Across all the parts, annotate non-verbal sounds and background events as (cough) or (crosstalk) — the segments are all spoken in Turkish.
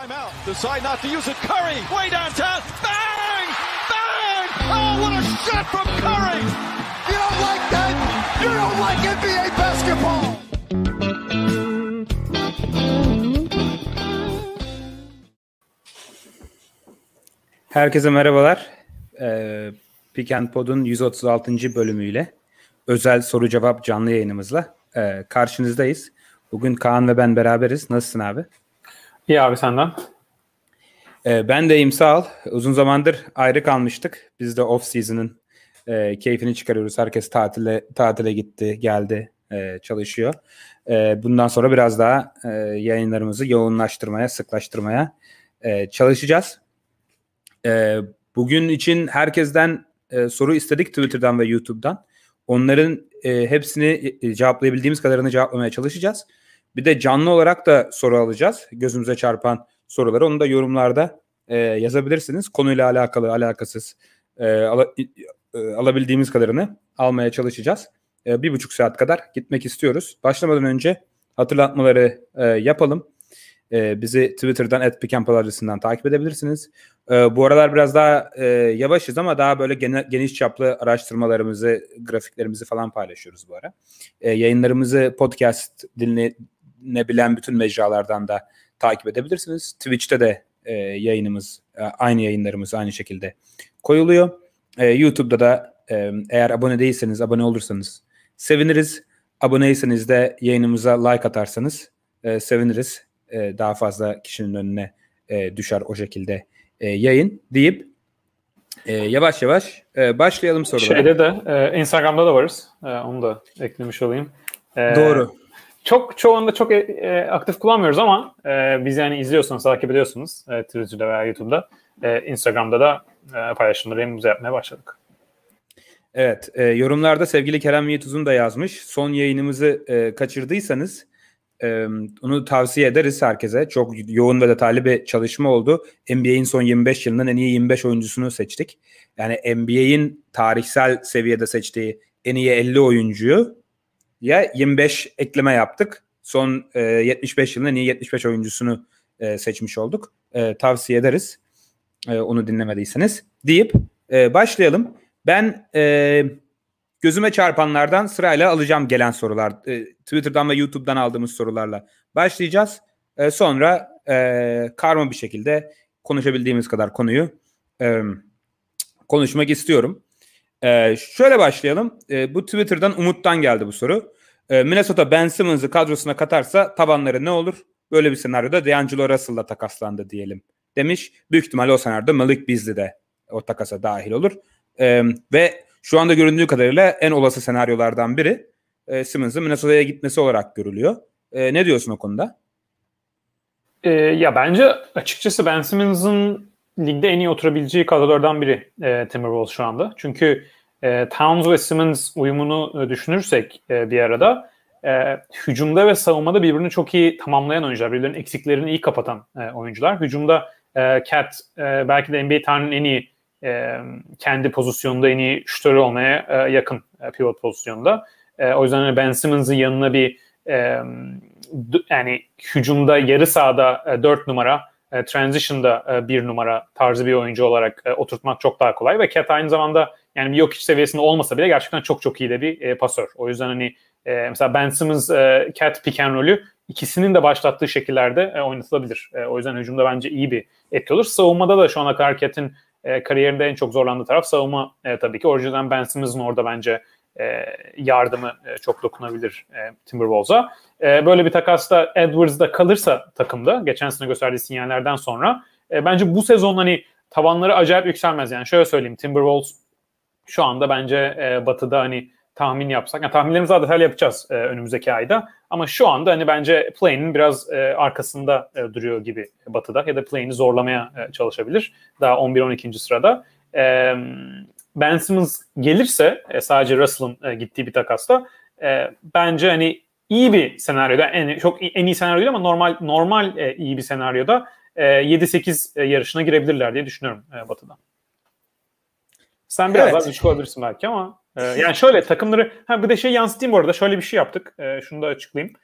Decide not to use it. Curry, way downtown. Bang! Bang! Oh, what a shot from Curry! You don't like that? You don't like NBA basketball! Herkese merhabalar. Ee, Pick and Pod'un 136. bölümüyle özel soru cevap canlı yayınımızla e, karşınızdayız. Bugün Kaan ve ben beraberiz. Nasılsın abi? İyi abi senden. Ee, ben de ol. Uzun zamandır ayrı kalmıştık. Biz de off season'ın e, keyfini çıkarıyoruz. Herkes tatile tatile gitti, geldi, e, çalışıyor. E, bundan sonra biraz daha e, yayınlarımızı yoğunlaştırmaya, sıklaştırmaya e, çalışacağız. E, bugün için herkesten e, soru istedik Twitter'dan ve YouTube'dan. Onların e, hepsini e, cevaplayabildiğimiz kadarını cevaplamaya çalışacağız. Bir de canlı olarak da soru alacağız. Gözümüze çarpan soruları. Onu da yorumlarda e, yazabilirsiniz. Konuyla alakalı, alakasız e, ala, e, alabildiğimiz kadarını almaya çalışacağız. E, bir buçuk saat kadar gitmek istiyoruz. Başlamadan önce hatırlatmaları e, yapalım. E, bizi Twitter'dan @pikampal adresinden takip edebilirsiniz. E, bu aralar biraz daha e, yavaşız ama daha böyle gene, geniş çaplı araştırmalarımızı, grafiklerimizi falan paylaşıyoruz bu ara. E, yayınlarımızı podcast dinlenebilen bütün mecralardan da takip edebilirsiniz. Twitch'te de e, yayınımız, e, aynı yayınlarımız aynı şekilde koyuluyor. E, YouTube'da da e, eğer abone değilseniz, abone olursanız seviniriz. Aboneyseniz de yayınımıza like atarsanız e, seviniriz. E, daha fazla kişinin önüne e, düşer o şekilde e, yayın deyip e, yavaş yavaş e, başlayalım sorulara. Şeyde de e, Instagram'da da varız. E, onu da eklemiş olayım. E, Doğru. Çok çoğunda çok e, e, aktif kullanmıyoruz ama e, biz yani izliyorsanız, takip ediyorsunuz e, Twitter'da veya YouTube'da. E, Instagram'da da e, paylaşımları yapmaya başladık. Evet, e, yorumlarda sevgili Kerem Yiğituz'un da yazmış. Son yayınımızı e, kaçırdıysanız e, onu tavsiye ederiz herkese. Çok yoğun ve detaylı bir çalışma oldu. NBA'in son 25 yılının en iyi 25 oyuncusunu seçtik. Yani NBA'in tarihsel seviyede seçtiği en iyi 50 oyuncuyu ya 25 ekleme yaptık. Son e, 75 yılın en iyi 75 oyuncusunu e, seçmiş olduk. E, tavsiye ederiz. E, onu dinlemediyseniz. Deyip e, başlayalım. Ben e, gözüme çarpanlardan sırayla alacağım gelen sorular. E, Twitter'dan ve YouTube'dan aldığımız sorularla başlayacağız. E, sonra e, karma bir şekilde konuşabildiğimiz kadar konuyu e, konuşmak istiyorum. E, şöyle başlayalım. E, bu Twitter'dan Umut'tan geldi bu soru. E, Minnesota Ben Simmons'ı kadrosuna katarsa tabanları ne olur? Böyle bir senaryoda D'Angelo Russell'la takaslandı diyelim demiş. Büyük ihtimal o senaryoda Malik Beasley de o takasa dahil olur. E, ve şu anda göründüğü kadarıyla en olası senaryolardan biri e, Simmons'ın Minnesota'ya gitmesi olarak görülüyor. E, ne diyorsun o konuda? E, ya bence açıkçası Ben Simmons'ın ligde en iyi oturabileceği kadrolardan biri e, Timberwolves şu anda. Çünkü e, Towns ve Simmons uyumunu e, düşünürsek e, bir arada e, hücumda ve savunmada birbirini çok iyi tamamlayan oyuncular. Birbirlerinin eksiklerini iyi kapatan e, oyuncular. Hücumda e, Cat e, belki de NBA tarihinin en iyi e, kendi pozisyonunda en iyi şutörü olmaya e, yakın e, pivot pozisyonda. E, o yüzden hani Ben Simmons'ın yanına bir e, yani hücumda yarı sahada e, 4 numara e, transition'da e, bir numara tarzı bir oyuncu olarak e, oturtmak çok daha kolay ve Cat aynı zamanda yani bir yok iç seviyesinde olmasa bile gerçekten çok çok iyi de bir e, pasör. O yüzden hani e, mesela Ben Simmons, e, Cat pick and roll'ü ikisinin de başlattığı şekillerde e, oynatılabilir. E, o yüzden hücumda bence iyi bir etki olur. Savunmada da şu ana kadar Cat'in e, kariyerinde en çok zorlandığı taraf savunma e, tabii ki. O yüzden Ben Simmons'ın orada bence e, yardımı e, çok dokunabilir e, Timberwolves'a. E, böyle bir takasta Edwards'da kalırsa takımda geçen sene gösterdiği sinyallerden sonra e, bence bu sezon hani tavanları acayip yükselmez. Yani şöyle söyleyeyim Timberwolves şu anda bence e, Batı'da hani tahmin yapsak, yani tahminlerimizi daha detaylı yapacağız e, önümüzdeki ayda. Ama şu anda hani bence play'in biraz e, arkasında e, duruyor gibi Batı'da ya da play'ini zorlamaya e, çalışabilir. Daha 11-12. sırada. E, Ben Simmons gelirse e, sadece Russell'ın e, gittiği bir takasta e, bence hani iyi bir senaryoda en çok en iyi senaryo değil ama normal normal e, iyi bir senaryoda e, 7-8 e, yarışına girebilirler diye düşünüyorum e, Batı'da. Sen biraz evet. daha güçlü olabilirsin belki ama e, yani şöyle takımları ha bir de şey yansıtayım bu arada şöyle bir şey yaptık. E, şunu da açıklayayım.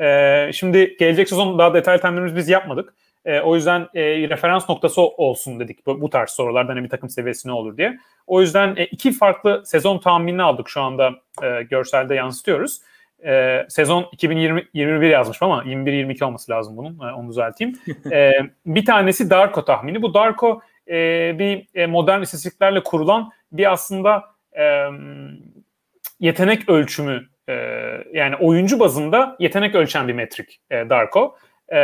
E, şimdi gelecek sezon daha detaylı tahminlerimizi biz yapmadık. E, o yüzden e, referans noktası olsun dedik bu, bu tarz sorulardan hani bir takım seviyesi ne olur diye. O yüzden e, iki farklı sezon tahminini aldık şu anda e, görselde yansıtıyoruz. E, sezon 2020-21 yazmış ama 21-22 olması lazım bunun. E, onu düzelteyim. e, (laughs) bir tanesi Darko tahmini. Bu Darko e, bir e, modern istatistiklerle kurulan bir aslında e, yetenek ölçümü e, yani oyuncu bazında yetenek ölçen bir metrik e, Darko. E,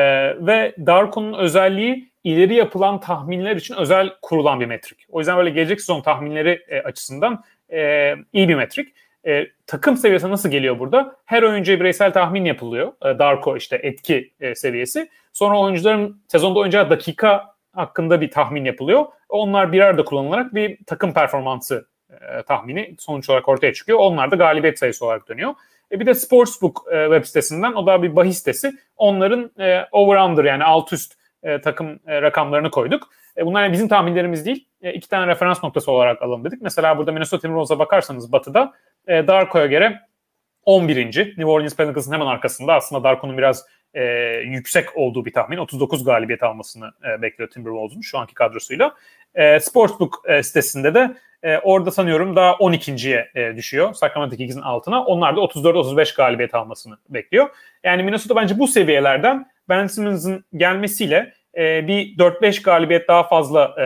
ve Darko'nun özelliği ileri yapılan tahminler için özel kurulan bir metrik. O yüzden böyle gelecek sezon tahminleri e, açısından e, iyi bir metrik. E, takım seviyesi nasıl geliyor burada? Her oyuncuya bireysel tahmin yapılıyor. E, Darko işte etki e, seviyesi. Sonra oyuncuların sezonda oynayacağı dakika hakkında bir tahmin yapılıyor. Onlar birer de kullanılarak bir takım performansı e, tahmini sonuç olarak ortaya çıkıyor. Onlar da galibiyet sayısı olarak dönüyor. E, bir de Sportsbook e, web sitesinden o da bir bahis sitesi. Onların e, over-under yani alt üst e, takım e, rakamlarını koyduk. E, bunlar yani bizim tahminlerimiz değil. E, iki tane referans noktası olarak alalım dedik. Mesela burada Minnesota Timberwolves'a bakarsanız batıda e, Darko'ya göre 11. New Orleans Pelicans'ın hemen arkasında aslında Darko'nun biraz e, yüksek olduğu bir tahmin. 39 galibiyet almasını e, bekliyor Timberwolves'un şu anki kadrosuyla. E, Sportsbook e, sitesinde de e, orada sanıyorum daha 12.ye e, düşüyor. Sacramento Kings'in altına. Onlar da 34-35 galibiyet almasını bekliyor. Yani Minnesota bence bu seviyelerden Ben Simmons'ın gelmesiyle e, bir 4-5 galibiyet daha fazla e,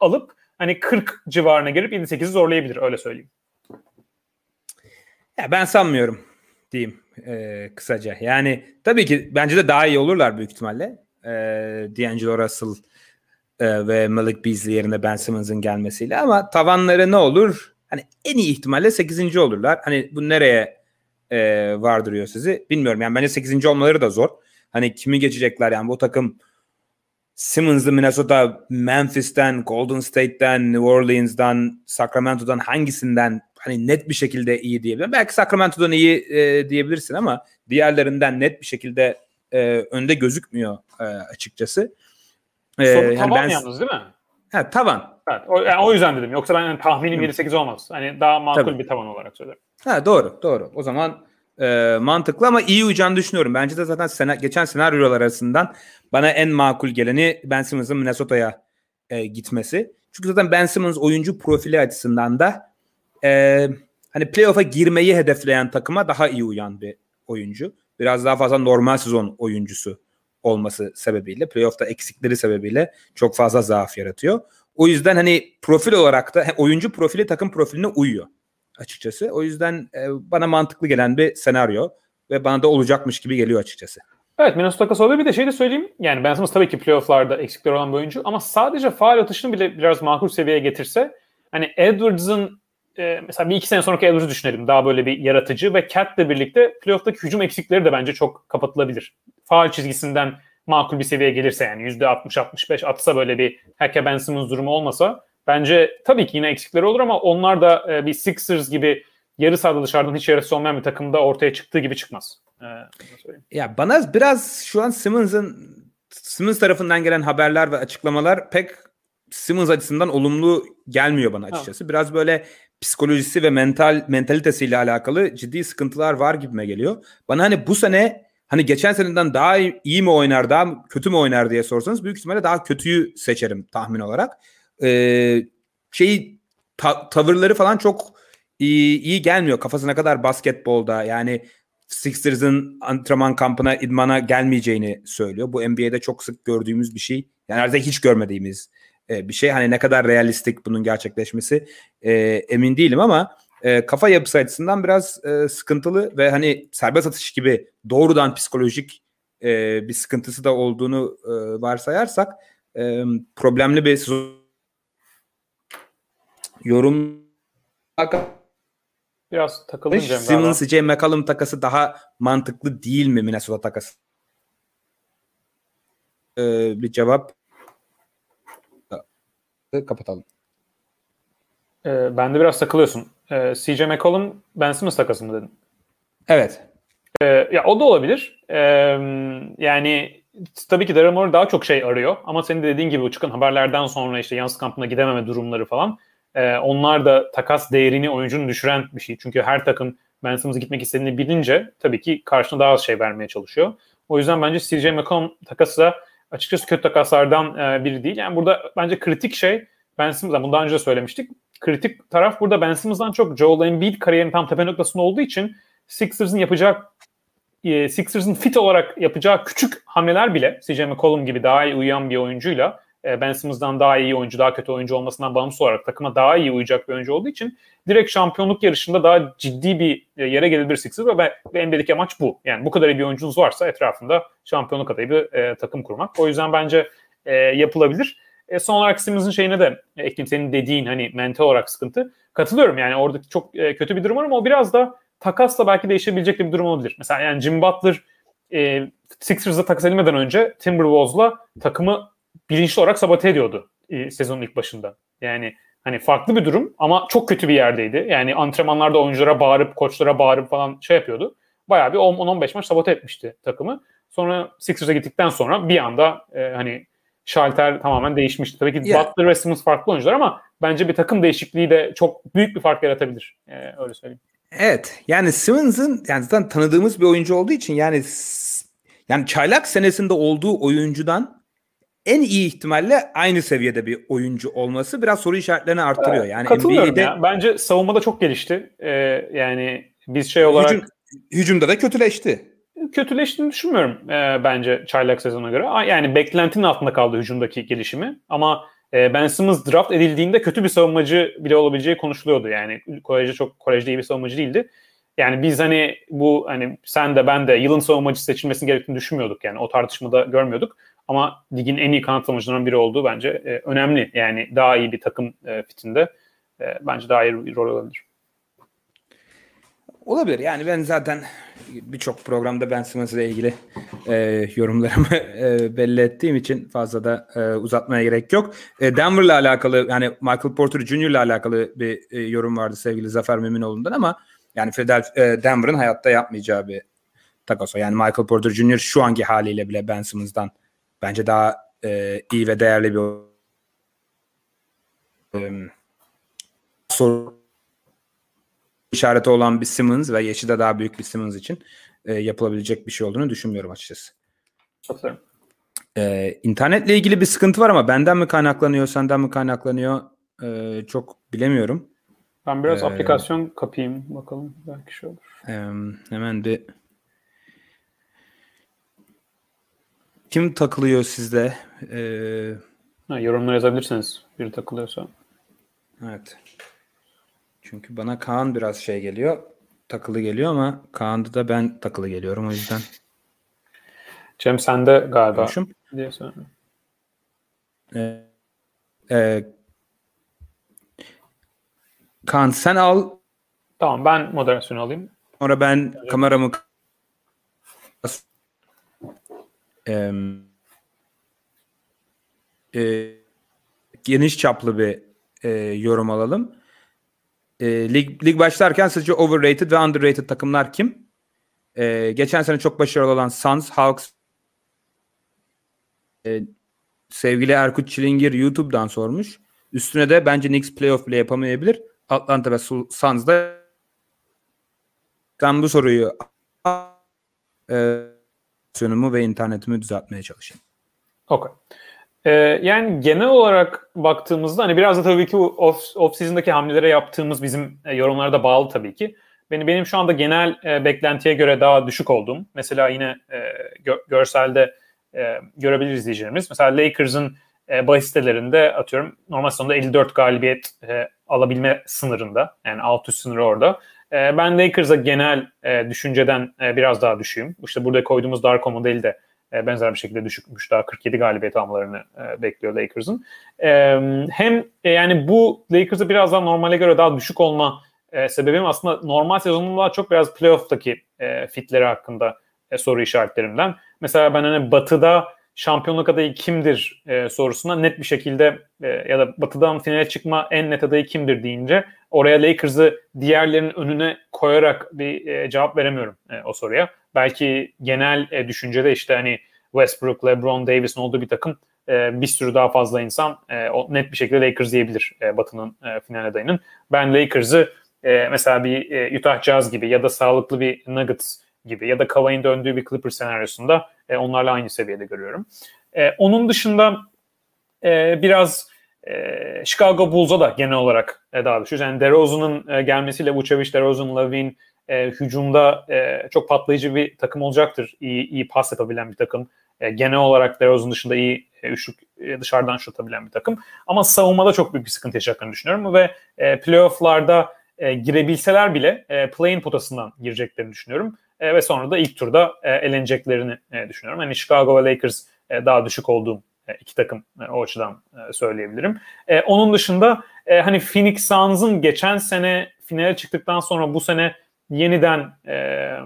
alıp hani 40 civarına gelip 7-8'i zorlayabilir öyle söyleyeyim. Ya ben sanmıyorum diyeyim e, kısaca. Yani tabii ki bence de daha iyi olurlar büyük ihtimalle. E, D'Angelo Russell e, ve Malik Beasley yerine Ben Simmons'ın gelmesiyle ama tavanları ne olur? Hani en iyi ihtimalle 8. olurlar. Hani bu nereye e, vardırıyor sizi bilmiyorum. Yani bence 8. olmaları da zor. Hani kimi geçecekler yani bu takım Simmons'lı Minnesota, Memphis'ten, Golden State'ten, New Orleans'dan, Sacramento'dan hangisinden hani net bir şekilde iyi diyebilirim. Belki Sacramento'dan iyi e, diyebilirsin ama diğerlerinden net bir şekilde e, önde gözükmüyor e, açıkçası. Ee, Soru yani tavan ben, yalnız değil mi? Ha tavan. Evet, o, yani o yüzden dedim. Yoksa ben yani tahminim 7-8 olmaz. Hani daha makul Tabii. bir tavan olarak söylerim. Ha doğru doğru. O zaman e, mantıklı ama iyi uyacağını düşünüyorum. Bence de zaten sena, geçen senaryolar arasından bana en makul geleni Ben Simmons'ın Minnesota'ya e, gitmesi. Çünkü zaten Ben Simmons oyuncu profili açısından da e, hani playoff'a girmeyi hedefleyen takıma daha iyi uyan bir oyuncu. Biraz daha fazla normal sezon oyuncusu olması sebebiyle, playoff'ta eksikleri sebebiyle çok fazla zaaf yaratıyor. O yüzden hani profil olarak da oyuncu profili takım profiline uyuyor açıkçası. O yüzden e, bana mantıklı gelen bir senaryo ve bana da olacakmış gibi geliyor açıkçası. Evet Minnesota Kasaba'da bir de şey de söyleyeyim. Yani Ben Simmons tabii ki playofflarda eksikleri olan bir oyuncu ama sadece faal atışını bile biraz makul seviyeye getirse hani Edwards'ın e, mesela bir iki sene sonraki Edwards'ı düşünelim. Daha böyle bir yaratıcı ve Cat'le birlikte playoff'taki hücum eksikleri de bence çok kapatılabilir. Faal çizgisinden makul bir seviyeye gelirse yani %60-65 atsa böyle bir Hake Ben Simmons durumu olmasa bence tabii ki yine eksikleri olur ama onlar da e, bir Sixers gibi yarı sahada dışarıdan hiç yarısı olmayan bir takımda ortaya çıktığı gibi çıkmaz. Ee, ya bana biraz şu an Simmons'ın Simmons tarafından gelen haberler ve açıklamalar pek Simmons açısından olumlu gelmiyor bana açıkçası. Ha. Biraz böyle psikolojisi ve mental mentalitesiyle alakalı ciddi sıkıntılar var gibime geliyor. Bana hani bu sene hani geçen seneden daha iyi mi oynar, daha kötü mü oynar diye sorsanız büyük ihtimalle daha kötüyü seçerim tahmin olarak. Ee, şey ta- tavırları falan çok iyi, iyi gelmiyor. Kafasına kadar basketbolda yani Sixers'ın antrenman kampına, idmana gelmeyeceğini söylüyor. Bu NBA'de çok sık gördüğümüz bir şey. Yani artık hiç görmediğimiz e, bir şey. Hani ne kadar realistik bunun gerçekleşmesi e, emin değilim ama e, kafa yapısı açısından biraz e, sıkıntılı ve hani serbest atış gibi doğrudan psikolojik e, bir sıkıntısı da olduğunu e, varsayarsak e, problemli bir yorum Biraz takıldım Cem Simmons J. McCollum takası daha mantıklı değil mi Minnesota takası? Ee, bir cevap kapatalım. Ee, ben de biraz takılıyorsun. Ee, CJ McCollum Ben Simmons takası mı dedin? Evet. Ee, ya o da olabilir. Ee, yani tabii ki Daryl Morey daha çok şey arıyor. Ama senin de dediğin gibi bu çıkan haberlerden sonra işte Yans kampına gidememe durumları falan. E, onlar da takas değerini oyuncunun düşüren bir şey. Çünkü her takım Ben Simmons'a gitmek istediğini bilince tabii ki karşına daha az şey vermeye çalışıyor. O yüzden bence CJ McCollum takası da açıkçası kötü takaslardan e, biri değil. Yani burada bence kritik şey Ben Simmons'dan bundan önce de söylemiştik. Kritik taraf burada Ben Simmons'dan çok Joel Embiid kariyerinin tam tepe noktasında olduğu için Sixers'ın yapacağı e, Sixers'ın fit olarak yapacağı küçük hamleler bile CJ McCollum gibi daha iyi uyuyan bir oyuncuyla e, Ben Simmons'dan daha iyi oyuncu, daha kötü oyuncu olmasından bağımsız olarak takıma daha iyi uyacak bir oyuncu olduğu için direkt şampiyonluk yarışında daha ciddi bir e, yere gelebilir Sixers ve, ve NBA'deki amaç bu. Yani bu kadar iyi bir oyuncunuz varsa etrafında şampiyonluk adayı bir e, takım kurmak. O yüzden bence e, yapılabilir. E, son olarak Simmons'ın şeyine de e, ekleyeyim senin dediğin hani mental olarak sıkıntı. Katılıyorum yani oradaki çok e, kötü bir durum var ama o biraz da takasla belki değişebilecek bir durum olabilir. Mesela yani Jim Butler e, Sixers'a takas edilmeden önce Timberwolves'la takımı bilinçli olarak sabote ediyordu e, sezonun ilk başında. Yani hani farklı bir durum ama çok kötü bir yerdeydi. Yani antrenmanlarda oyunculara bağırıp, koçlara bağırıp falan şey yapıyordu. Bayağı bir 10-15 maç sabote etmişti takımı. Sonra Sixers'a gittikten sonra bir anda e, hani şalter tamamen değişmişti. Tabii ki yeah. Butler ve Simmons farklı oyuncular ama bence bir takım değişikliği de çok büyük bir fark yaratabilir. E, öyle söyleyeyim. Evet. Yani Simmons'ın yani zaten tanıdığımız bir oyuncu olduğu için yani yani çaylak senesinde olduğu oyuncudan en iyi ihtimalle aynı seviyede bir oyuncu olması biraz soru işaretlerini arttırıyor. Yani Katılıyorum NBA'de, ya. Bence savunmada çok gelişti. Ee, yani biz şey olarak hücum, hücumda da kötüleşti. Kötüleştiğini düşünmüyorum e, bence çaylak sezona göre. Yani beklentinin altında kaldı hücumdaki gelişimi. Ama e, Ben Simmons draft edildiğinde kötü bir savunmacı bile olabileceği konuşuluyordu. Yani kolejde çok kolejde iyi bir savunmacı değildi. Yani biz hani bu hani sen de ben de yılın savunmacı seçilmesini gerektiğini düşünmüyorduk. Yani o tartışmada görmüyorduk. Ama ligin en iyi kanat savunucularından biri olduğu bence e, önemli. Yani daha iyi bir takım e, fitinde e, bence daha iyi bir rol olabilir. Olabilir. Yani ben zaten birçok programda Ben Simmons ile ilgili e, yorumlarımı (laughs) e, belli ettiğim için fazla da e, uzatmaya gerek yok. E, Denver'la alakalı yani Michael Porter Jr. ile alakalı bir e, yorum vardı sevgili Zafer Müminoğlu'ndan ama yani Philadelphia, e, Denver'ın hayatta yapmayacağı bir takas o. Yani Michael Porter Jr. şu anki haliyle bile Ben Simmons'dan bence daha e, iyi ve değerli bir e, soru işareti olan bir Simmons ve yaşı da daha büyük bir Simmons için e, yapılabilecek bir şey olduğunu düşünmüyorum açıkçası. Katılıyorum. Ee, internetle ilgili bir sıkıntı var ama benden mi kaynaklanıyor, senden mi kaynaklanıyor e, çok bilemiyorum. Ben biraz ee, aplikasyon kapayım bakalım belki şey olur. E, hemen bir kim takılıyor sizde? Ee, ha, yorumlar yazabilirsiniz biri takılıyorsa. Evet. Çünkü bana Kaan biraz şey geliyor. Takılı geliyor ama Kaan'da da ben takılı geliyorum o yüzden. Cem sende galiba Konuşum. diye. Ee, e, Kaan sen al. Tamam ben moderasyonu alayım. Sonra ben evet. kameramı e, e, geniş çaplı bir e, yorum alalım. E, lig, lig başlarken sizce overrated ve underrated takımlar kim? E, geçen sene çok başarılı olan Suns, Hawks, e, sevgili Erkut Çilingir YouTube'dan sormuş. Üstüne de bence Knicks playoff bile yapamayabilir. Atlanta ve Suns da ben bu soruyu e, ve internetimi düzeltmeye çalışayım. Okay. Ee, yani genel olarak baktığımızda hani biraz da tabii ki off, off hamlelere yaptığımız bizim e, yorumlara da bağlı tabii ki. Benim, benim şu anda genel e, beklentiye göre daha düşük olduğum, mesela yine e, gö, görselde e, görebilir izleyicilerimiz. Mesela Lakers'ın e, bahis sitelerinde atıyorum normal sezonda 54 galibiyet e, alabilme sınırında. Yani alt üst sınırı orada. E, ben Lakers'a genel e, düşünceden e, biraz daha düşüğüm. İşte burada koyduğumuz Darko modeli de e, benzer bir şekilde düşükmüş. Daha 47 galibiyet almalarını e, bekliyor Lakers'ın. E, hem e, yani bu Lakers'ı biraz daha normale göre daha düşük olma e, sebebim aslında normal sezonun daha çok biraz playoff'taki e, fitleri hakkında e, soru işaretlerimden. Mesela ben hani Batı'da şampiyonluk adayı kimdir e, sorusuna net bir şekilde e, ya da Batı'dan finale çıkma en net adayı kimdir deyince oraya Lakers'ı diğerlerinin önüne koyarak bir e, cevap veremiyorum e, o soruya. Belki genel e, düşüncede işte hani Westbrook, LeBron, Davis'in olduğu bir takım e, bir sürü daha fazla insan e, o, net bir şekilde Lakers diyebilir e, Batı'nın e, final adayının. Ben Lakers'ı e, mesela bir e, Utah Jazz gibi ya da sağlıklı bir Nuggets gibi ya da Kawhi'nin döndüğü bir Clippers senaryosunda e, onlarla aynı seviyede görüyorum. E, onun dışında e, biraz e, Chicago Bulls'a da genel olarak e, daha düşüyoruz. Yani DeRozan'ın e, gelmesiyle Vucevic, DeRozan, Lavin e, hücumda e, çok patlayıcı bir takım olacaktır. İyi, iyi pas yapabilen bir takım. E, genel olarak DeRozan dışında iyi e, üçlük e, dışarıdan şut atabilen bir takım. Ama savunmada çok büyük bir sıkıntı yaşayacaklarını düşünüyorum ve e, playoff'larda e, girebilseler bile e, play-in potasından gireceklerini düşünüyorum. E, ve sonra da ilk turda e, eleneceklerini e, düşünüyorum. Hani Chicago ve Lakers e, daha düşük olduğum iki takım e, o açıdan e, söyleyebilirim. E, onun dışında e, hani Phoenix Suns'ın geçen sene finale çıktıktan sonra bu sene yeniden e,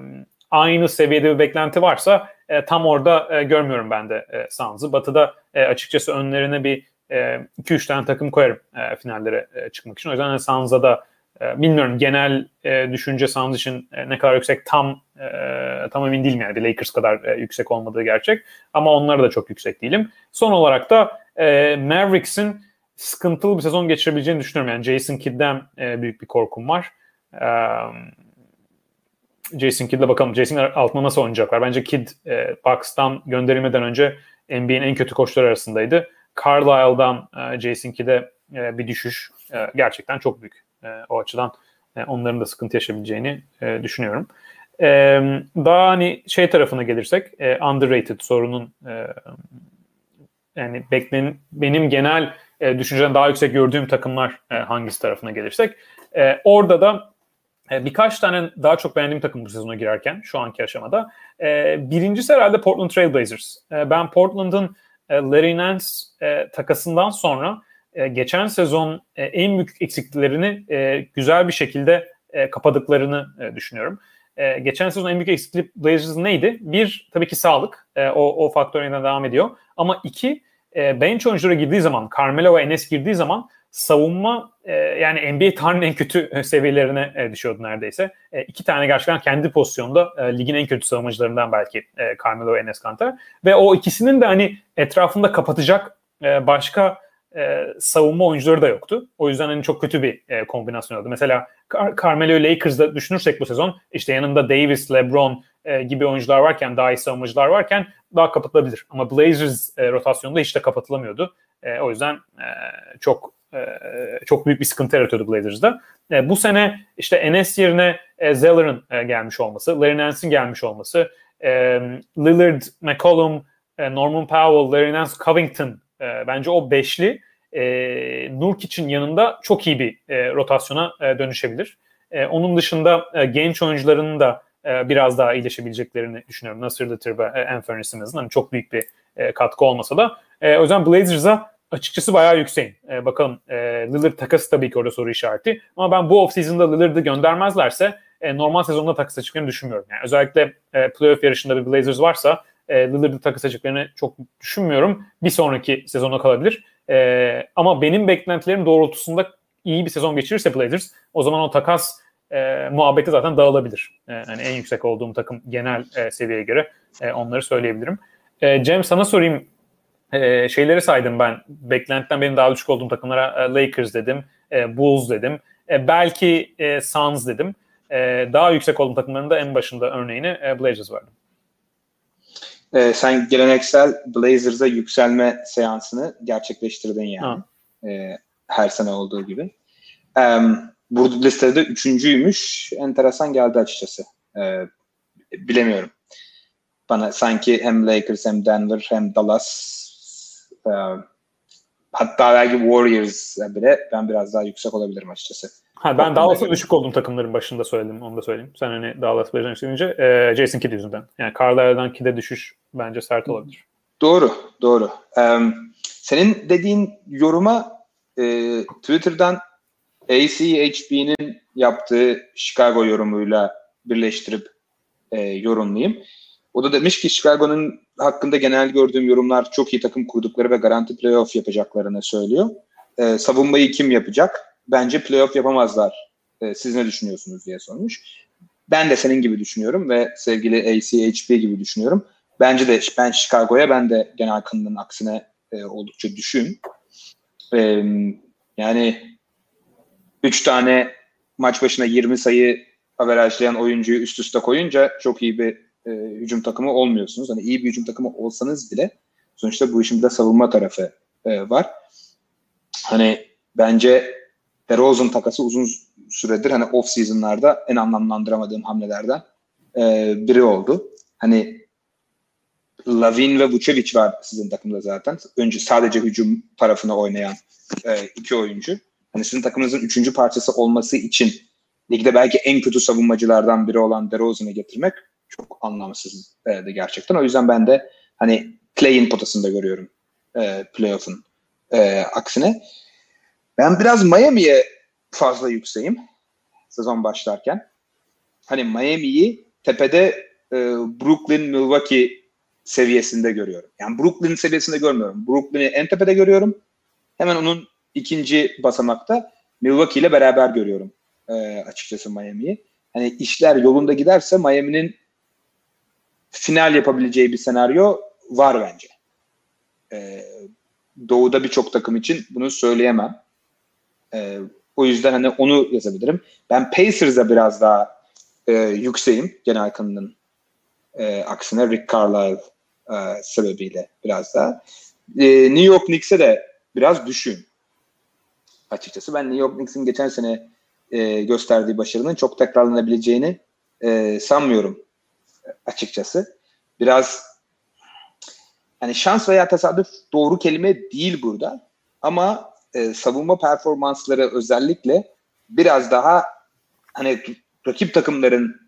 aynı seviyede bir beklenti varsa e, tam orada e, görmüyorum ben de e, Suns'ı. Batı'da e, açıkçası önlerine bir 2-3 e, tane takım koyarım e, finallere e, çıkmak için. O yüzden hani Suns'a da e, bilmiyorum genel e, düşünce Suns için e, ne kadar yüksek tam e, tam emin değilim yani. Bir Lakers kadar e, yüksek olmadığı gerçek. Ama onlara da çok yüksek değilim. Son olarak da e, Mavericks'in sıkıntılı bir sezon geçirebileceğini düşünüyorum. Yani Jason Kidd'den e, büyük bir korkum var. E, Jason Kidd'le bakalım. Jason altına nasıl oynayacaklar? Bence Kidd e, Bucks'tan gönderilmeden önce NBA'nin en kötü koçları arasındaydı. Carlisle'dan e, Jason Kidd'e e, bir düşüş e, gerçekten çok büyük. E, o açıdan e, onların da sıkıntı yaşayabileceğini e, düşünüyorum. E, daha hani şey tarafına gelirsek e, underrated sorunun e, yani beklen benim genel e, düşünceden daha yüksek gördüğüm takımlar e, hangisi tarafına gelirsek e, orada da e, birkaç tane daha çok beğendiğim takım bu sezona girerken şu anki aşamada. E, birincisi herhalde Portland Trail Blazers. E, ben Portland'ın Larry Nance takasından sonra geçen sezon en büyük eksikliklerini güzel bir şekilde kapadıklarını düşünüyorum. Geçen sezon en büyük eksiklik Blazers neydi? Bir, tabii ki sağlık. O, o faktör devam ediyor. Ama iki, bench oyunculara girdiği zaman, Carmelo ve Enes girdiği zaman savunma e, yani NBA tarihinin en kötü e, seviyelerine e, düşüyordu neredeyse. E, iki tane gerçekten kendi pozisyonda e, ligin en kötü savunmacılarından belki e, Carmelo ve Enes Kanter. Ve o ikisinin de hani etrafında kapatacak e, başka e, savunma oyuncuları da yoktu. O yüzden hani çok kötü bir e, kombinasyon oldu. Mesela Car- Carmelo Lakers'da düşünürsek bu sezon işte yanında Davis, LeBron e, gibi oyuncular varken, daha iyi savunmacılar varken daha kapatılabilir. Ama Blazers e, rotasyonunda hiç de kapatılamıyordu. E, o yüzden e, çok e, çok büyük bir sıkıntı yaratıyordu Blazers'da. E, bu sene işte Enes yerine e, Zeller'ın e, gelmiş olması, Larry Nance'in gelmiş olması, e, Lillard, McCollum, e, Norman Powell, Larry Nance, Covington e, bence o beşli e, Nurkic'in yanında çok iyi bir e, rotasyona e, dönüşebilir. E, onun dışında e, genç oyuncuların da e, biraz daha iyileşebileceklerini düşünüyorum. Nasir Litter ve e, Anthony Simmons'ın hani çok büyük bir e, katkı olmasa da. E, o yüzden Blazers'a açıkçası bayağı yükseğim. E, bakalım e, Lillard takası tabii ki orada soru işareti. Ama ben bu offseason'da Lillard'ı göndermezlerse e, normal sezonda takas açıklarını düşünmüyorum. Yani özellikle e, playoff yarışında bir Blazers varsa e, Lillard'ı takas açıklarını çok düşünmüyorum. Bir sonraki sezona kalabilir. E, ama benim beklentilerim doğrultusunda iyi bir sezon geçirirse Blazers o zaman o takas e, muhabbeti zaten dağılabilir. E, yani en yüksek olduğum takım genel e, seviyeye göre e, onları söyleyebilirim. E, Cem sana sorayım e, şeyleri saydım ben. Beklentiden benim daha düşük olduğum takımlara e, Lakers dedim, e, Bulls dedim. E, belki e, Suns dedim. E, daha yüksek olduğum takımların da en başında örneğini e, Blazers vardı. E, sen geleneksel Blazers'a yükselme seansını gerçekleştirdin yani. E, her sene olduğu gibi. E, burada listede üçüncüymüş. Enteresan geldi açıkçası. E, bilemiyorum. Bana sanki hem Lakers hem Denver hem Dallas e, hatta belki Warriors bile ben biraz daha yüksek olabilirim açıkçası. Ha, ben Dallas'a düşük olduğum takımların başında söyledim. Onu da söyleyeyim. Sen hani Dallas Blazers söyleyince e, Jason Kidd yüzünden. Yani Carlisle'dan Kidd'e düşüş bence sert olabilir. Doğru, doğru. Ee, senin dediğin yoruma e, Twitter'dan ACHB'nin yaptığı Chicago yorumuyla birleştirip e, yorumlayayım. O da demiş ki Chicago'nun hakkında genel gördüğüm yorumlar çok iyi takım kurdukları ve garanti playoff yapacaklarını söylüyor. Ee, savunmayı kim yapacak? Bence playoff yapamazlar. Ee, siz ne düşünüyorsunuz diye sormuş. Ben de senin gibi düşünüyorum ve sevgili ACHP gibi düşünüyorum. Bence de ben Chicago'ya ben de genel kanının aksine e, oldukça düşün. Ee, yani 3 tane maç başına 20 sayı averajlayan oyuncuyu üst üste koyunca çok iyi bir e, hücum takımı olmuyorsunuz. Hani iyi bir hücum takımı olsanız bile Sonuçta bu işin bir de savunma tarafı e, var. Hani bence DeRozan takası uzun süredir hani off season'larda en anlamlandıramadığım hamlelerden e, biri oldu. Hani Lavin ve Vucevic var sizin takımda zaten. Önce sadece hücum tarafına oynayan e, iki oyuncu. Hani sizin takımınızın üçüncü parçası olması için ligde belki en kötü savunmacılardan biri olan DeRozan'ı getirmek çok anlamsız e, gerçekten. O yüzden ben de hani play-in potasında görüyorum e, playoff'un e, aksine. Ben biraz Miami'ye fazla yükseğim sezon başlarken. Hani Miami'yi tepede e, Brooklyn, Milwaukee seviyesinde görüyorum. Yani Brooklyn seviyesinde görmüyorum. Brooklyn'i en tepede görüyorum. Hemen onun ikinci basamakta Milwaukee ile beraber görüyorum e, açıkçası Miami'yi. Hani işler yolunda giderse Miami'nin final yapabileceği bir senaryo var bence. E, doğuda birçok takım için bunu söyleyemem. E, o yüzden hani onu yazabilirim. Ben Pacers'a biraz daha e, yükseğim genel kanının e, aksine Rick Carlisle e, sebebiyle biraz daha. E, New York Knicks'e de biraz düşün. Açıkçası ben New York Knicks'in geçen sene e, gösterdiği başarının çok tekrarlanabileceğini e, sanmıyorum açıkçası. Biraz hani şans veya tesadüf doğru kelime değil burada. Ama e, savunma performansları özellikle biraz daha hani rakip takımların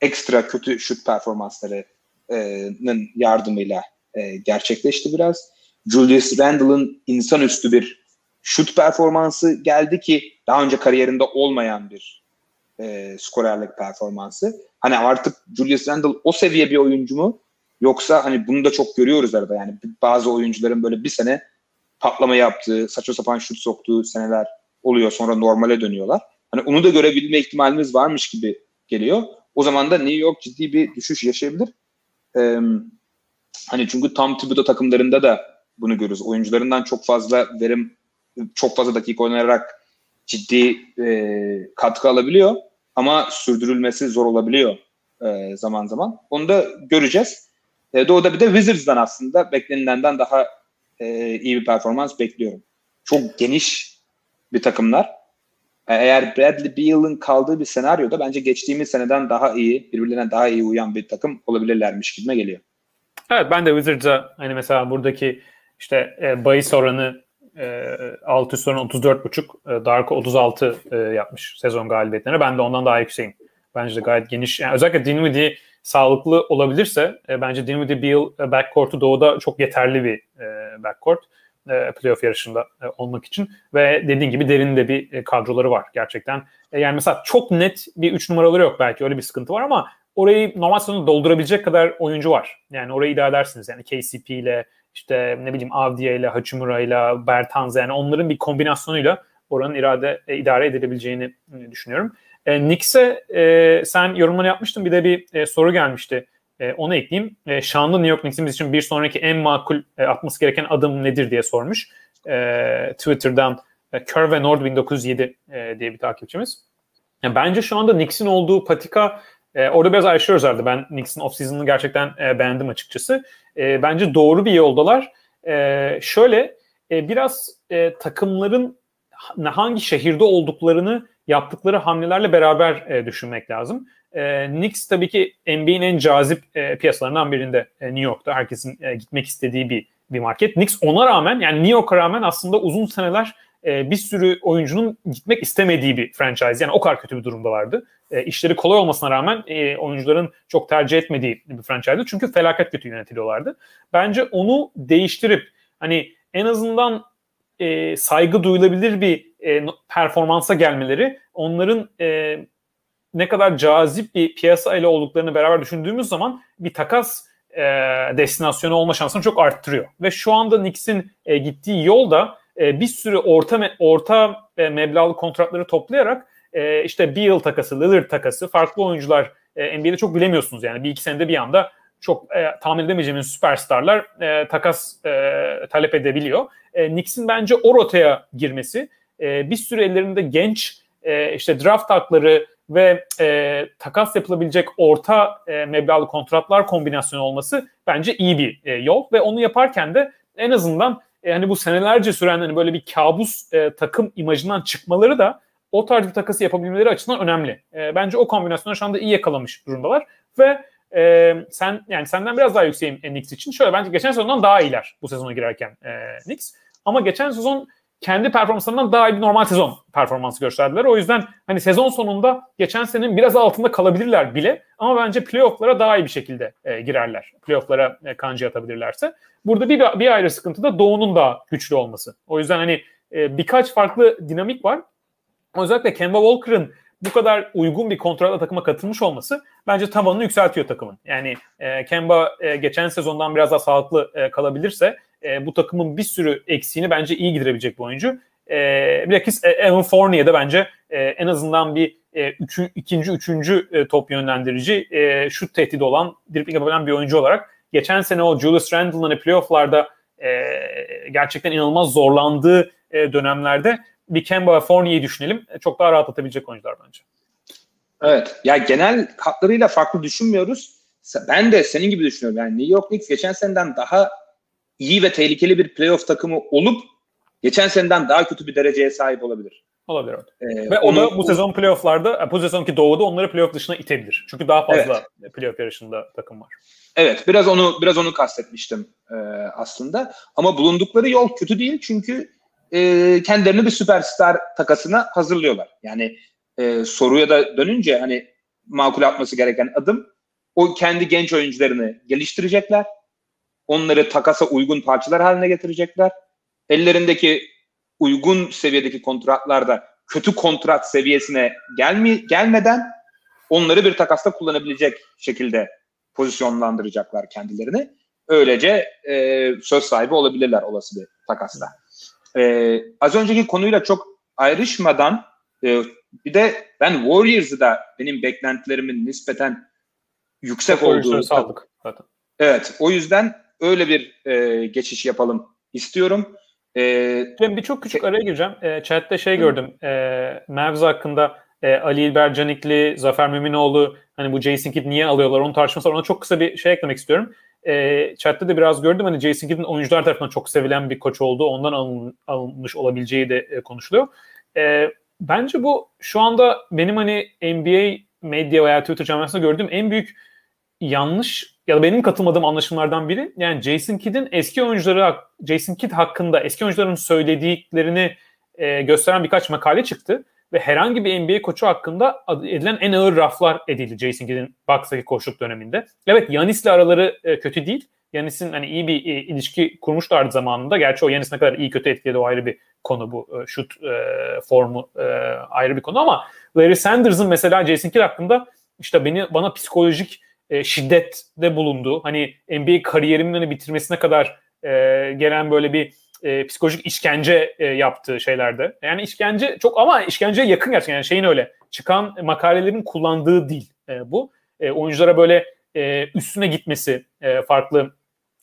ekstra kötü şut performanslarının yardımıyla e, gerçekleşti biraz. Julius Randle'ın insanüstü bir şut performansı geldi ki daha önce kariyerinde olmayan bir e, skorerlik performansı. Hani artık Julius Randle o seviye bir oyuncu mu? Yoksa hani bunu da çok görüyoruz arada yani bazı oyuncuların böyle bir sene patlama yaptığı, saçma sapan şut soktuğu seneler oluyor sonra normale dönüyorlar. Hani onu da görebilme ihtimalimiz varmış gibi geliyor. O zaman da New York ciddi bir düşüş yaşayabilir. Ee, hani çünkü tam Thibodeau takımlarında da bunu görürüz. Oyuncularından çok fazla verim, çok fazla dakika oynayarak ciddi e, katkı alabiliyor. Ama sürdürülmesi zor olabiliyor e, zaman zaman. Onu da göreceğiz. E, Doğu'da bir de Wizards'dan aslında beklenilenden daha e, iyi bir performans bekliyorum. Çok geniş bir takımlar. E, eğer Bradley Beal'ın kaldığı bir senaryoda bence geçtiğimiz seneden daha iyi, birbirlerine daha iyi uyan bir takım olabilirlermiş gibime geliyor. Evet ben de Wizards'a hani mesela buradaki işte e, bahis oranı e, alt üst oranı 34.5 e, Darko 36 e, yapmış sezon galibiyetlerine. Ben de ondan daha yükseğim. Bence de gayet geniş. Yani özellikle Dinwiddie sağlıklı olabilirse e, bence Dinwiddie Beal e, backcourt'u doğuda çok yeterli bir e, backcourt e, playoff yarışında e, olmak için ve dediğin gibi derinde bir e, kadroları var gerçekten. E, yani mesela çok net bir 3 numaraları yok belki öyle bir sıkıntı var ama orayı normal sezonda doldurabilecek kadar oyuncu var. Yani orayı idare edersiniz. Yani KCP ile işte ne bileyim Avdia ile Hachimura ile Bertans yani onların bir kombinasyonuyla oranın irade idare edilebileceğini düşünüyorum. E, Knicks'e e, sen yorumları yapmıştın. Bir de bir e, soru gelmişti. E, onu ekleyeyim. E, şanlı New York Knicks'imiz için bir sonraki en makul e, atması gereken adım nedir diye sormuş. E, Twitter'dan e, Curve Nord 1907 e, diye bir takipçimiz. Yani bence şu anda Knicks'in olduğu patika e, orada biraz ayrışıyoruz herhalde. Ben Knicks'in off-season'ını gerçekten e, beğendim açıkçası. E, bence doğru bir yoldalar. E, şöyle e, biraz e, takımların hangi şehirde olduklarını yaptıkları hamlelerle beraber e, düşünmek lazım. E, Knicks tabii ki NBA'nin en cazip e, piyasalarından birinde e, New York'ta. Herkesin e, gitmek istediği bir bir market. Knicks ona rağmen yani New York'a rağmen aslında uzun seneler e, bir sürü oyuncunun gitmek istemediği bir franchise. Yani o kadar kötü bir durumdalardı. E, işleri kolay olmasına rağmen e, oyuncuların çok tercih etmediği bir franchise'dı. Çünkü felaket kötü yönetiliyorlardı. Bence onu değiştirip hani en azından e, saygı duyulabilir bir e, performansa gelmeleri onların e, ne kadar cazip bir piyasa ile olduklarını beraber düşündüğümüz zaman bir takas e, destinasyonu olma şansını çok arttırıyor. Ve şu anda Knicks'in e, gittiği yolda e, bir sürü orta me- orta e, meblağlı kontratları toplayarak e, işte Beal takası, Lillard takası, farklı oyuncular e, NBA'de çok bilemiyorsunuz yani bir iki senede bir anda çok e, tahmin edemeyeceğimiz süperstarlar e, takas e, talep edebiliyor. E, Knicks'in bence o rotaya girmesi, e, bir sürü ellerinde genç e, işte draft hakları ve e, takas yapılabilecek orta e, meblağlı kontratlar kombinasyonu olması bence iyi bir e, yol ve onu yaparken de en azından e, hani bu senelerce süren hani böyle bir kabus e, takım imajından çıkmaları da o tarz bir takası yapabilmeleri açısından önemli. E, bence o kombinasyonu şu anda iyi yakalamış durumdalar ve e, sen yani senden biraz daha yükseğim e, Knicks için. Şöyle bence geçen sezondan daha iyiler bu sezona girerken e, Knicks. Ama geçen sezon kendi performanslarından daha iyi bir normal sezon performansı gösterdiler. O yüzden hani sezon sonunda geçen senenin biraz altında kalabilirler bile ama bence playoff'lara daha iyi bir şekilde e, girerler. Playoff'lara e, kanca atabilirlerse. Burada bir, bir ayrı sıkıntı da Doğu'nun daha güçlü olması. O yüzden hani e, birkaç farklı dinamik var. Özellikle Kemba Walker'ın bu kadar uygun bir kontratla takıma katılmış olması bence tavanını yükseltiyor takımın. Yani e, Kemba e, geçen sezondan biraz daha sağlıklı e, kalabilirse e, bu takımın bir sürü eksiğini bence iyi giderebilecek bir oyuncu. E, bilakis e, Evan Fournier de bence e, en azından bir e, üçü, ikinci, üçüncü e, top yönlendirici, e, şut tehdidi olan, dribling yapabilen bir oyuncu olarak geçen sene o Julius Randle'ın hani playofflarda e, gerçekten inanılmaz zorlandığı e, dönemlerde bir Kemba ve Fournier'i düşünelim. E, çok daha rahatlatabilecek oyuncular bence. Evet. Ya genel hatlarıyla farklı düşünmüyoruz. Ben de senin gibi düşünüyorum. Yani New York Knicks geçen seneden daha iyi ve tehlikeli bir playoff takımı olup geçen seneden daha kötü bir dereceye sahip olabilir. Olabilir. Ee, Ve onu, o da bu sezon playofflarda, bu sezonki doğuda onları playoff dışına itebilir. Çünkü daha fazla evet. playoff yarışında takım var. Evet, biraz onu biraz onu kastetmiştim e, aslında. Ama bulundukları yol kötü değil çünkü e, kendilerini bir süperstar takasına hazırlıyorlar. Yani e, soruya da dönünce hani makul atması gereken adım o kendi genç oyuncularını geliştirecekler. Onları takasa uygun parçalar haline getirecekler. Ellerindeki uygun seviyedeki kontratlarda kötü kontrat seviyesine gelmi gelmeden onları bir takasta kullanabilecek şekilde pozisyonlandıracaklar kendilerini. Öylece e, söz sahibi olabilirler olası bir takasta. E, az önceki konuyla çok ayrışmadan e, bir de ben Warriors'ı da benim beklentilerimin nispeten yüksek olduğu. Sağlık zaten. Evet o yüzden öyle bir e, geçiş yapalım istiyorum. Ee, Cem bir çok küçük araya gireceğim. E, chat'te şey gördüm. E, Mavs hakkında e, Ali İlber Canikli, Zafer Müminoğlu hani bu Jason Kidd niye alıyorlar onun tartışması var. Ona çok kısa bir şey eklemek istiyorum. E, chat'te de biraz gördüm hani Jason Kidd'in oyuncular tarafından çok sevilen bir koç olduğu ondan alın, alınmış olabileceği de e, konuşuluyor. E, bence bu şu anda benim hani NBA medya veya Twitter camiasında gördüğüm en büyük yanlış ya da benim katılmadığım anlaşımlardan biri yani Jason Kidd'in eski oyuncuları Jason Kidd hakkında eski oyuncuların söylediklerini e, gösteren birkaç makale çıktı ve herhangi bir NBA koçu hakkında edilen en ağır raflar edildi Jason Kidd'in Bucks'taki koçluk döneminde. Evet Yanis'le araları e, kötü değil. Yanis'in hani iyi bir e, ilişki kurmuşlardı zamanında. Gerçi o Yanis ne kadar iyi kötü etkiledi o ayrı bir konu bu e, şut e, formu e, ayrı bir konu ama Larry Sanders'ın mesela Jason Kidd hakkında işte beni bana psikolojik e, şiddette bulundu. Hani NBA kariyerimin hani bitirmesine kadar e, gelen böyle bir e, psikolojik işkence e, yaptığı şeylerde. Yani işkence çok ama işkenceye yakın gerçekten. Yani şeyin öyle çıkan makalelerin kullandığı dil e, bu. E, oyunculara böyle e, üstüne gitmesi e, farklı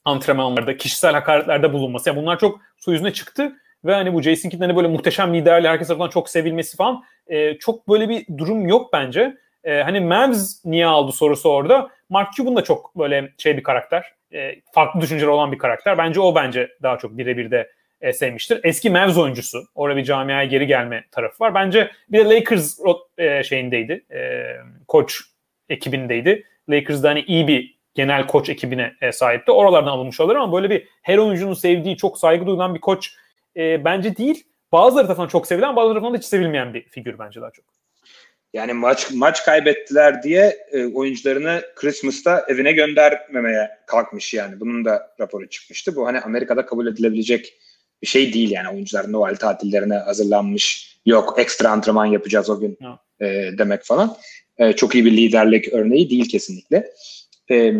antrenmanlarda, kişisel hakaretlerde bulunması. Yani bunlar çok su yüzüne çıktı ve hani bu Jason Kidd'in hani böyle muhteşem liderle herkes tarafından çok sevilmesi falan e, çok böyle bir durum yok bence. E, hani Mavs niye aldı sorusu orada. Mark Cuban da çok böyle şey bir karakter. E, farklı düşünceler olan bir karakter. Bence o bence daha çok birebir de e, sevmiştir. Eski Mavs oyuncusu. Orada bir camiaya geri gelme tarafı var. Bence bir de Lakers e, şeyindeydi. E, koç ekibindeydi. Lakers'da hani iyi bir genel koç ekibine e, sahipti. Oralardan alınmış olabilir ama böyle bir her oyuncunun sevdiği, çok saygı duyulan bir koç e, bence değil. Bazıları tarafından çok sevilen, bazıları tarafından hiç sevilmeyen bir figür bence daha çok. Yani maç maç kaybettiler diye e, oyuncularını Christmas'ta evine göndermemeye kalkmış yani. Bunun da raporu çıkmıştı. Bu hani Amerika'da kabul edilebilecek bir şey değil yani. Oyuncular Noel tatillerine hazırlanmış. Yok ekstra antrenman yapacağız o gün e, demek falan. E, çok iyi bir liderlik örneği değil kesinlikle. E,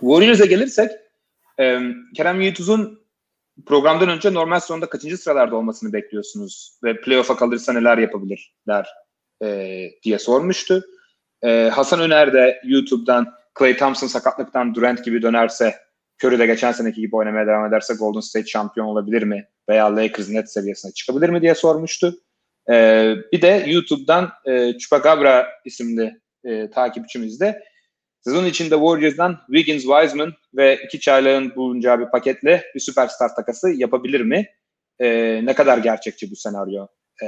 Warriors'a gelirsek e, Kerem Yiğituz'un programdan önce normal sonunda kaçıncı sıralarda olmasını bekliyorsunuz ve playoff'a kalırsa neler yapabilirler e, diye sormuştu. E, Hasan Öner de YouTube'dan Clay Thompson sakatlıktan Durant gibi dönerse Curry de geçen seneki gibi oynamaya devam ederse Golden State şampiyon olabilir mi? Veya Lakers net seviyesine çıkabilir mi diye sormuştu. E, bir de YouTube'dan e, Chupacabra isimli e, takipçimiz de sezon içinde Warriors'dan Wiggins, Wiseman ve iki çaylağın bulunacağı bir paketle bir süperstar takası yapabilir mi? E, ne kadar gerçekçi bu senaryo e,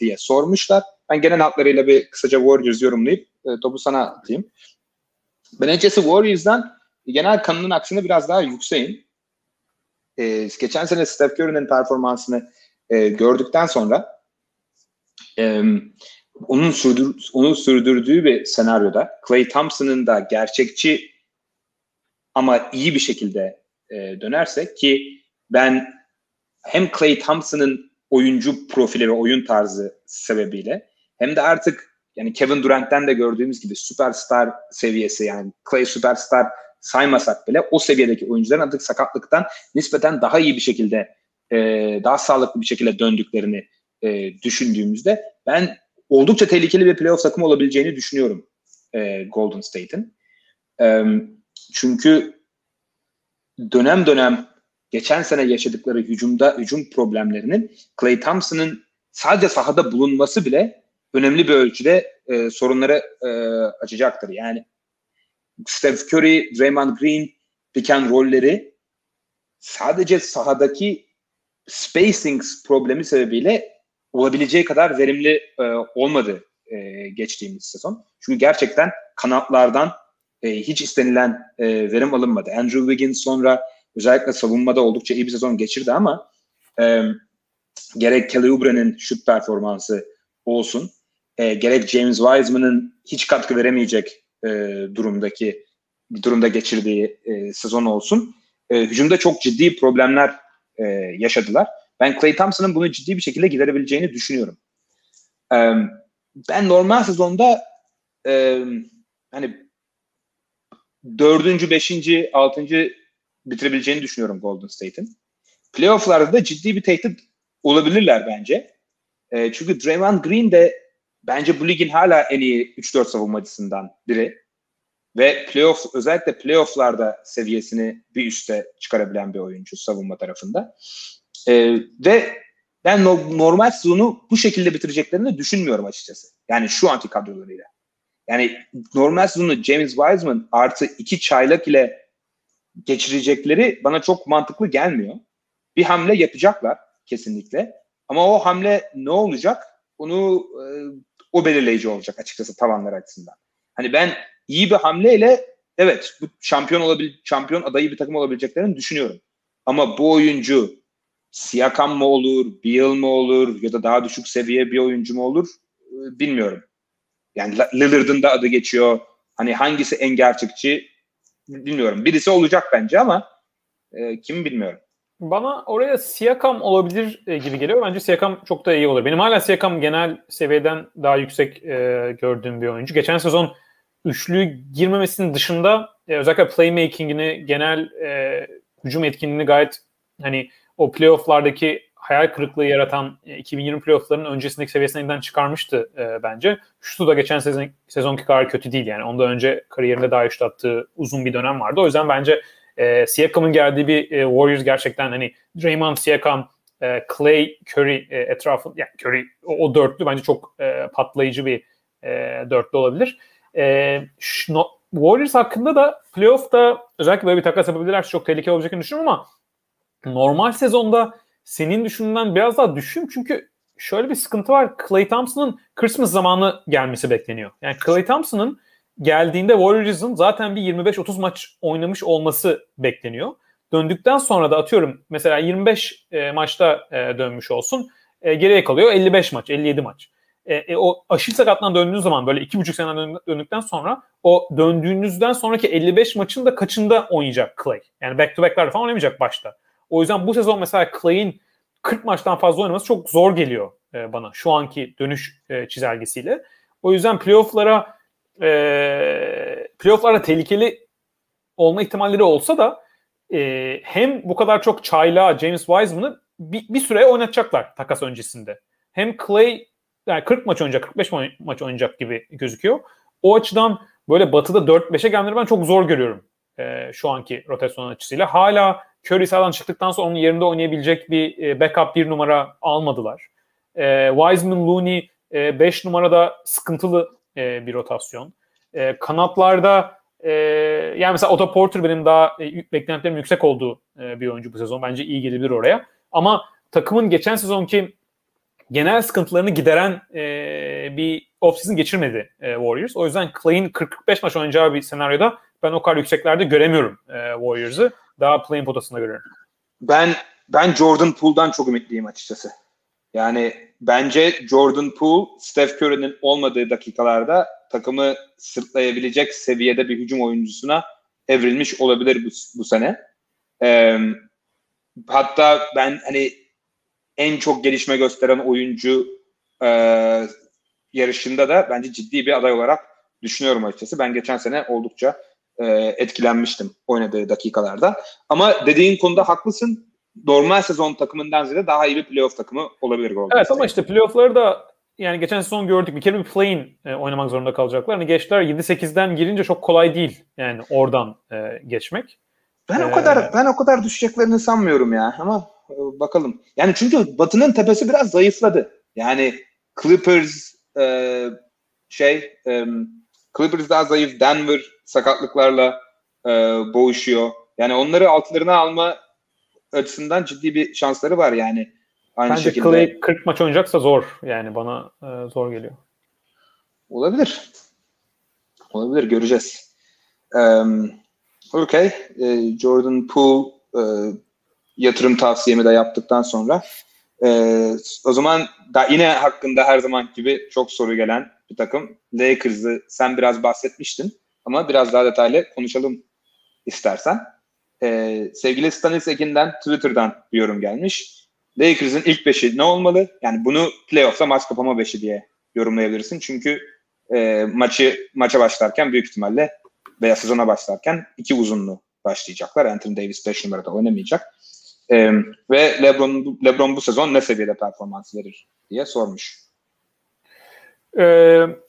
diye sormuşlar. Ben genel hatlarıyla bir kısaca Warriors yorumlayıp e, topu sana atayım. Ben açıkçası Warriors'dan genel kanının aksine biraz daha yükseğim. E, geçen sene Steph Curry'nin performansını e, gördükten sonra e, onun sürdür, onun sürdürdüğü bir senaryoda Clay Thompson'ın da gerçekçi ama iyi bir şekilde e, dönerse ki ben hem Clay Thompson'ın oyuncu profili ve oyun tarzı sebebiyle hem de artık yani Kevin Durant'ten de gördüğümüz gibi süperstar seviyesi yani Clay süperstar saymasak bile o seviyedeki oyuncuların artık sakatlıktan nispeten daha iyi bir şekilde e, daha sağlıklı bir şekilde döndüklerini e, düşündüğümüzde ben oldukça tehlikeli bir playoff takımı olabileceğini düşünüyorum e, Golden State'in. E, çünkü dönem dönem geçen sene yaşadıkları hücumda hücum problemlerinin Clay Thompson'ın sadece sahada bulunması bile önemli bir ölçüde e, sorunları e, açacaktır. Yani Steph Curry, Draymond Green piken rolleri sadece sahadaki spacing problemi sebebiyle olabileceği kadar verimli e, olmadı e, geçtiğimiz sezon. Çünkü gerçekten kanatlardan e, hiç istenilen e, verim alınmadı. Andrew Wiggins sonra özellikle savunmada oldukça iyi bir sezon geçirdi ama e, gerek Kelly Oubre'nin şut performansı olsun, e, gerek James Wiseman'ın hiç katkı veremeyecek e, durumdaki durumda geçirdiği e, sezon olsun. E, hücumda çok ciddi problemler e, yaşadılar. Ben Clay Thompson'ın bunu ciddi bir şekilde giderebileceğini düşünüyorum. E, ben normal sezonda e, hani dördüncü, beşinci, altıncı bitirebileceğini düşünüyorum Golden State'in. Playoff'larda da ciddi bir tehdit olabilirler bence. E, çünkü Draymond Green de bence bu ligin hala en iyi 3-4 savunmacısından biri. Ve playoff özellikle playoff'larda seviyesini bir üste çıkarabilen bir oyuncu savunma tarafında. Ee, ve ben no, normal sezonu bu şekilde bitireceklerini düşünmüyorum açıkçası. Yani şu anki kadrolarıyla. Yani normal sezonu James Wiseman artı iki çaylak ile geçirecekleri bana çok mantıklı gelmiyor. Bir hamle yapacaklar kesinlikle. Ama o hamle ne olacak? Onu e, o belirleyici olacak açıkçası tavanlar açısından. Hani ben iyi bir hamleyle evet bu şampiyon olabil şampiyon adayı bir takım olabileceklerini düşünüyorum. Ama bu oyuncu Siakam mı olur, Beal mı olur ya da daha düşük seviye bir oyuncu mu olur e, bilmiyorum. Yani Lillard'ın da adı geçiyor. Hani hangisi en gerçekçi bilmiyorum. Birisi olacak bence ama e, kim bilmiyorum. Bana oraya Siakam olabilir e, gibi geliyor. Bence Siakam çok da iyi olur. Benim hala Siakam genel seviyeden daha yüksek e, gördüğüm bir oyuncu. Geçen sezon üçlü girmemesinin dışında e, özellikle playmaking'ini, genel e, hücum etkinliğini gayet hani o playoff'lardaki hayal kırıklığı yaratan 2020 e, playoff'larının öncesindeki seviyesinden çıkarmıştı e, bence. Şutu da geçen sezon sezonki kadar kötü değil yani. Ondan önce kariyerinde daha şut attığı uzun bir dönem vardı. O yüzden bence e, Siakam'ın geldiği bir e, Warriors gerçekten hani Draymond, Siakam, e, Clay, Curry e, etrafı yani Curry o, o dörtlü bence çok e, patlayıcı bir e, dörtlü olabilir. E, şno, Warriors hakkında da playoff'ta özellikle böyle bir takas yapabilirlerse çok tehlikeli olacakını düşünüyorum ama normal sezonda senin düşündüğünden biraz daha düşün çünkü şöyle bir sıkıntı var. Clay Thompson'ın Christmas zamanı gelmesi bekleniyor. Yani Clay Thompson'ın geldiğinde Warriors'ın zaten bir 25-30 maç oynamış olması bekleniyor. Döndükten sonra da atıyorum mesela 25 e, maçta e, dönmüş olsun. E, geriye kalıyor 55 maç, 57 maç. E, e, o aşil sakatlan döndüğünüz zaman böyle 2,5 sene döndükten sonra o döndüğünüzden sonraki 55 maçın da kaçında oynayacak Clay? Yani back to back'ler falan oynamayacak başta. O yüzden bu sezon mesela Clay'in 40 maçtan fazla oynaması çok zor geliyor e, bana şu anki dönüş e, çizelgesiyle. O yüzden playoff'lara e, playoff'lara tehlikeli olma ihtimalleri olsa da e, hem bu kadar çok çayla James Wiseman'ı bir, bir süre oynatacaklar takas öncesinde. Hem Clay yani 40 maç oynayacak, 45 maç oynayacak gibi gözüküyor. O açıdan böyle batıda 4-5'e gelmeleri ben çok zor görüyorum e, şu anki rotasyon açısıyla. Hala Curry sahadan çıktıktan sonra onun yerinde oynayabilecek bir e, backup bir numara almadılar. E, Wiseman, Looney 5 e, numarada sıkıntılı e, bir rotasyon. E, kanatlarda e, yani mesela Otto Porter benim daha e, beklentilerim yüksek olduğu e, bir oyuncu bu sezon. Bence iyi gelebilir oraya. Ama takımın geçen sezonki genel sıkıntılarını gideren e, bir offseason geçirmedi e, Warriors. O yüzden Clay'in 40-45 maç oynayacağı bir senaryoda ben o kadar yükseklerde göremiyorum e, Warriors'ı. Daha playing potasında görüyorum. Ben ben Jordan Poole'dan çok ümitliyim açıkçası. Yani bence Jordan Poole, Steph Curry'nin olmadığı dakikalarda takımı sırtlayabilecek seviyede bir hücum oyuncusuna evrilmiş olabilir bu, bu sene. Ee, hatta ben hani en çok gelişme gösteren oyuncu e, yarışında da bence ciddi bir aday olarak düşünüyorum açıkçası. Ben geçen sene oldukça e, etkilenmiştim oynadığı dakikalarda. Ama dediğin konuda haklısın. Normal sezon takımından ziyade daha iyi bir playoff takımı olabilir Golden Evet State. ama işte playoffları da yani geçen sezon gördük bir kere bir play-in e, oynamak zorunda kalacaklar. Hani geçtiler 7-8'den girince çok kolay değil yani oradan e, geçmek. Ben ee, o kadar ben o kadar düşeceklerini sanmıyorum ya ama e, bakalım. Yani çünkü Batı'nın tepesi biraz zayıfladı. Yani Clippers e, şey e, Clippers daha zayıf. Denver sakatlıklarla e, boğuşuyor. Yani onları altlarına alma açısından ciddi bir şansları var yani. Aynı Bence şekilde. Clay 40 maç oynayacaksa zor. Yani bana e, zor geliyor. Olabilir. Olabilir. Göreceğiz. Um, okay. E, Jordan Poole e, yatırım tavsiyemi de yaptıktan sonra e, o zaman da yine hakkında her zaman gibi çok soru gelen bir takım Lakers'ı sen biraz bahsetmiştin ama biraz daha detaylı konuşalım istersen. Ee, sevgili Stanis Ekin'den Twitter'dan bir yorum gelmiş. Lakers'ın ilk beşi ne olmalı? Yani bunu playoff'ta maç kapama beşi diye yorumlayabilirsin. Çünkü e, maçı maça başlarken büyük ihtimalle veya sezona başlarken iki uzunlu başlayacaklar. Anthony Davis 5 numarada oynamayacak. E, ve LeBron, LeBron bu sezon ne seviyede performans verir diye sormuş. Ee,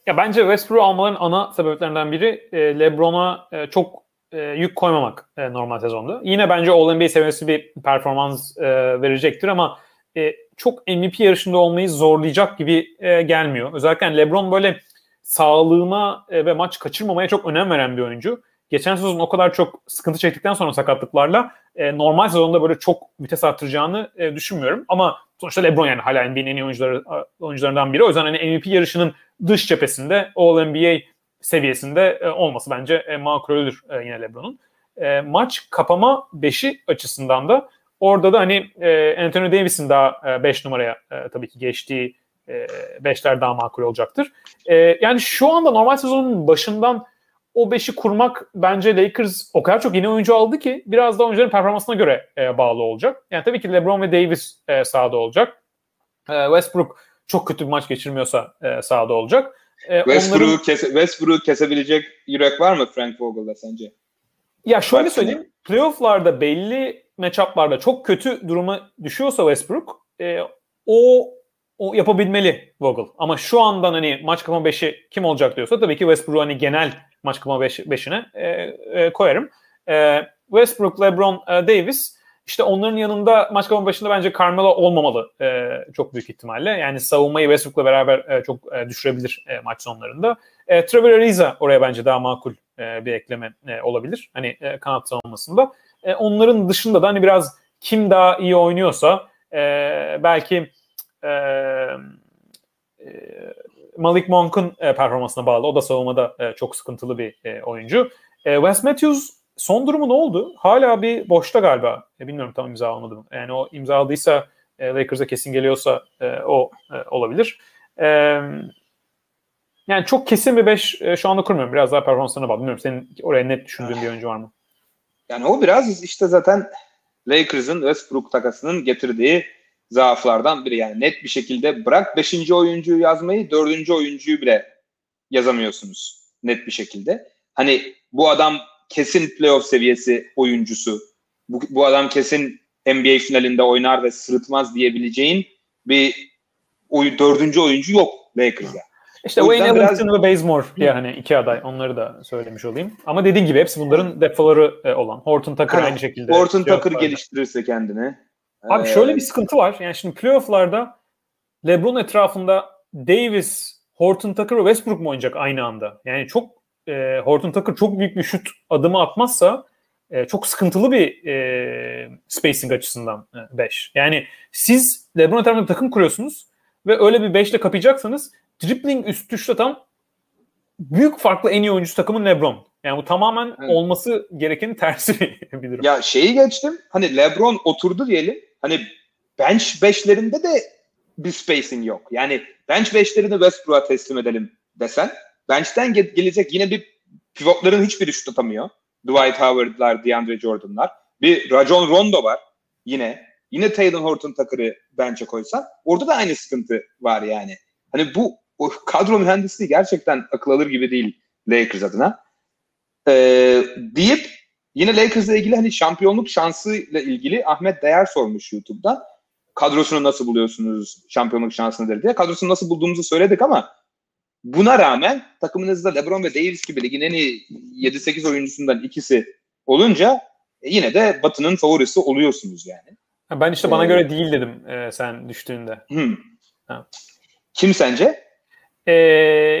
ya bence Westbrook almaların ana sebeplerinden biri e, LeBron'a e, çok e, yük koymamak e, normal sezonda. Yine bence All-NBA seviyesi bir performans e, verecektir ama e, çok MVP yarışında olmayı zorlayacak gibi e, gelmiyor. Özellikle LeBron böyle sağlığına e, ve maç kaçırmamaya çok önem veren bir oyuncu. Geçen sezon o kadar çok sıkıntı çektikten sonra sakatlıklarla e, normal sezonda böyle çok vites arttıracağını e, düşünmüyorum. Ama sonuçta LeBron yani hala NBA'nin en iyi oyuncuları, oyuncularından biri. O yüzden hani MVP yarışının dış cephesinde All-NBA seviyesinde e, olması bence e, makuldür e, yine LeBron'un. E, maç kapama 5'i açısından da orada da hani Anthony Davis'in daha 5 e, numaraya tabii ki geçtiği 5'ler e, daha makul olacaktır. Yani şu anda normal sezonun başından o beşi kurmak bence Lakers o kadar çok yeni oyuncu aldı ki biraz da oyuncuların performansına göre bağlı olacak. Yani tabii ki LeBron ve Davis e, sahada olacak. Westbrook çok kötü bir maç geçirmiyorsa e, sahada olacak. E, Westbrook'u onların... kese, Westbrook kesebilecek yürek var mı Frank Vogel'da sence? Ya şöyle Baksana. söyleyeyim. Playoff'larda belli matchup'larda çok kötü duruma düşüyorsa Westbrook e, o o yapabilmeli Vogel. Ama şu andan hani maç kapama 5'i kim olacak diyorsa tabii ki Westbrook hani genel maç kapama 5'ine e, e, koyarım. E, Westbrook, LeBron, e, Davis işte onların yanında maç kapama başında bence Carmelo olmamalı e, çok büyük ihtimalle. Yani savunmayı Westbrook'la beraber e, çok e, düşürebilir e, maç sonlarında. E, Trevor Ariza oraya bence daha makul e, bir ekleme e, olabilir. Hani e, kanat savunmasında. E, onların dışında da hani biraz kim daha iyi oynuyorsa e, belki e, e, Malik Monk'un e, performansına bağlı. O da savunmada e, çok sıkıntılı bir e, oyuncu. E, Wes Matthews son durumu ne oldu? Hala bir boşta galiba. E, bilmiyorum tam imza almadı mı. Yani o imza aldıysa e, Lakers'a kesin geliyorsa e, o e, olabilir. E, yani çok kesin bir 5 e, şu anda kurmuyorum. Biraz daha performanslarına bağlı. Bilmiyorum senin oraya net düşündüğün bir oyuncu var mı? Yani o biraz işte zaten Lakers'ın Westbrook takasının getirdiği zaaflardan biri. Yani net bir şekilde bırak 5. oyuncuyu yazmayı 4. oyuncuyu bile yazamıyorsunuz net bir şekilde. Hani bu adam kesin playoff seviyesi oyuncusu. Bu, bu adam kesin NBA finalinde oynar ve sırıtmaz diyebileceğin bir oy, dördüncü oyuncu yok Lakers'da. İşte Wayne Ellington biraz... ve Bazemore diye hani iki aday onları da söylemiş olayım. Ama dediğin gibi hepsi bunların defoları e, olan. Horton Tucker aynı şekilde. Horton Tucker geliştirirse kendini. Abi şöyle bir sıkıntı var. Yani şimdi playoff'larda LeBron etrafında Davis, Horton Tucker ve Westbrook mu oynayacak aynı anda? Yani çok e, Horton Tucker çok büyük bir şut adımı atmazsa e, çok sıkıntılı bir e, spacing açısından 5. E, yani siz LeBron etrafında takım kuruyorsunuz ve öyle bir 5 ile kapayacaksanız dribbling üstü şut atan büyük farklı en iyi oyuncusu takımın LeBron. Yani bu tamamen evet. olması gerekenin tersi (laughs) bir durum. Ya şeyi geçtim. Hani LeBron oturdu diyelim. Hani bench beşlerinde de bir spacing yok. Yani bench beşlerini Westbrook'a teslim edelim desen bench'ten ge- gelecek yine bir pivotların hiçbiri şut atamıyor. Dwight Howard'lar, DeAndre Jordan'lar. Bir Rajon Rondo var yine. Yine Taylor Horton Tucker'ı bench'e koysan orada da aynı sıkıntı var yani. Hani bu o kadro mühendisliği gerçekten akıl alır gibi değil Lakers adına. Ee, deyip yine Lakers'la ilgili hani şampiyonluk şansıyla ilgili Ahmet Değer sormuş YouTube'da. Kadrosunu nasıl buluyorsunuz şampiyonluk şansını diye. Kadrosunu nasıl bulduğumuzu söyledik ama buna rağmen takımınızda LeBron ve Davis gibi ligin en iyi 7-8 oyuncusundan ikisi olunca e, yine de Batı'nın favorisi oluyorsunuz yani. Ben işte bana ee, göre değil dedim e, sen düştüğünde. Hmm. Kim sence? Ee,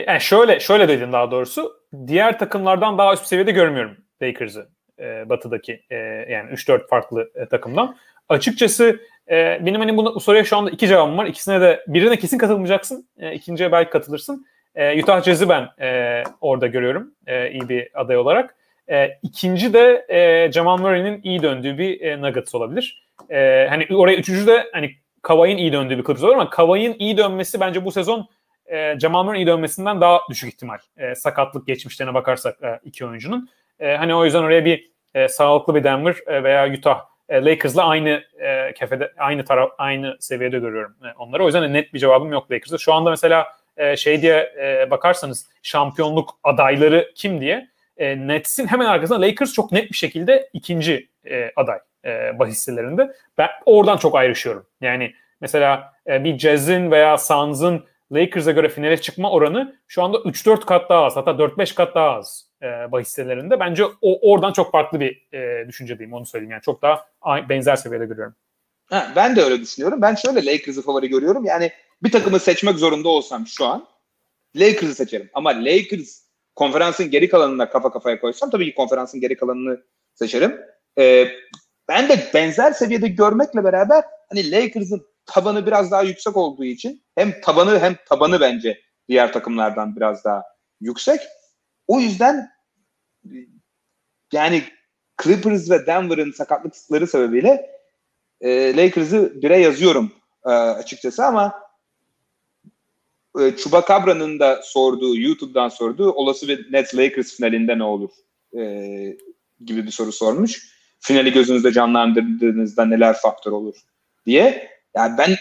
yani şöyle şöyle dedim daha doğrusu. Diğer takımlardan daha üst seviyede görmüyorum Lakers'ı e, batıdaki e, yani 3-4 farklı e, takımdan. Açıkçası e, benim hani bu soruya şu anda iki cevabım var. İkisine de birine kesin katılmayacaksın. E, ikinciye belki katılırsın. E, Utah Jazz'i ben e, orada görüyorum e, iyi bir aday olarak. E, ikinci de e, Jamal Murray'nin iyi döndüğü bir e, Nuggets olabilir. E, hani oraya üçüncü de hani Kawhi'nin iyi döndüğü bir Clippers olur ama Kawhi'nin iyi dönmesi bence bu sezon e, Jamal Murray'in iyi dönmesinden daha düşük ihtimal. E, sakatlık geçmişlerine bakarsak e, iki oyuncunun. E, hani o yüzden oraya bir e, sağlıklı bir Denver e, veya Utah e, Lakers'la aynı e, kefede aynı taraf aynı seviyede görüyorum e, onları. O yüzden net bir cevabım yok Lakers'da. Şu anda mesela e, şey diye e, bakarsanız şampiyonluk adayları kim diye e, Nets'in hemen arkasında Lakers çok net bir şekilde ikinci aday e, bahisselerinde. Ben oradan çok ayrışıyorum. Yani mesela bir Jazz'in veya Suns'ın Lakers'a göre finale çıkma oranı şu anda 3-4 kat daha az hatta 4-5 kat daha az e, bahisselerinde. Bence o oradan çok farklı bir e, düşüncedeyim onu söyleyeyim. Yani çok daha benzer seviyede görüyorum. Ha, ben de öyle düşünüyorum. Ben şöyle Lakers'ı favori görüyorum. Yani bir takımı seçmek zorunda olsam şu an Lakers'ı seçerim. Ama Lakers konferansın geri kalanına kafa kafaya koysam tabii ki konferansın geri kalanını seçerim. Ee, ben de benzer seviyede görmekle beraber hani Lakers'ın tabanı biraz daha yüksek olduğu için hem tabanı hem tabanı bence diğer takımlardan biraz daha yüksek. O yüzden yani Clippers ve Denver'ın sakatlıkları sebebiyle e, Lakers'ı bire yazıyorum e, açıkçası ama e, Chubacabra'nın da sorduğu, YouTube'dan sorduğu olası bir Nets Lakers finalinde ne olur e, gibi bir soru sormuş. Finali gözünüzde canlandırdığınızda neler faktör olur diye. Yani ben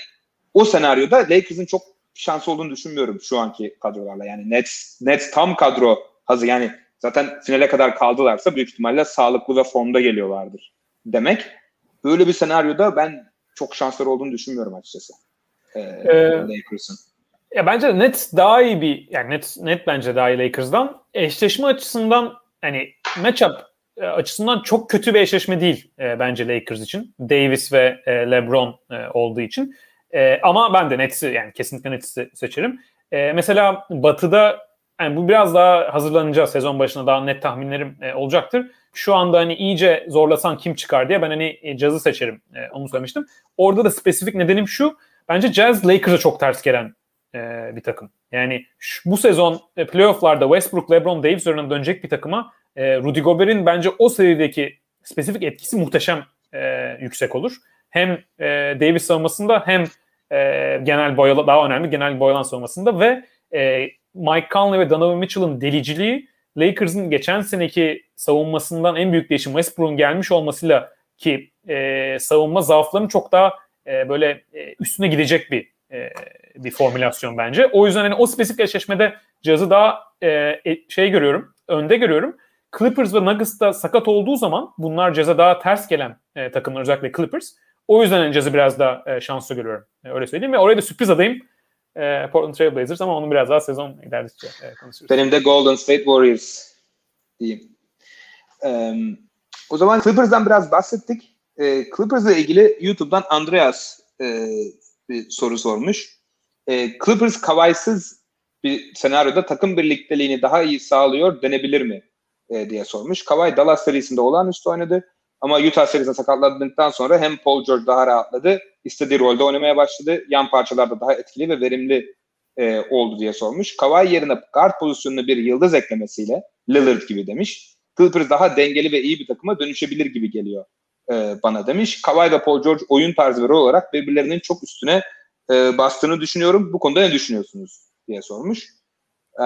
o senaryoda Lakers'ın çok şansı olduğunu düşünmüyorum şu anki kadrolarla. Yani Nets, Nets tam kadro hazır. Yani zaten finale kadar kaldılarsa büyük ihtimalle sağlıklı ve formda geliyorlardır demek. Böyle bir senaryoda ben çok şansları olduğunu düşünmüyorum açıkçası. Ee, ee, Lakers'ın. Ya bence net daha iyi bir yani net net bence daha iyi Lakers'dan. Eşleşme açısından hani matchup e, açısından çok kötü bir eşleşme değil e, bence Lakers için. Davis ve e, LeBron e, olduğu için. E, ama ben de Nets'i yani kesinlikle Nets'i seçerim. E, mesela Batı'da yani bu biraz daha hazırlanacağız sezon başına daha net tahminlerim e, olacaktır. Şu anda hani iyice zorlasan kim çıkar diye ben hani e, Jazz'ı seçerim e, onu söylemiştim. Orada da spesifik nedenim şu. Bence Jazz Lakers'a çok ters gelen e, bir takım. Yani şu, bu sezon e, playofflarda Westbrook, LeBron, Davis üzerinden dönecek bir takıma e, Rudy Gobert'in bence o seviyedeki spesifik etkisi muhteşem e, yüksek olur. Hem e, Davis savunmasında hem e, genel boyalı daha önemli genel boyalan savunmasında ve e, Mike Conley ve Donovan Mitchell'ın deliciliği Lakers'ın geçen seneki savunmasından en büyük değişim Westbrook'un gelmiş olmasıyla ki e, savunma zaaflarının çok daha e, böyle e, üstüne gidecek bir e, bir formülasyon bence. O yüzden hani o spesifik eşleşmede Jazz'ı daha e, e, şey görüyorum, önde görüyorum. Clippers ve Nuggets da sakat olduğu zaman bunlar Jazz'a daha ters gelen e, takımlar özellikle Clippers. O yüzden hani Jazz'ı biraz daha e, şanslı görüyorum. E, öyle söyleyeyim ve oraya da sürpriz adayım e, Portland Trail Blazers ama onu biraz daha sezon ilerledikçe e, konuşuruz. Benim de Golden State Warriors diyeyim. Um, o zaman Clippers'dan biraz bahsettik. E, Clippers'la ilgili YouTube'dan Andreas e, bir soru sormuş. e, Clippers Kawhi'sız bir senaryoda takım birlikteliğini daha iyi sağlıyor denebilir mi e, diye sormuş. Kawhi Dallas serisinde olağanüstü oynadı. Ama Utah serisinde sakatlandıktan sonra hem Paul George daha rahatladı, istediği rolde oynamaya başladı. Yan parçalarda daha etkili ve verimli e, oldu diye sormuş. Kawhi yerine guard pozisyonuna bir yıldız eklemesiyle Lillard gibi demiş. Clippers daha dengeli ve iyi bir takıma dönüşebilir gibi geliyor e, bana demiş. Kawhi ve Paul George oyun tarzı ve rol olarak birbirlerinin çok üstüne e, bastığını düşünüyorum. Bu konuda ne düşünüyorsunuz diye sormuş. E,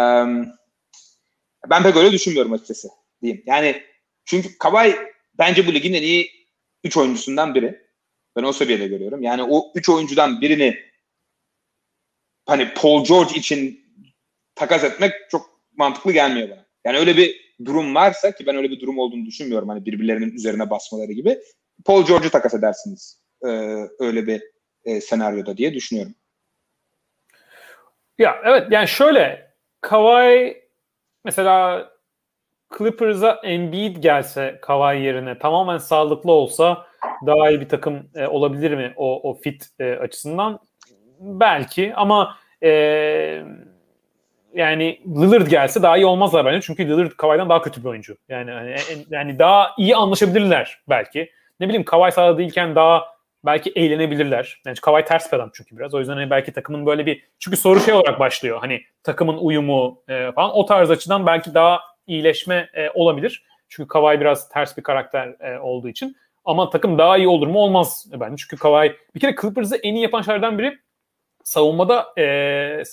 ben pek öyle düşünmüyorum açıkçası diyeyim. Yani çünkü Kawhi bence bu ligin en iyi 3 oyuncusundan biri. Ben o seviyede görüyorum. Yani o 3 oyuncudan birini hani Paul George için takas etmek çok mantıklı gelmiyor bana. Yani öyle bir durum varsa ki ben öyle bir durum olduğunu düşünmüyorum hani birbirlerinin üzerine basmaları gibi. Paul George'u takas edersiniz e, öyle bir e, senaryoda diye düşünüyorum. Ya evet yani şöyle Kawhi mesela Clippers'a Embiid gelse Kawhi yerine tamamen sağlıklı olsa daha iyi bir takım e, olabilir mi o, o fit e, açısından? Belki ama e, yani Lillard gelse daha iyi olmazlar bence. Çünkü Lillard Kawhi'den daha kötü bir oyuncu. Yani hani, yani daha iyi anlaşabilirler belki. Ne bileyim Kawhi sahada değilken daha belki eğlenebilirler. Yani Kawhi ters bir adam çünkü biraz. O yüzden hani belki takımın böyle bir çünkü soru şey olarak başlıyor. Hani takımın uyumu e, falan o tarz açıdan belki daha iyileşme e, olabilir. Çünkü Kawhi biraz ters bir karakter e, olduğu için. Ama takım daha iyi olur mu? Olmaz bence. Çünkü Kawhi bir kere Clippers'ı en iyi yapan şeylerden biri savunmada e,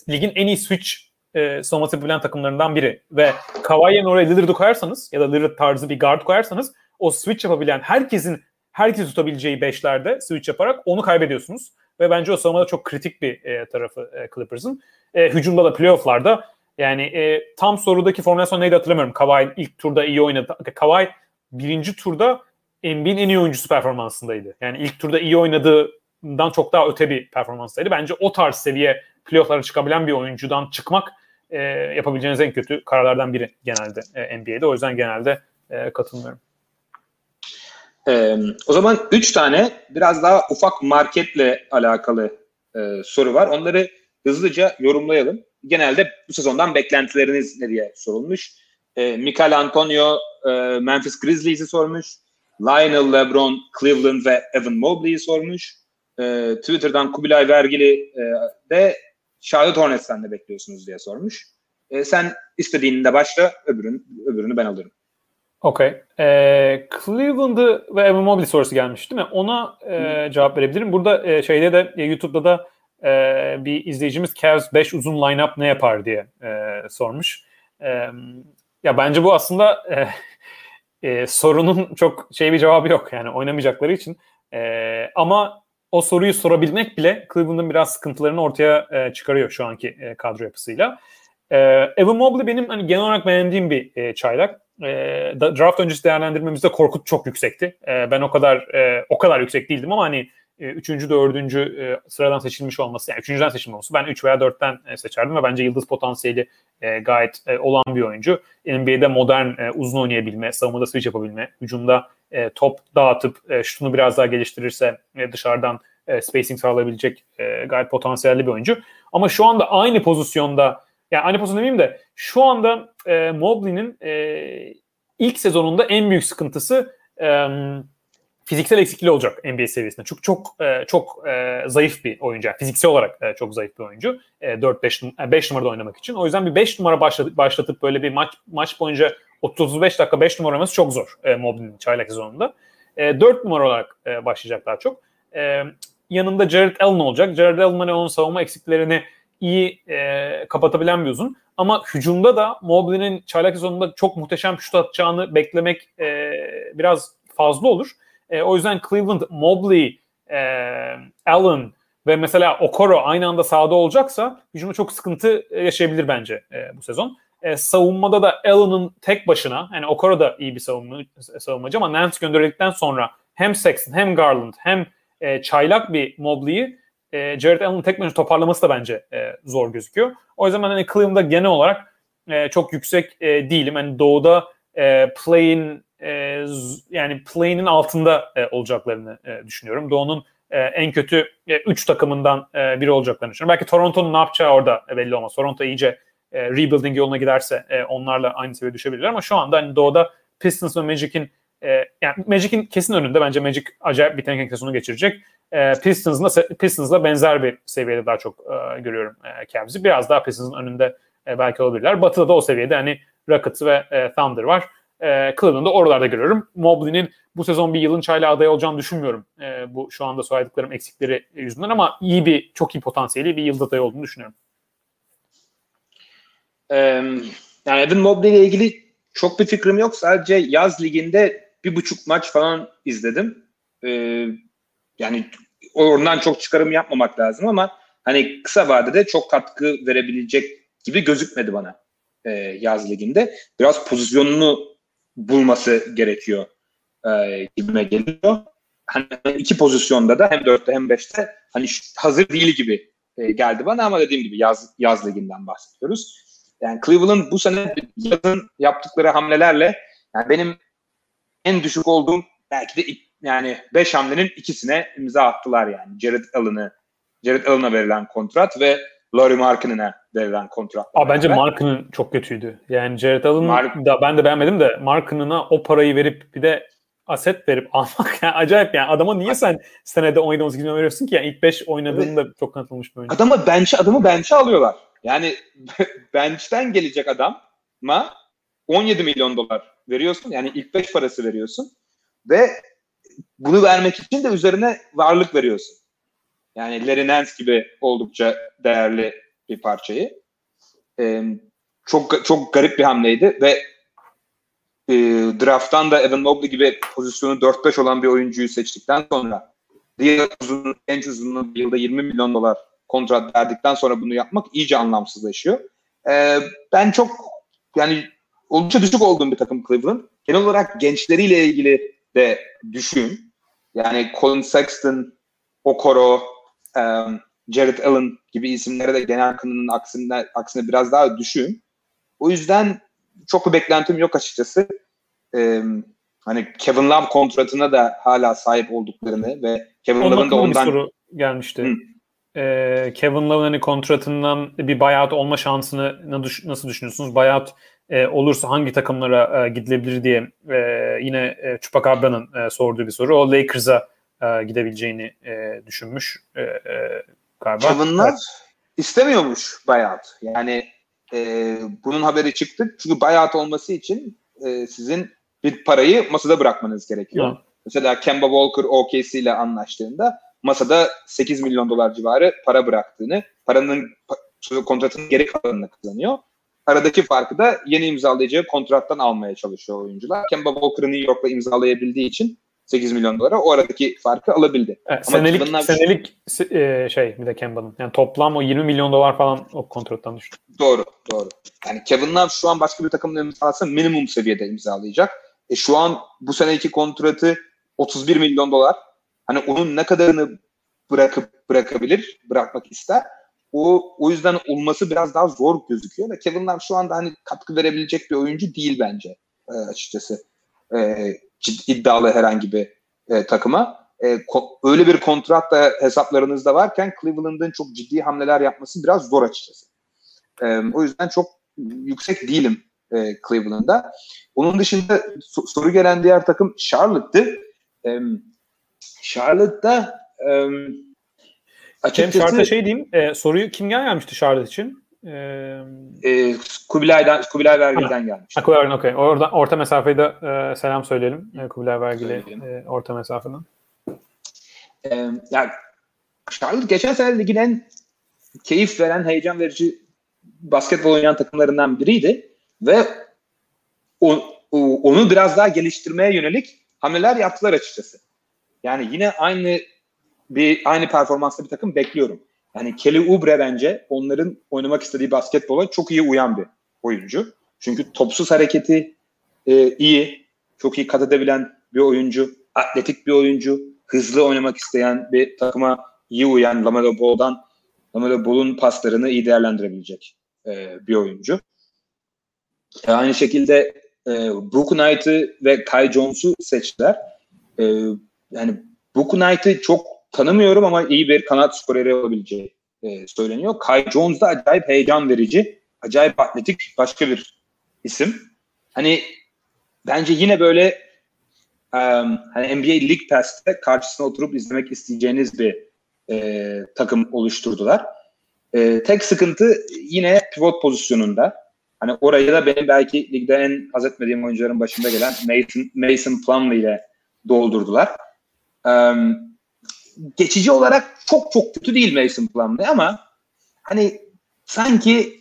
ligin en iyi switch e, savunması yapabilen takımlarından biri. Ve Kawhi'nin oraya Lillard'ı koyarsanız ya da Lillard tarzı bir guard koyarsanız o switch yapabilen herkesin herkes tutabileceği beşlerde switch yaparak onu kaybediyorsunuz. Ve bence o savunmada çok kritik bir e, tarafı e, Clippers'ın. E, hücumda da playoff'larda yani e, tam sorudaki formasyon neydi hatırlamıyorum. Kawhi ilk turda iyi oynadı. Kawhi birinci turda NBA'in en iyi oyuncusu performansındaydı. Yani ilk turda iyi oynadığından çok daha öte bir performanstaydı. Bence o tarz seviye playoff'lara çıkabilen bir oyuncudan çıkmak e, yapabileceğiniz en kötü kararlardan biri genelde e, NBA'de. O yüzden genelde e, katılmıyorum. Ee, o zaman üç tane biraz daha ufak marketle alakalı e, soru var. Onları hızlıca yorumlayalım. Genelde bu sezondan beklentileriniz ne diye sorulmuş. E, Michael Antonio e, Memphis Grizzlies'i sormuş. Lionel LeBron Cleveland ve Evan Mobley'i sormuş. E, Twitter'dan Kubilay Vergili e, de Charlotte Hornets'ten de bekliyorsunuz diye sormuş. E, sen istediğinde başla, öbürünü, öbürünü ben alırım. Okey. Ee, Cleveland'ı ve Evan Mobley sorusu gelmiş değil mi? Ona e, cevap verebilirim. Burada e, şeyde de e, YouTube'da da e, bir izleyicimiz Cavs 5 uzun line-up ne yapar diye e, sormuş. E, ya bence bu aslında e, e, sorunun çok şey bir cevabı yok. Yani oynamayacakları için. E, ama o soruyu sorabilmek bile Cleveland'ın biraz sıkıntılarını ortaya e, çıkarıyor şu anki e, kadro yapısıyla. E, Evan Mobley benim hani genel olarak beğendiğim bir e, çaylak. E, draft öncesi değerlendirmemizde Korkut çok yüksekti. E, ben o kadar e, o kadar yüksek değildim ama hani e, üçüncü, dördüncü e, sıradan seçilmiş olması, yani üçüncüden seçilmiş olması ben üç veya dörtten e, seçerdim ve bence yıldız potansiyeli gayet olan bir oyuncu. NBA'de modern uzun oynayabilme, savunmada switch yapabilme, hücumda top dağıtıp şutunu biraz daha geliştirirse e, dışarıdan spacing sağlayabilecek gayet potansiyelli bir oyuncu. Ama şu anda aynı pozisyonda, yani aynı pozisyon demeyeyim de şu anda Mobley'nin ilk sezonunda en büyük sıkıntısı e, fiziksel eksikliği olacak NBA seviyesinde. Çok çok e, çok e, zayıf bir oyuncu. Fiziksel olarak e, çok zayıf bir oyuncu. E, 4-5 5 numarada oynamak için. O yüzden bir 5 numara başlatıp, başlatıp böyle bir maç maç boyunca 35 dakika 5 numara oynaması çok zor e, Mobley'nin çaylak sezonunda. E, 4 numara olarak e, başlayacak daha çok. E, yanında Jared Allen olacak. Jared Allen hani onun savunma eksiklerini iyi e, kapatabilen bir uzun. Ama hücumda da Mobley'nin çaylak sezonunda çok muhteşem şut atacağını beklemek e, biraz fazla olur. E, o yüzden Cleveland, Mobley, e, Allen ve mesela Okoro aynı anda sahada olacaksa hücumda çok sıkıntı yaşayabilir bence e, bu sezon. E, savunmada da Allen'ın tek başına, yani Okoro da iyi bir savunma, savunmacı ama Nance gönderildikten sonra hem Sexton hem Garland hem e, çaylak bir Mobley'i e, Jared Allen'ın tek başına toparlaması da bence e, zor gözüküyor. O yüzden ben hani Cleveland'da genel olarak e, çok yüksek e, değilim. Yani doğuda e, play'in e, yani play'inin altında e, olacaklarını e, düşünüyorum. Doğu'nun e, en kötü 3 e, takımından e, biri olacaklarını düşünüyorum. Belki Toronto'nun ne yapacağı orada belli olmaz. Toronto iyice e, rebuilding yoluna giderse e, onlarla aynı seviyede düşebilirler ama şu anda hani doğuda Pistons ve Magic'in e, yani Magic'in kesin önünde. Bence Magic acayip bir tenken sezonu geçirecek. E, Pistons'la Pistons'la benzer bir seviyede daha çok e, görüyorum e, Cavs'i. Biraz daha Pistons'ın önünde e, belki olabilirler. Batı'da da o seviyede hani Rockets ve e, Thunder var. E, Cleveland'da oralarda görüyorum. Mobley'nin bu sezon bir yılın çayla aday olacağını düşünmüyorum. E, bu şu anda saydıklarım eksikleri yüzünden ama iyi bir, çok iyi potansiyeli bir yıl aday olduğunu düşünüyorum. Yani Evan Mobley ile ilgili çok bir fikrim yok. Sadece yaz liginde bir buçuk maç falan izledim. Ee, yani oradan çok çıkarım yapmamak lazım ama hani kısa vadede çok katkı verebilecek gibi gözükmedi bana e, yaz liginde. Biraz pozisyonunu bulması gerekiyor e, gibime geliyor. Hani iki pozisyonda da hem dörtte hem beşte hani hazır değil gibi e, geldi bana ama dediğim gibi yaz yaz liginden bahsediyoruz. Yani Cleveland bu sene yazın yaptıkları hamlelerle yani benim en düşük olduğum belki de yani 5 hamlenin ikisine imza attılar yani. Jared Allen'ı Jared Allen'a verilen kontrat ve Laurie Markkanen'a verilen kontrat. Aa, bence Markkanen çok kötüydü. Yani Jared Allen'ı Mark... da ben de beğenmedim de Markkanen'a o parayı verip bir de aset verip (laughs) almak yani acayip yani adama niye sen senede 17-18 milyon veriyorsun ki yani ilk 5 oynadığında evet. çok kanıtılmış bir oyuncu. Adamı bench adamı bench'e alıyorlar. Yani (laughs) bench'ten gelecek adam ma 17 milyon dolar veriyorsun. Yani ilk 5 parası veriyorsun. Ve bunu vermek için de üzerine varlık veriyorsun. Yani Larry Nance gibi oldukça değerli bir parçayı. Ee, çok çok garip bir hamleydi ve e, draft'tan da Evan Mobley gibi pozisyonu 4-5 olan bir oyuncuyu seçtikten sonra diğer uzun, en uzunluğu yılda 20 milyon dolar kontrat verdikten sonra bunu yapmak iyice anlamsızlaşıyor. Ee, ben çok yani oldukça düşük olduğum bir takım Cleveland. Genel olarak gençleriyle ilgili de düşün. Yani Colin Sexton, Okoro, um, Jared Allen gibi isimlere de genel kanının aksine, aksine biraz daha düşün. O yüzden çok bir beklentim yok açıkçası. Ee, hani Kevin Love kontratına da hala sahip olduklarını ve Kevin Love'ın da ondan... Bir soru gelmişti. Hı. Ee, Kevin Love'ın hani kontratından bir buyout olma şansını nasıl düşünüyorsunuz? Buyout e, olursa hangi takımlara e, gidilebilir diye e, yine e, Chupacabran'ın e, sorduğu bir soru. O Lakers'a e, gidebileceğini e, düşünmüş e, e, galiba. Love evet. istemiyormuş buyout. Yani e, bunun haberi çıktı. Çünkü buyout olması için e, sizin bir parayı masada bırakmanız gerekiyor. Hı. Mesela Kemba Walker OKC ile anlaştığında masada 8 milyon dolar civarı para bıraktığını, paranın kontratının geri kalanını kazanıyor. Aradaki farkı da yeni imzalayacağı kontrattan almaya çalışıyor oyuncular. Kemba Walker'ı New York'la imzalayabildiği için 8 milyon dolara o aradaki farkı alabildi. Evet, Ama senelik Cleveland'dan senelik e, şey bir de Kemba'nın. Yani toplam o 20 milyon dolar falan o kontrattan düştü. Doğru, doğru. Yani Kevin Love şu an başka bir takımla imzalasa minimum seviyede imzalayacak. E şu an bu seneki kontratı 31 milyon dolar. Hani onun ne kadarını bırakıp bırakabilir, bırakmak ister. O o yüzden olması biraz daha zor gözüküyor ve Kevin Love şu anda hani katkı verebilecek bir oyuncu değil bence e, açıkçası. E, ciddi, iddialı herhangi bir e, takıma. E, ko- öyle bir kontrat da hesaplarınızda varken Cleveland'ın çok ciddi hamleler yapması biraz zor açıkçası. E, o yüzden çok yüksek değilim e, Cleveland'da. Onun dışında so- soru gelen diğer takım Charlotte'tı. E, Charlotte'da e, açıkçası... Hem şey diyeyim, e, soruyu kim gelmişti Charlotte için? E, Kubilay'dan Kubilay Vergili'den gelmiş. Kubilay okey. Orada orta mesafeyi de e, selam söyleyelim. E, Kubilay Vergili e, orta mesafeden. E, yani Charlotte geçen sene ligin en keyif veren, heyecan verici basketbol oynayan takımlarından biriydi ve o, o, onu biraz daha geliştirmeye yönelik hamleler yaptılar açıkçası. Yani yine aynı bir aynı performanslı bir takım bekliyorum. Yani Kelly Oubre bence onların oynamak istediği basketbola çok iyi uyan bir oyuncu. Çünkü topsuz hareketi e, iyi, çok iyi kat edebilen bir oyuncu, atletik bir oyuncu, hızlı oynamak isteyen bir takıma iyi uyan Lamelo Ball'dan Lamelo Ball'un paslarını iyi değerlendirebilecek e, bir oyuncu. E, aynı şekilde e, Brook Knight'ı ve Kai Jones'u seçtiler. E, yani Brook Knight'ı çok tanımıyorum ama iyi bir kanat skoreri olabileceği e, söyleniyor. Kai Jones da acayip heyecan verici, acayip atletik başka bir isim. Hani bence yine böyle um, hani NBA League Pass'te karşısına oturup izlemek isteyeceğiniz bir e, takım oluşturdular. E, tek sıkıntı yine pivot pozisyonunda. Hani orayı da benim belki ligde en haz etmediğim oyuncuların başında gelen Mason, Mason Plumlee ile doldurdular. Um, geçici olarak çok çok kötü değil Mason Plumlee ama hani sanki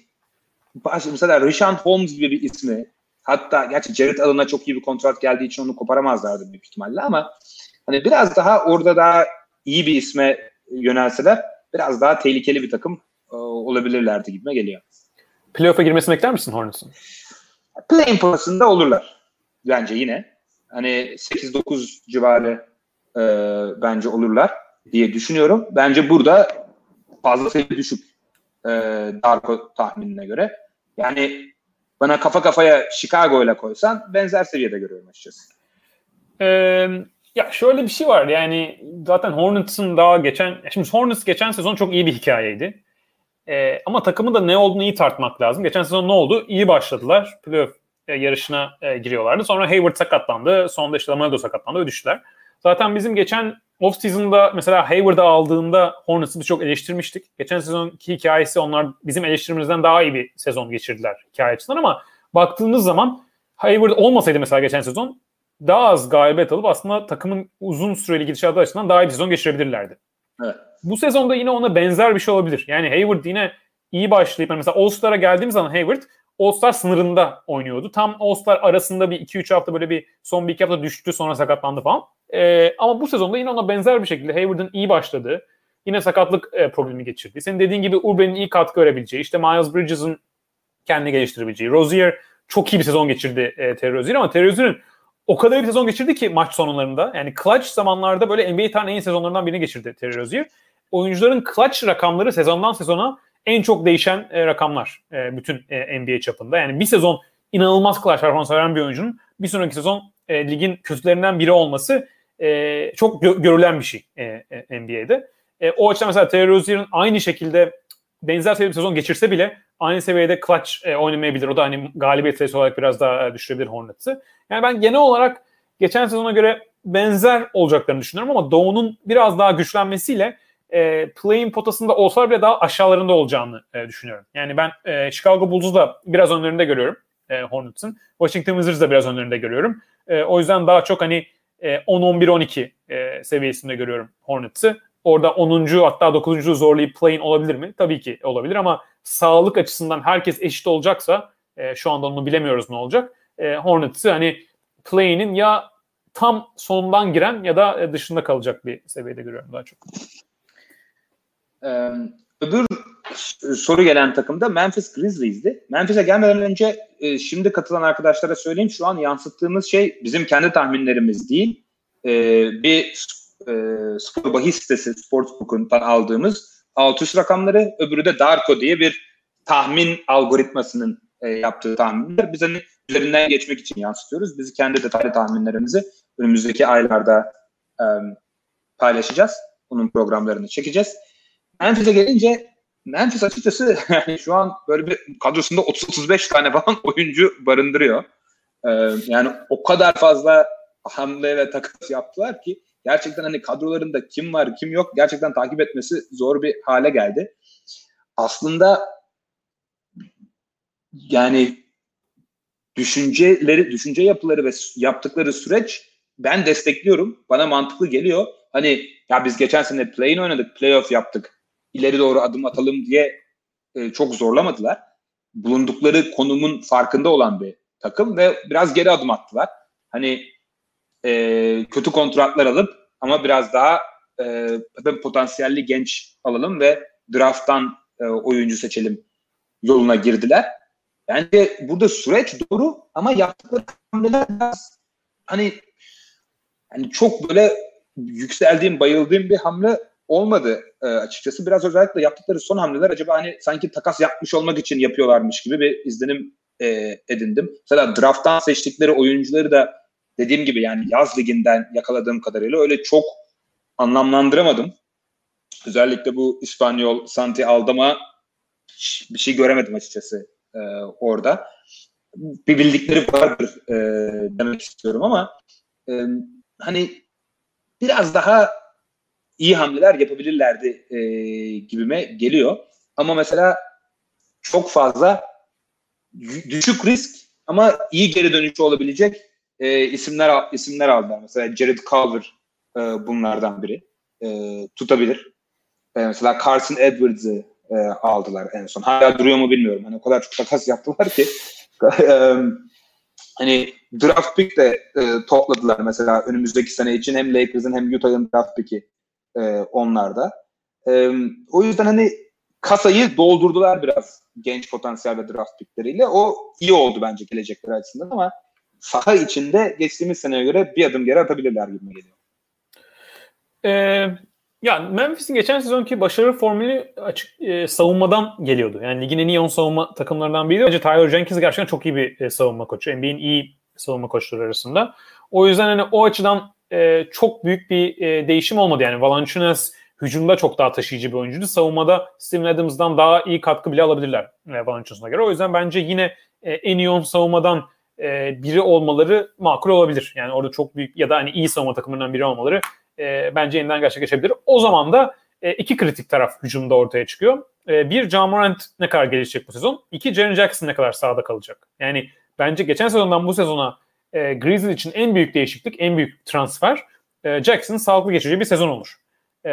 mesela Rishon Holmes gibi bir ismi hatta gerçi Jared Allen'a çok iyi bir kontrat geldiği için onu koparamazlardı büyük ihtimalle ama hani biraz daha orada daha iyi bir isme yönelseler biraz daha tehlikeli bir takım e, olabilirlerdi gibime geliyor. Playoff'a girmesini bekler misin Hornets'ın? Play-in potasında olurlar bence yine. Hani 8-9 civarı e, bence olurlar diye düşünüyorum. Bence burada fazlasıyla düşük e, Darko tahminine göre. Yani bana kafa kafaya Chicago ile koysan benzer seviyede görüyorum açıkçası. Ee, ya şöyle bir şey var yani zaten Hornets'ın daha geçen şimdi Hornets geçen sezon çok iyi bir hikayeydi. Ee, ama takımın da ne olduğunu iyi tartmak lazım. Geçen sezon ne oldu? İyi başladılar. Playoff e, yarışına e, giriyorlardı. Sonra Hayward sakatlandı. Sonunda işte Lamello sakatlandı ve. Zaten bizim geçen off season'da mesela Hayward'ı aldığında Hornets'ı çok eleştirmiştik. Geçen sezonki hikayesi onlar bizim eleştirimizden daha iyi bir sezon geçirdiler hikaye açısından ama baktığınız zaman Hayward olmasaydı mesela geçen sezon daha az galibiyet alıp aslında takımın uzun süreli gidişatı açısından daha iyi bir sezon geçirebilirlerdi. Evet. Bu sezonda yine ona benzer bir şey olabilir. Yani Hayward yine iyi başlayıp mesela All-Star'a geldiğim zaman Hayward All-Star sınırında oynuyordu. Tam All-Star arasında bir 2-3 hafta böyle bir son bir iki hafta düştü sonra sakatlandı falan. Ee, ama bu sezonda yine ona benzer bir şekilde Hayward'ın iyi başladığı, yine sakatlık e, problemi geçirdi. Senin dediğin gibi Urban'in iyi katkı verebileceği, işte Miles Bridges'ın kendini geliştirebileceği. Rozier çok iyi bir sezon geçirdi e, Terry Rozier ama Terry Rozier'in o kadar iyi bir sezon geçirdi ki maç sonlarında. Yani clutch zamanlarda böyle NBA tarihinin en iyi sezonlarından birini geçirdi Terry Rozier. Oyuncuların clutch rakamları sezondan sezona en çok değişen e, rakamlar e, bütün e, NBA çapında. Yani bir sezon inanılmaz clutch performans veren bir oyuncunun bir sonraki sezon e, ligin kötülerinden biri olması e, çok gö- görülen bir şey e, e, NBA'de. E, o açıdan mesela Terry Rozier'in aynı şekilde benzer seviyede bir sezon geçirse bile aynı seviyede clutch e, oynamayabilir. O da hani galibiyet sayısı olarak biraz daha e, düşürebilir Hornets'ı. Yani ben genel olarak geçen sezona göre benzer olacaklarını düşünüyorum ama Doğu'nun biraz daha güçlenmesiyle e, playing potasında olsalar bile daha aşağılarında olacağını e, düşünüyorum. Yani ben e, Chicago Bulls'u da biraz önlerinde görüyorum e, Hornets'ın. Washington Wizards'ı da biraz önlerinde görüyorum. E, o yüzden daha çok hani e, 10-11-12 e, seviyesinde görüyorum Hornets'ı. Orada 10. hatta 9. zorlayıp playing olabilir mi? Tabii ki olabilir ama sağlık açısından herkes eşit olacaksa e, şu anda onu bilemiyoruz ne olacak. E, Hornets'ı hani play'inin ya tam sonundan giren ya da e, dışında kalacak bir seviyede görüyorum daha çok. Öbür soru gelen takım da Memphis Grizzlies'di. Memphis'e gelmeden önce e, şimdi katılan arkadaşlara söyleyeyim. Şu an yansıttığımız şey bizim kendi tahminlerimiz değil. E, bir e, spor bahis sitesi Sportsbook'undan aldığımız alt üst rakamları. Öbürü de Darko diye bir tahmin algoritmasının e, yaptığı tahminler. Biz hani üzerinden geçmek için yansıtıyoruz. Biz kendi detaylı tahminlerimizi önümüzdeki aylarda e, paylaşacağız. Bunun programlarını çekeceğiz. Memphis'e gelince Memphis açıkçası yani (laughs) şu an böyle bir kadrosunda 30-35 tane falan (laughs) oyuncu barındırıyor. Ee, yani o kadar fazla hamle ve takas yaptılar ki gerçekten hani kadrolarında kim var kim yok gerçekten takip etmesi zor bir hale geldi. Aslında yani düşünceleri, düşünce yapıları ve yaptıkları süreç ben destekliyorum. Bana mantıklı geliyor. Hani ya biz geçen sene play oynadık, playoff yaptık ileri doğru adım atalım diye e, çok zorlamadılar. Bulundukları konumun farkında olan bir takım ve biraz geri adım attılar. Hani e, kötü kontratlar alıp ama biraz daha e, potansiyelli genç alalım ve drafttan e, oyuncu seçelim yoluna girdiler. Bence burada süreç doğru ama yaptıkları hamleler biraz hani hani çok böyle yükseldiğim, bayıldığım bir hamle olmadı e, açıkçası. Biraz özellikle yaptıkları son hamleler acaba hani sanki takas yapmış olmak için yapıyorlarmış gibi bir izlenim e, edindim. Mesela drafttan seçtikleri oyuncuları da dediğim gibi yani yaz liginden yakaladığım kadarıyla öyle çok anlamlandıramadım. Özellikle bu İspanyol Santi Aldama bir şey göremedim açıkçası e, orada. Bir bildikleri vardır e, demek istiyorum ama e, hani biraz daha iyi hamleler yapabilirlerdi e, gibime geliyor. Ama mesela çok fazla düşük risk ama iyi geri dönüşü olabilecek e, isimler isimler aldılar. Mesela Jared Culver e, bunlardan biri. E, tutabilir. E, mesela Carson Edwards'ı e, aldılar en son. Hala duruyor mu bilmiyorum. Hani o kadar çok takas yaptılar ki (laughs) e, hani draft pick de e, topladılar mesela önümüzdeki sene için hem Lakers'ın hem Utah'ın draft pick'i e, onlarda. E, o yüzden hani kasayı doldurdular biraz genç potansiyel ve draft pickleriyle. O iyi oldu bence gelecekler açısından ama saha içinde geçtiğimiz seneye göre bir adım geri atabilirler gibi geliyor. Ee, ya Memphis'in geçen sezonki başarı formülü açık e, savunmadan geliyordu. Yani ligin en iyi 10 savunma takımlarından biriydi. Bence Tyler Jenkins gerçekten çok iyi bir e, savunma koçu. NBA'in iyi savunma koçları arasında. O yüzden hani o açıdan e, çok büyük bir e, değişim olmadı. Yani Valanciunas hücumda çok daha taşıyıcı bir oyuncuydu. Savunmada Steven Adams'dan daha iyi katkı bile alabilirler e, Valanciunas'a göre. O yüzden bence yine e, en iyi 10 savunmadan e, biri olmaları makul olabilir. Yani orada çok büyük ya da hani iyi savunma takımlarından biri olmaları e, bence yeniden gerçekleşebilir. O zaman da e, iki kritik taraf hücumda ortaya çıkıyor. E, bir, John Morant ne kadar gelişecek bu sezon? İki, Jaren Jackson ne kadar sahada kalacak? Yani bence geçen sezondan bu sezona e, Grizzlies için en büyük değişiklik, en büyük transfer e, Jackson'ın sağlıklı geçeceği bir sezon olur. E,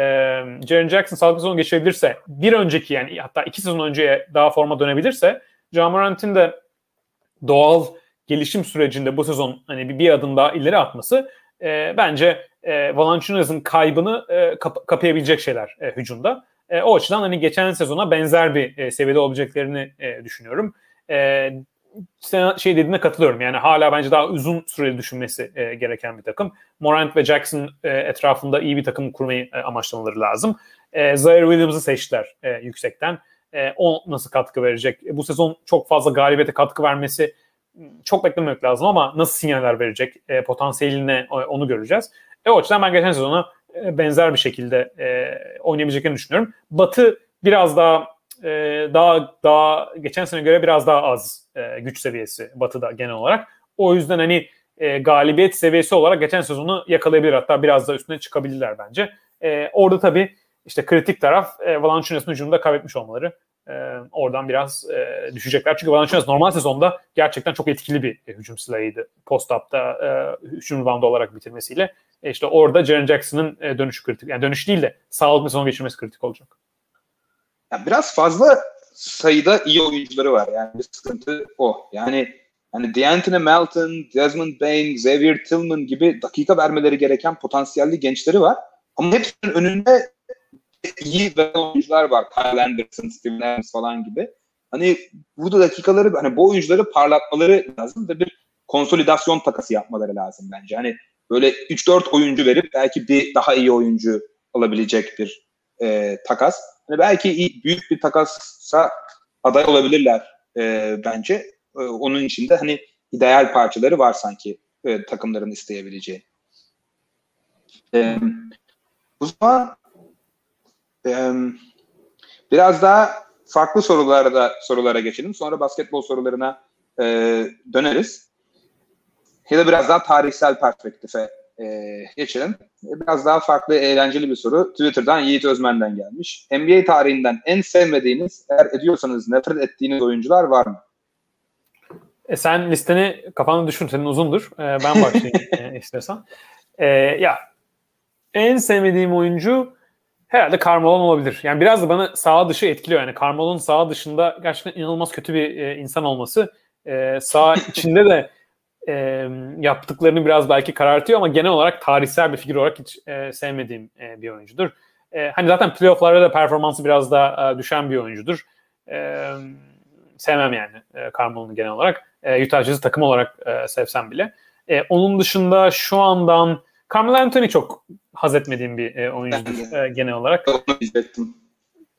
Jaren Jackson sağlıklı sezon geçirebilirse, bir önceki yani hatta iki sezon önceye daha forma dönebilirse, John Morant'in de doğal gelişim sürecinde bu sezon hani bir, bir adım daha ileri atması e, bence e, Valanciunas'ın kaybını e, kap- kapayabilecek şeyler e, hücumda. E, o açıdan hani geçen sezona benzer bir e, seviyede olabileceklerini e, düşünüyorum. E, sen şey dediğine katılıyorum. Yani hala bence daha uzun süreli düşünmesi e, gereken bir takım. Morant ve Jackson e, etrafında iyi bir takım kurmayı e, amaçlamaları lazım. E, Zaire Williams'ı seçtiler e, yüksekten. E, o nasıl katkı verecek? E, bu sezon çok fazla galibiyete katkı vermesi çok beklememek lazım ama nasıl sinyaller verecek? E, potansiyeline onu göreceğiz. E, o açıdan ben geçen sezona e, benzer bir şekilde e, oynayabileceklerini düşünüyorum. Batı biraz daha e, daha daha geçen sene göre biraz daha az e, güç seviyesi Batı'da genel olarak. O yüzden hani e, galibiyet seviyesi olarak geçen sezonu yakalayabilir hatta biraz da üstüne çıkabilirler bence. E, orada tabii işte kritik taraf e, Valanciunas'ın hücumda kaybetmiş olmaları. E, oradan biraz e, düşecekler. Çünkü Valanciunas normal sezonda gerçekten çok etkili bir e, hücum silahıydı. Post-up'ta e, hücum reboundu olarak bitirmesiyle. E, işte orada Jaren Jackson'ın e, dönüşü kritik. Yani dönüş değil de sağlıklı sezon geçirmesi kritik olacak. Yani biraz fazla sayıda iyi oyuncuları var. Yani bir sıkıntı o. Yani hani D'Anthony Melton, Desmond Bain, Xavier Tillman gibi dakika vermeleri gereken potansiyelli gençleri var. Ama hepsinin önünde iyi oyuncular var. Kyle Anderson, Steven Adams falan gibi. Hani burada dakikaları hani bu oyuncuları parlatmaları lazım ve bir konsolidasyon takası yapmaları lazım bence. Hani böyle 3-4 oyuncu verip belki bir daha iyi oyuncu alabilecek bir e, takas. Hani belki iyi, büyük bir takasa aday olabilirler e, bence. E, onun için de hani ideal parçaları var sanki e, takımların isteyebileceği. E, bu zaman e, biraz daha farklı sorulara da sorulara geçelim. Sonra basketbol sorularına e, döneriz. Ya da biraz daha tarihsel perspektife e, geçelim. Biraz daha farklı, eğlenceli bir soru. Twitter'dan Yiğit Özmen'den gelmiş. NBA tarihinden en sevmediğiniz, eğer ediyorsanız nefret ettiğiniz oyuncular var mı? E sen listeni kafanda düşün. Senin uzundur. E, ben başlayayım (laughs) e, istersen. E, ya en sevmediğim oyuncu herhalde Carmelo olabilir. Yani biraz da bana sağ dışı etkiliyor. Yani Carmelo'nun sağ dışında gerçekten inanılmaz kötü bir e, insan olması. E, sağ içinde de e, yaptıklarını biraz belki karartıyor ama genel olarak tarihsel bir figür olarak hiç e, sevmediğim e, bir oyuncudur. E, hani zaten playofflarda da performansı biraz daha e, düşen bir oyuncudur. E, sevmem yani e, Carmelo'nu genel olarak. E, Utah Jazz'ı takım olarak e, sevsem bile. E, onun dışında şu andan Carmelo Anthony çok haz etmediğim bir e, oyuncudur e, genel olarak. Onu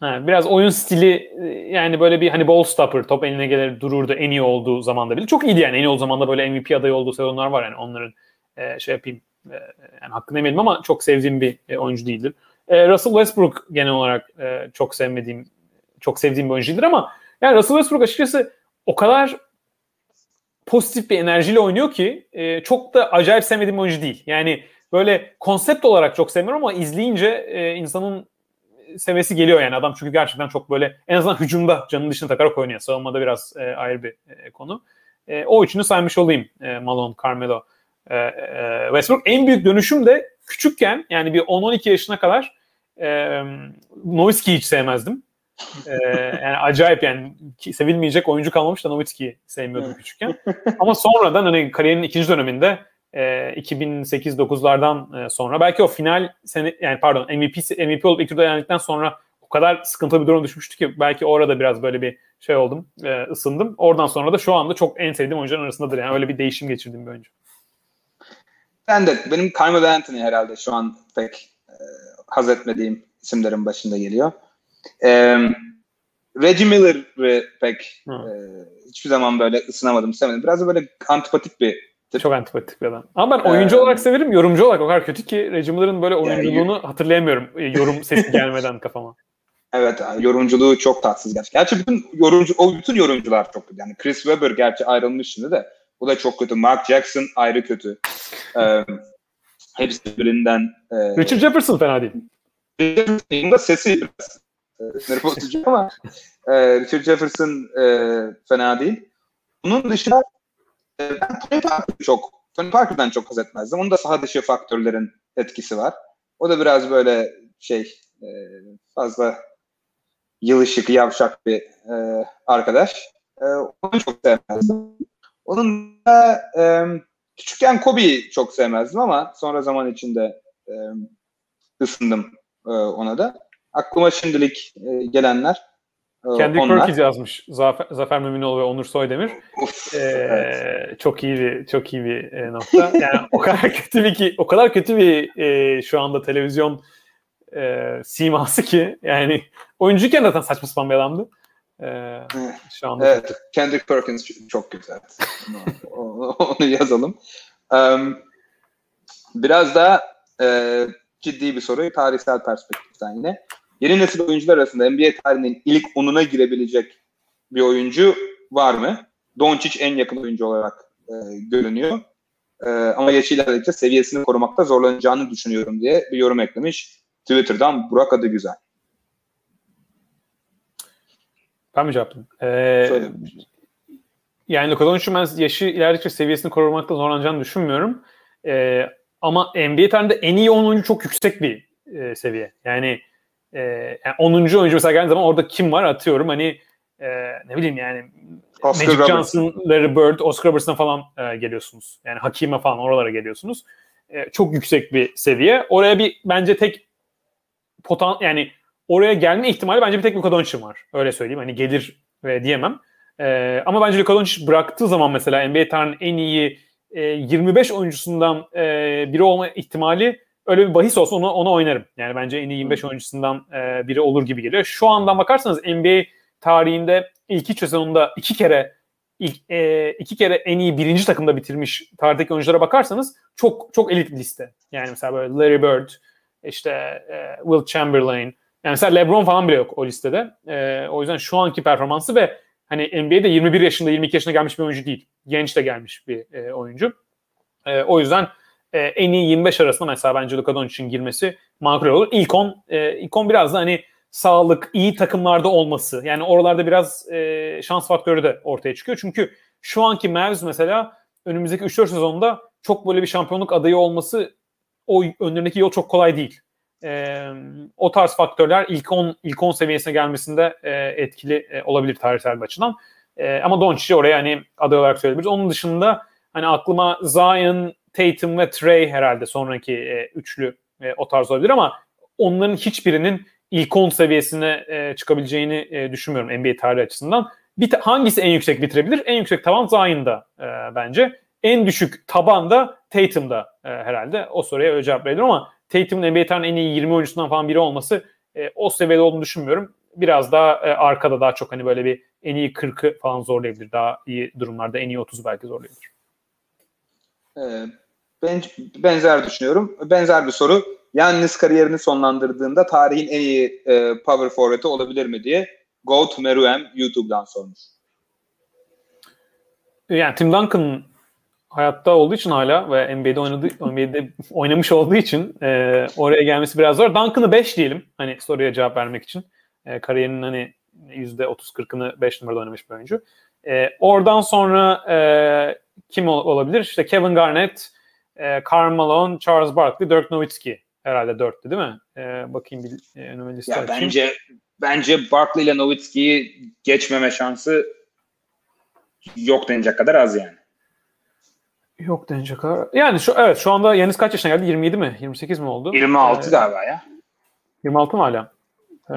Ha, biraz oyun stili e, yani böyle bir hani ball stopper top eline gelir dururdu en iyi olduğu zamanda bile. Çok iyiydi yani en iyi olduğu zamanda böyle MVP adayı olduğu sezonlar var yani onların e, şey yapayım E, yani hakkını yemedim ama çok sevdiğim bir e, oyuncu değildir. E, Russell Westbrook genel olarak e, çok sevmediğim, çok sevdiğim bir oyuncudur ama yani Russell Westbrook açıkçası o kadar pozitif bir enerjiyle oynuyor ki e, çok da acayip sevmediğim oyuncu değil. Yani böyle konsept olarak çok sevmiyorum ama izleyince e, insanın sevesi geliyor yani adam çünkü gerçekten çok böyle en azından hücumda canın dışına takarak oynuyor. Savunmada biraz e, ayrı bir e, konu. E, o üçünü saymış olayım e, Malone, Carmelo, e, e, Westbrook. En büyük dönüşüm de küçükken yani bir 10-12 yaşına kadar e, Nowitzki'yi hiç sevmezdim. e, yani acayip yani sevilmeyecek oyuncu kalmamış da Nowitzki'yi sevmiyordum küçükken. Ama sonradan hani kariyerinin ikinci döneminde e, 2008-9'lardan e, sonra belki o final sene yani pardon MVP MVP olup ilk turda elendikten sonra o kadar sıkıntılı bir durum düşmüştü ki belki orada biraz böyle bir şey oldum, e, ısındım. Oradan sonra da şu anda çok en sevdiğim oyuncuların arasındadır. Yani öyle bir değişim geçirdiğim bir oyuncu. Ben de benim Carmelo Anthony herhalde şu an pek e, haz etmediğim isimlerin başında geliyor. E, Reggie Miller'ı pek e, hiçbir zaman böyle ısınamadım, sevmedim. Biraz da böyle antipatik bir çok antipatik bir adam. Ama ben oyuncu ee, olarak severim, yorumcu olarak o kadar kötü ki Reggie Miller'ın böyle oyunculuğunu yani, hatırlayamıyorum e, yorum sesi (laughs) gelmeden kafama. Evet, yorumculuğu çok tatsız gerçekten. Gerçi bütün yorumcu, o bütün yorumcular çok kötü. Yani Chris Webber gerçi ayrılmış şimdi de. Bu da çok kötü. Mark Jackson ayrı kötü. Ee, hepsi birbirinden. E, Richard Jefferson fena değil. Jefferson'ın da sesi biraz e, nerf ama e, Richard Jefferson e, fena değil. Bunun dışında ben Tony Parker'ı çok Tony Parker'dan çok haz etmezdim. Onun da saha dışı faktörlerin etkisi var. O da biraz böyle şey e, fazla yılışık, yavşak bir e, arkadaş. E, onu çok sevmezdim. Onun da e, küçükken Kobe'yi çok sevmezdim ama sonra zaman içinde e, ısındım e, ona da. Aklıma şimdilik e, gelenler e, Kendrick onlar. Perkins yazmış. Zafer, Zafer Müminoğlu ve Onur Soydemir. Of, ee, evet. Çok iyi bir çok iyi bir e, nokta. (laughs) Yani o kadar kötü bir ki o kadar kötü bir e, şu anda televizyon e, siması ki yani oyuncuyken zaten saçma sapan bir adamdı. E, şu anda evet, Kendrick Perkins çok güzel. onu, onu yazalım. Um, biraz daha e, ciddi bir soru tarihsel perspektiften yine. Yeni nesil oyuncular arasında NBA tarihinin ilk onuna girebilecek bir oyuncu var mı? Doncic en yakın oyuncu olarak e, görünüyor. E, ama yaşı ilerledikçe seviyesini korumakta zorlanacağını düşünüyorum diye bir yorum eklemiş. Twitter'dan Burak adı güzel. Ben mi cevaplayayım? Ee, yani Luka Doncic'in ben yaşı ilerledikçe seviyesini korumakta zorlanacağını düşünmüyorum. Ee, ama NBA tarihinde en iyi 10 oyuncu çok yüksek bir e, seviye. Yani e, yani 10. oyuncu mesela geldiği zaman orada kim var atıyorum hani e, ne bileyim yani Oscar Magic Johnson, Larry Bird, Oscar Robertson'a falan e, geliyorsunuz. Yani Hakime falan oralara geliyorsunuz. E, çok yüksek bir seviye. Oraya bir bence tek potan yani oraya gelme ihtimali bence bir tek Luka Doncic'in var. Öyle söyleyeyim. Hani gelir ve diyemem. E, ama bence Luka Doncic bıraktığı zaman mesela NBA tarihinin en iyi e, 25 oyuncusundan e, biri olma ihtimali öyle bir bahis olsa onu, onu oynarım. Yani bence en iyi 25 oyuncusundan e, biri olur gibi geliyor. Şu andan bakarsanız NBA tarihinde ilk iki sezonunda iki kere ilk, e, iki kere en iyi birinci takımda bitirmiş tarihteki oyunculara bakarsanız çok çok elit bir liste. Yani mesela böyle Larry Bird, işte e, Will Chamberlain, yani mesela LeBron falan bile yok o listede. E, o yüzden şu anki performansı ve hani NBA'de 21 yaşında 22 yaşında gelmiş bir oyuncu değil. Genç de gelmiş bir e, oyuncu. E, o yüzden e, en iyi 25 arasında mesela bence Luka Doncic'in girmesi makul olur. İlk 10, e, ilk 10 biraz da hani sağlık, iyi takımlarda olması. Yani oralarda biraz e, şans faktörü de ortaya çıkıyor. Çünkü şu anki Mavs mesela önümüzdeki 3-4 sezonda çok böyle bir şampiyonluk adayı olması o önlerindeki yol çok kolay değil. E, o tarz faktörler ilk 10 ilk 10 seviyesine gelmesinde e, etkili e, olabilir tarihsel bir açıdan. E, ama Doncic'i oraya hani aday olarak söyleyebiliriz. Onun dışında hani aklıma Zion, Tatum ve Trey herhalde sonraki e, üçlü e, o tarz olabilir ama onların hiçbirinin ilk 10 seviyesine e, çıkabileceğini e, düşünmüyorum NBA tarihi açısından. Bir hangisi en yüksek bitirebilir? En yüksek taban Zion'da e, bence. En düşük taban da Tatum'da e, herhalde. O soruya öyle cevap veriyorum ama Tatum'un NBA tarihinin en iyi 20 oyuncusundan falan biri olması e, o seviyede olduğunu düşünmüyorum. Biraz daha e, arkada daha çok hani böyle bir en iyi 40'ı falan zorlayabilir. Daha iyi durumlarda en iyi 30'u belki zorlayabilir. Ee, Ben, benzer düşünüyorum. Benzer bir soru. Yannis kariyerini sonlandırdığında tarihin en iyi e, power forward'ı olabilir mi diye Goat Meruem YouTube'dan sormuş. Yani Tim Duncan hayatta olduğu için hala ve NBA'de oynadığı NBA'de (laughs) oynamış olduğu için e, oraya gelmesi biraz zor. Duncan'ı 5 diyelim hani soruya cevap vermek için. E, kariyerinin hani %30-40'ını 5 numarada oynamış bir oyuncu. E, oradan sonra e, kim ol- olabilir? İşte Kevin Garnett, e, Karl Malone, Charles Barkley, Dirk Nowitzki herhalde 4'tü değil mi? E, bakayım bir e, önüme liste Ya açayım. bence bence Barkley ile Nowitzki'yi geçmeme şansı yok denecek kadar az yani. Yok denecek kadar. Yani şu evet şu anda Yanis kaç yaşına geldi? 27 mi? 28 mi oldu? 26 Ee, galiba ya. 26 mı hala? Ee,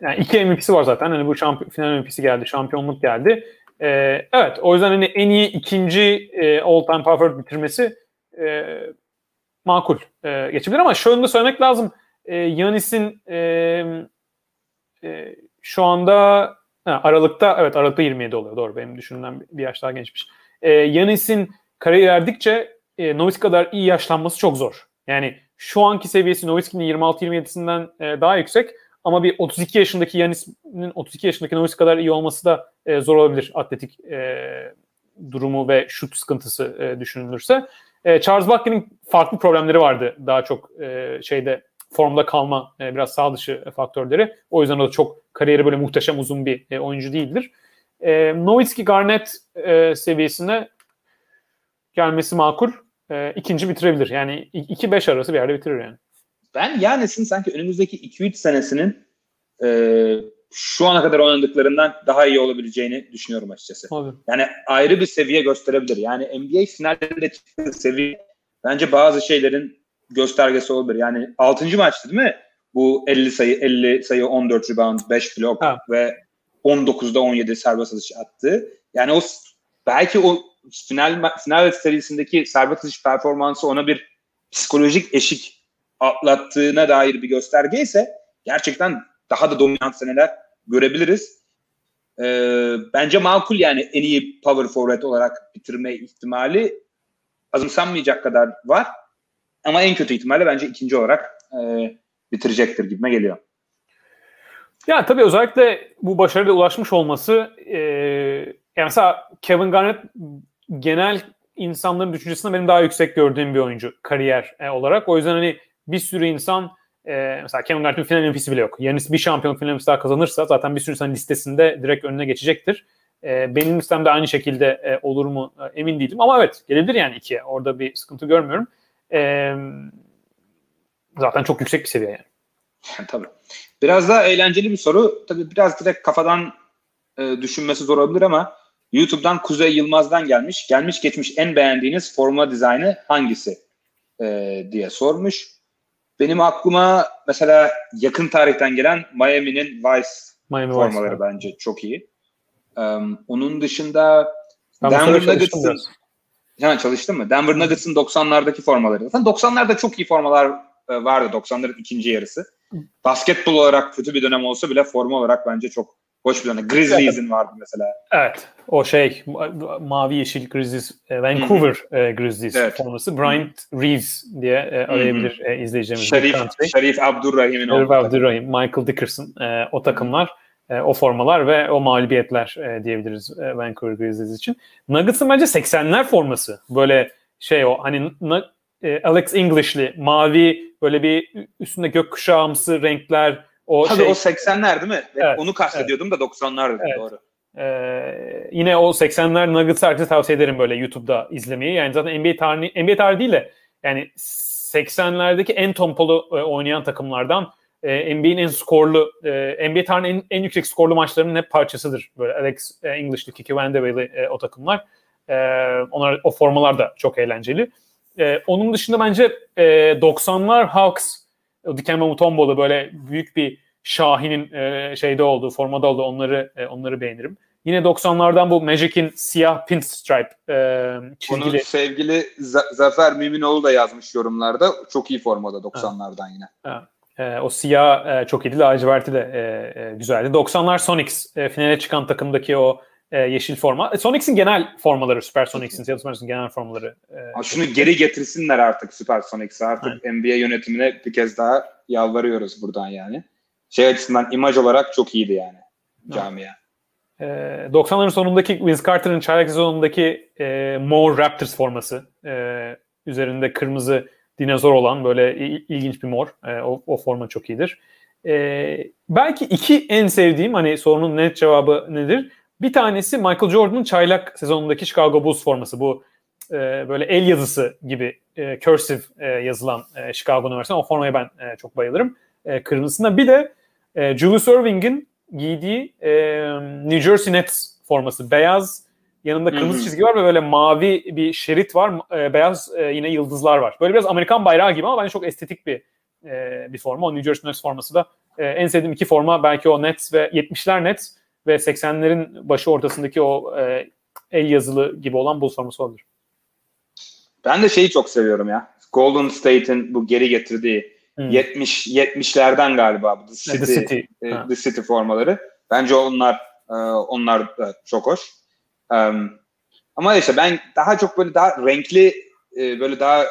yani iki MVP'si var zaten. Hani bu şampiyon, final MVP'si geldi. Şampiyonluk geldi. Ee, evet o yüzden hani en iyi ikinci e, all time power bitirmesi e, makul e, geçebilir ama şunu da söylemek lazım. E, Yanis'in e, e, şu anda ha, Aralık'ta evet Aralık'ta 27 oluyor. Doğru benim düşündüğümden bir yaş daha gençmiş. E, Yanis'in kariyer erdikçe e, Nowitzki kadar iyi yaşlanması çok zor. Yani şu anki seviyesi Nowitzki'nin 26-27'sinden e, daha yüksek ama bir 32 yaşındaki Yanis'in 32 yaşındaki Nowitzki kadar iyi olması da e, zor olabilir atletik e, durumu ve şut sıkıntısı e, düşünülürse. E, Charles Barkley'nin farklı problemleri vardı daha çok e, şeyde formda kalma e, biraz sağ dışı faktörleri. O yüzden o da çok kariyeri böyle muhteşem uzun bir e, oyuncu değildir. E, Nowitzki Garnett e, seviyesine gelmesi makul. E, ikinci bitirebilir. Yani 2-5 arası bir yerde bitirir yani. Ben Yanis'in sanki önümüzdeki 2-3 senesinin e, şu ana kadar oynadıklarından daha iyi olabileceğini düşünüyorum açıkçası. Olur. Yani ayrı bir seviye gösterebilir. Yani NBA finallerinde çıktığı seviye bence bazı şeylerin göstergesi olabilir. Yani 6. maçtı değil mi? Bu 50 sayı, 50 sayı, 14 rebound, 5 blok Ha. ve 19'da 17 serbest atış attı. Yani o belki o final final serisindeki serbest atış performansı ona bir psikolojik eşik atlattığına dair bir gösterge ise gerçekten daha da dominant seneler görebiliriz. Ee, bence makul yani en iyi power forward olarak bitirme ihtimali azımsanmayacak kadar var. Ama en kötü ihtimalle bence ikinci olarak e, bitirecektir gibime geliyor. Ya tabii özellikle bu başarıya ulaşmış olması e, yani mesela Kevin Garnett genel insanların düşüncesinde benim daha yüksek gördüğüm bir oyuncu kariyer e, olarak. O yüzden hani bir sürü insan e, mesela Kevin Garnett'in final MVP'si bile yok. Yanis bir şampiyon final MVP'si daha kazanırsa zaten bir sürü insan listesinde direkt önüne geçecektir. E, benim listemde aynı şekilde e, olur mu e, emin değilim. Ama evet gelebilir yani ikiye. Orada bir sıkıntı görmüyorum. E, zaten çok yüksek bir seviye yani. (laughs) Tabii. Biraz daha eğlenceli bir soru. Tabii biraz direkt kafadan e, düşünmesi zor olabilir ama YouTube'dan Kuzey Yılmaz'dan gelmiş. Gelmiş geçmiş en beğendiğiniz forma dizaynı hangisi e, diye sormuş. Benim aklıma mesela yakın tarihten gelen Miami'nin Vice Miami formaları Vice. bence çok iyi. Um, onun dışında Ben Denver Nuggets'ın. Ha, çalıştın mı? Denver Nuggets'ın 90'lardaki formaları. Zaten 90'larda çok iyi formalar e, vardı 90'ların ikinci yarısı. Basketbol olarak kötü bir dönem olsa bile forma olarak bence çok hoş bir dönem. Grizzlies'in vardı mesela. Evet. O şey ma- mavi yeşil Grizzlies e, Vancouver e, Grizzlies Evet. forması Bryant Reeves diye e, arayabilir e, izleyicilerimiz. Şerif. Şerif Abdurrahim'in Şerif. Abdurrahim, Michael Dickerson e, o takımlar, e, o formalar ve o mağlubiyetler e, diyebiliriz e, Vancouver Grizzlies için. Nuggets'ın bence 80'ler forması. Böyle şey o hani e, Alex English'li mavi böyle bir üstünde gökkuşağımsı renkler o Tabii şey o 80'ler değil mi? Evet, Onu kastediyordum da 90'lar Evet. doğru. Ee, yine o 80'ler Nuggets herkese tavsiye ederim böyle YouTube'da izlemeyi. Yani zaten NBA tarihi, NBA tarihi değil de yani 80'lerdeki en tompolu e, oynayan takımlardan e, NBA'in en skorlu, e, NBA tarihinin en, en yüksek skorlu maçlarının hep parçasıdır. Böyle Alex e, English'li, Kiki Vandeweghe'li e, o takımlar. E, onlar, o formalar da çok eğlenceli. E, onun dışında bence e, 90'lar Hawks, Dikembe Mutombo'lu böyle büyük bir Şahin'in e, şeyde olduğu, formada olduğu onları e, onları beğenirim. Yine 90'lardan bu Magic'in siyah pinstripe e, Onu çizgili. sevgili Z- Zafer Müminoğlu da yazmış yorumlarda. Çok iyi formada 90'lardan yine. E, o siyah e, çok iyiydi. Laciverti de e, e, güzeldi. 90'lar Sonics e, finale çıkan takımdaki o e, yeşil forma. E, Sonics'in genel formaları, Super Sonics'in, Seattle Sonics'in genel formaları. E, şunu geri getirsinler artık Super Sonics'e. Artık Aynen. NBA yönetimine bir kez daha yalvarıyoruz buradan yani. Şey açısından imaj olarak çok iyiydi yani camia. E, 90'ların sonundaki Vince Carter'ın çaylak sezonundaki e, More Raptors forması. E, üzerinde kırmızı dinozor olan böyle ilginç bir mor. E, o, o forma çok iyidir. E, belki iki en sevdiğim hani sorunun net cevabı nedir? Bir tanesi Michael Jordan'ın çaylak sezonundaki Chicago Bulls forması. Bu e, böyle el yazısı gibi e, cursive e, yazılan e, Chicago Üniversitesi. O formaya ben e, çok bayılırım. E, kırmızısında. Bir de e, Julius Irving'in giydiği e, New Jersey Nets forması. Beyaz yanında kırmızı çizgi var ve böyle mavi bir şerit var. E, beyaz e, yine yıldızlar var. Böyle biraz Amerikan bayrağı gibi ama bence çok estetik bir e, bir forma. O New Jersey Nets forması da e, en sevdiğim iki forma belki o Nets ve 70'ler Nets ve 80'lerin başı ortasındaki o e, el yazılı gibi olan Bulls forması olabilir. Ben de şeyi çok seviyorum ya. Golden State'in bu geri getirdiği hmm. 70 70'lerden galiba bu The City, The City, e, The City formaları. Bence onlar e, onlar da çok hoş. Um, ama işte ben daha çok böyle daha renkli e, böyle daha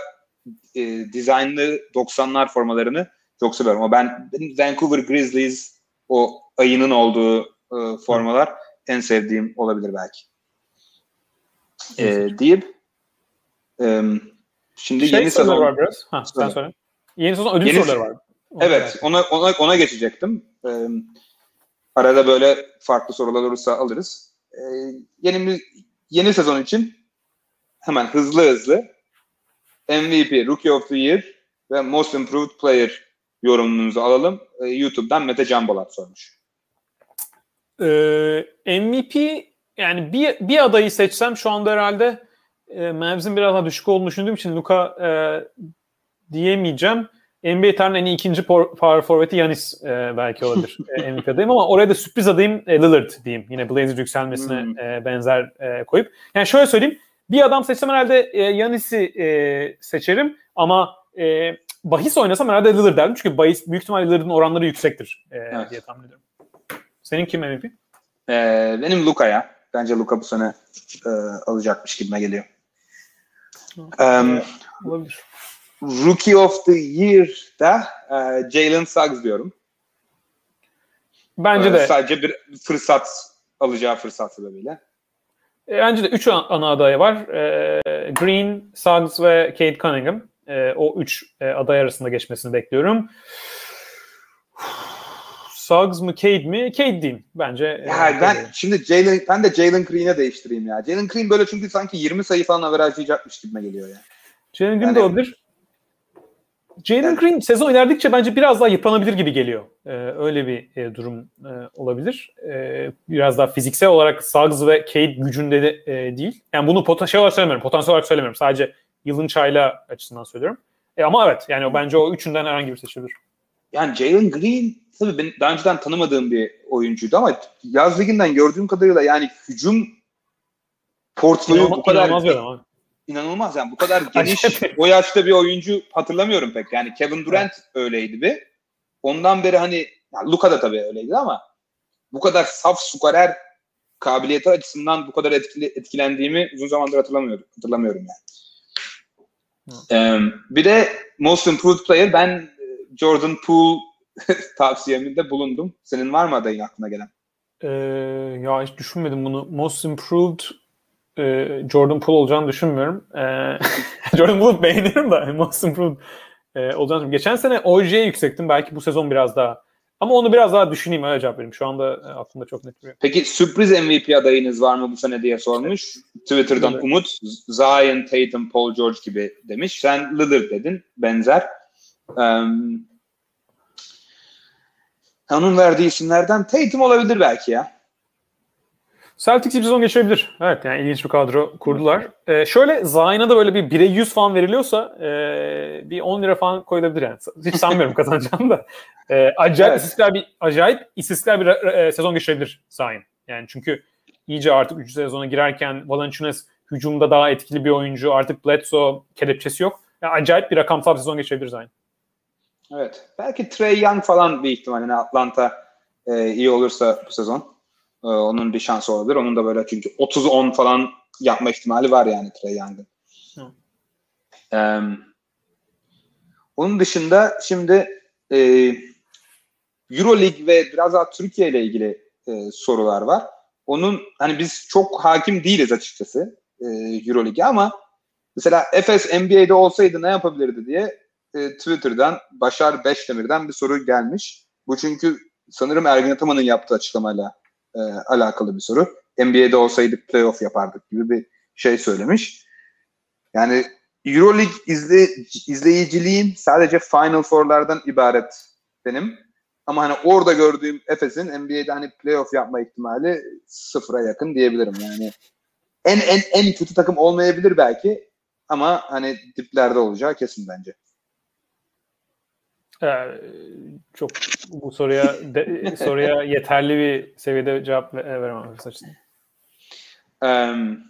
e, dizaynlı 90'lar formalarını çok seviyorum. O ben Vancouver Grizzlies o ayının olduğu e, formalar en sevdiğim olabilir belki. E, deyip e, şimdi şey yeni sezon var biraz. Ha, sen söyle. Yeni sezon ödül yeni, soruları var. evet, ona ona ona geçecektim. E, arada böyle farklı sorular olursa alırız. E, yeni yeni sezon için hemen hızlı hızlı MVP, Rookie of the Year ve Most Improved Player yorumunuzu alalım. E, YouTube'dan Mete Canbalat sormuş. Ee, MVP yani bir, bir adayı seçsem şu anda herhalde e, Mavs'in biraz daha düşük olduğunu düşündüğüm için Luka e, diyemeyeceğim. NBA tarihinin en iyi ikinci power forward'i Yanis e, belki olabilir (laughs) e, MVP adayım ama oraya da sürpriz adayım e, Lillard diyeyim. Yine Blazer yükselmesine hmm. e, benzer e, koyup. Yani şöyle söyleyeyim. Bir adam seçsem herhalde e, Yanis'i e, seçerim ama e, bahis oynasam herhalde Lillard derdim. Çünkü bahis büyük ihtimalle Lillard'ın oranları yüksektir e, evet. diye tahmin ediyorum. Senin kim MVP? Ee, benim Luka ya. Bence Luka bu sene e, alacakmış gibime geliyor. Um, Olabilir. Rookie of the Year'da e, Jalen Suggs diyorum. Bence e, de. Sadece bir fırsat alacağı fırsat sebebiyle. E, bence de 3 ana aday var. E, Green, Suggs ve Kate Cunningham. E, o 3 e, aday arasında geçmesini bekliyorum. Suggs mı Cade mi? Cade diyeyim bence. E, ya e, ben şimdi Jalen ben de Jalen Green'e değiştireyim ya. Jalen Green böyle çünkü sanki 20 sayı falan averajlayacakmış gibime geliyor ya. Jalen Green yani, de olabilir. Jalen yani, Green sezon ilerledikçe bence biraz daha yıpranabilir gibi geliyor. Ee, öyle bir e, durum e, olabilir. E, biraz daha fiziksel olarak Suggs ve Cade gücünde de e, değil. Yani bunu potansiyel olarak söylemiyorum. Potansiyel olarak söylemiyorum. Sadece yılın çayla açısından söylüyorum. E, ama evet yani bence o üçünden herhangi bir seçilir. Yani Jalen Green tabii ben daha önceden tanımadığım bir oyuncuydu ama yaz liginden gördüğüm kadarıyla yani hücum portföyü bu kadar inanılmaz, inanılmaz yani bu kadar (laughs) geniş o yaşta bir oyuncu hatırlamıyorum pek. Yani Kevin Durant evet. öyleydi bir. Ondan beri hani yani Luka da tabii öyleydi ama bu kadar saf skorer kabiliyeti açısından bu kadar etkili, etkilendiğimi uzun zamandır hatırlamıyorum. Hatırlamıyorum yani. Ee, bir de Most Improved Player ben Jordan Poole (laughs) tavsiyeminde bulundum. Senin var mı adayın aklına gelen? Ee, ya hiç düşünmedim bunu. Most Improved e, Jordan Poole olacağını düşünmüyorum. Ee, (laughs) Jordan Poole'u beğenirim de (laughs) Most Improved e, olacağını. Geçen sene OJ'ye yüksektim. Belki bu sezon biraz daha. Ama onu biraz daha düşüneyim öyle cevap vereyim. Şu anda e, aklımda çok net duruyor. Peki sürpriz MVP adayınız var mı bu sene diye sormuş. Twitter'dan evet. Umut, Zion, Tatum, Paul George gibi demiş. Sen Lillard dedin. Benzer. Um, onun verdiği isimlerden Tatum olabilir belki ya. Celtics bir sezon geçirebilir. Evet yani ilginç bir kadro kurdular. Ee, şöyle Zion'a da böyle bir 1'e 100 falan veriliyorsa e, bir 10 lira falan koyulabilir yani. Hiç sanmıyorum (laughs) kazanacağım da. E, acayip evet. istiklal bir acayip istiklal bir e, sezon geçirebilir Zion. Yani çünkü iyice artık 3. sezona girerken Valanciunas hücumda daha etkili bir oyuncu. Artık Bledsoe kelepçesi yok. Yani acayip bir rakamsal bir sezon geçirebilir Zion. Evet. Belki Trey Young falan bir ihtimal. Yani Atlanta e, iyi olursa bu sezon. Ee, onun bir şansı olabilir. Onun da böyle çünkü 30-10 falan yapma ihtimali var yani Trey Young'ın. Ee, onun dışında şimdi e, Euroleague ve biraz daha Türkiye ile ilgili e, sorular var. Onun hani biz çok hakim değiliz açıkçası e, Euroleague'e ama mesela Efes NBA'de olsaydı ne yapabilirdi diye e, Twitter'dan Başar Beşdemir'den bir soru gelmiş. Bu çünkü sanırım Ergin Ataman'ın yaptığı açıklamayla e, alakalı bir soru. NBA'de olsaydık playoff yapardık gibi bir şey söylemiş. Yani Euroleague izle, izleyiciliğim sadece Final Four'lardan ibaret benim. Ama hani orada gördüğüm Efes'in NBA'de hani playoff yapma ihtimali sıfıra yakın diyebilirim. Yani en en en kötü takım olmayabilir belki ama hani diplerde olacağı kesin bence. Ee, çok bu soruya de, soruya yeterli bir seviyede cevap veremem açısından. Um,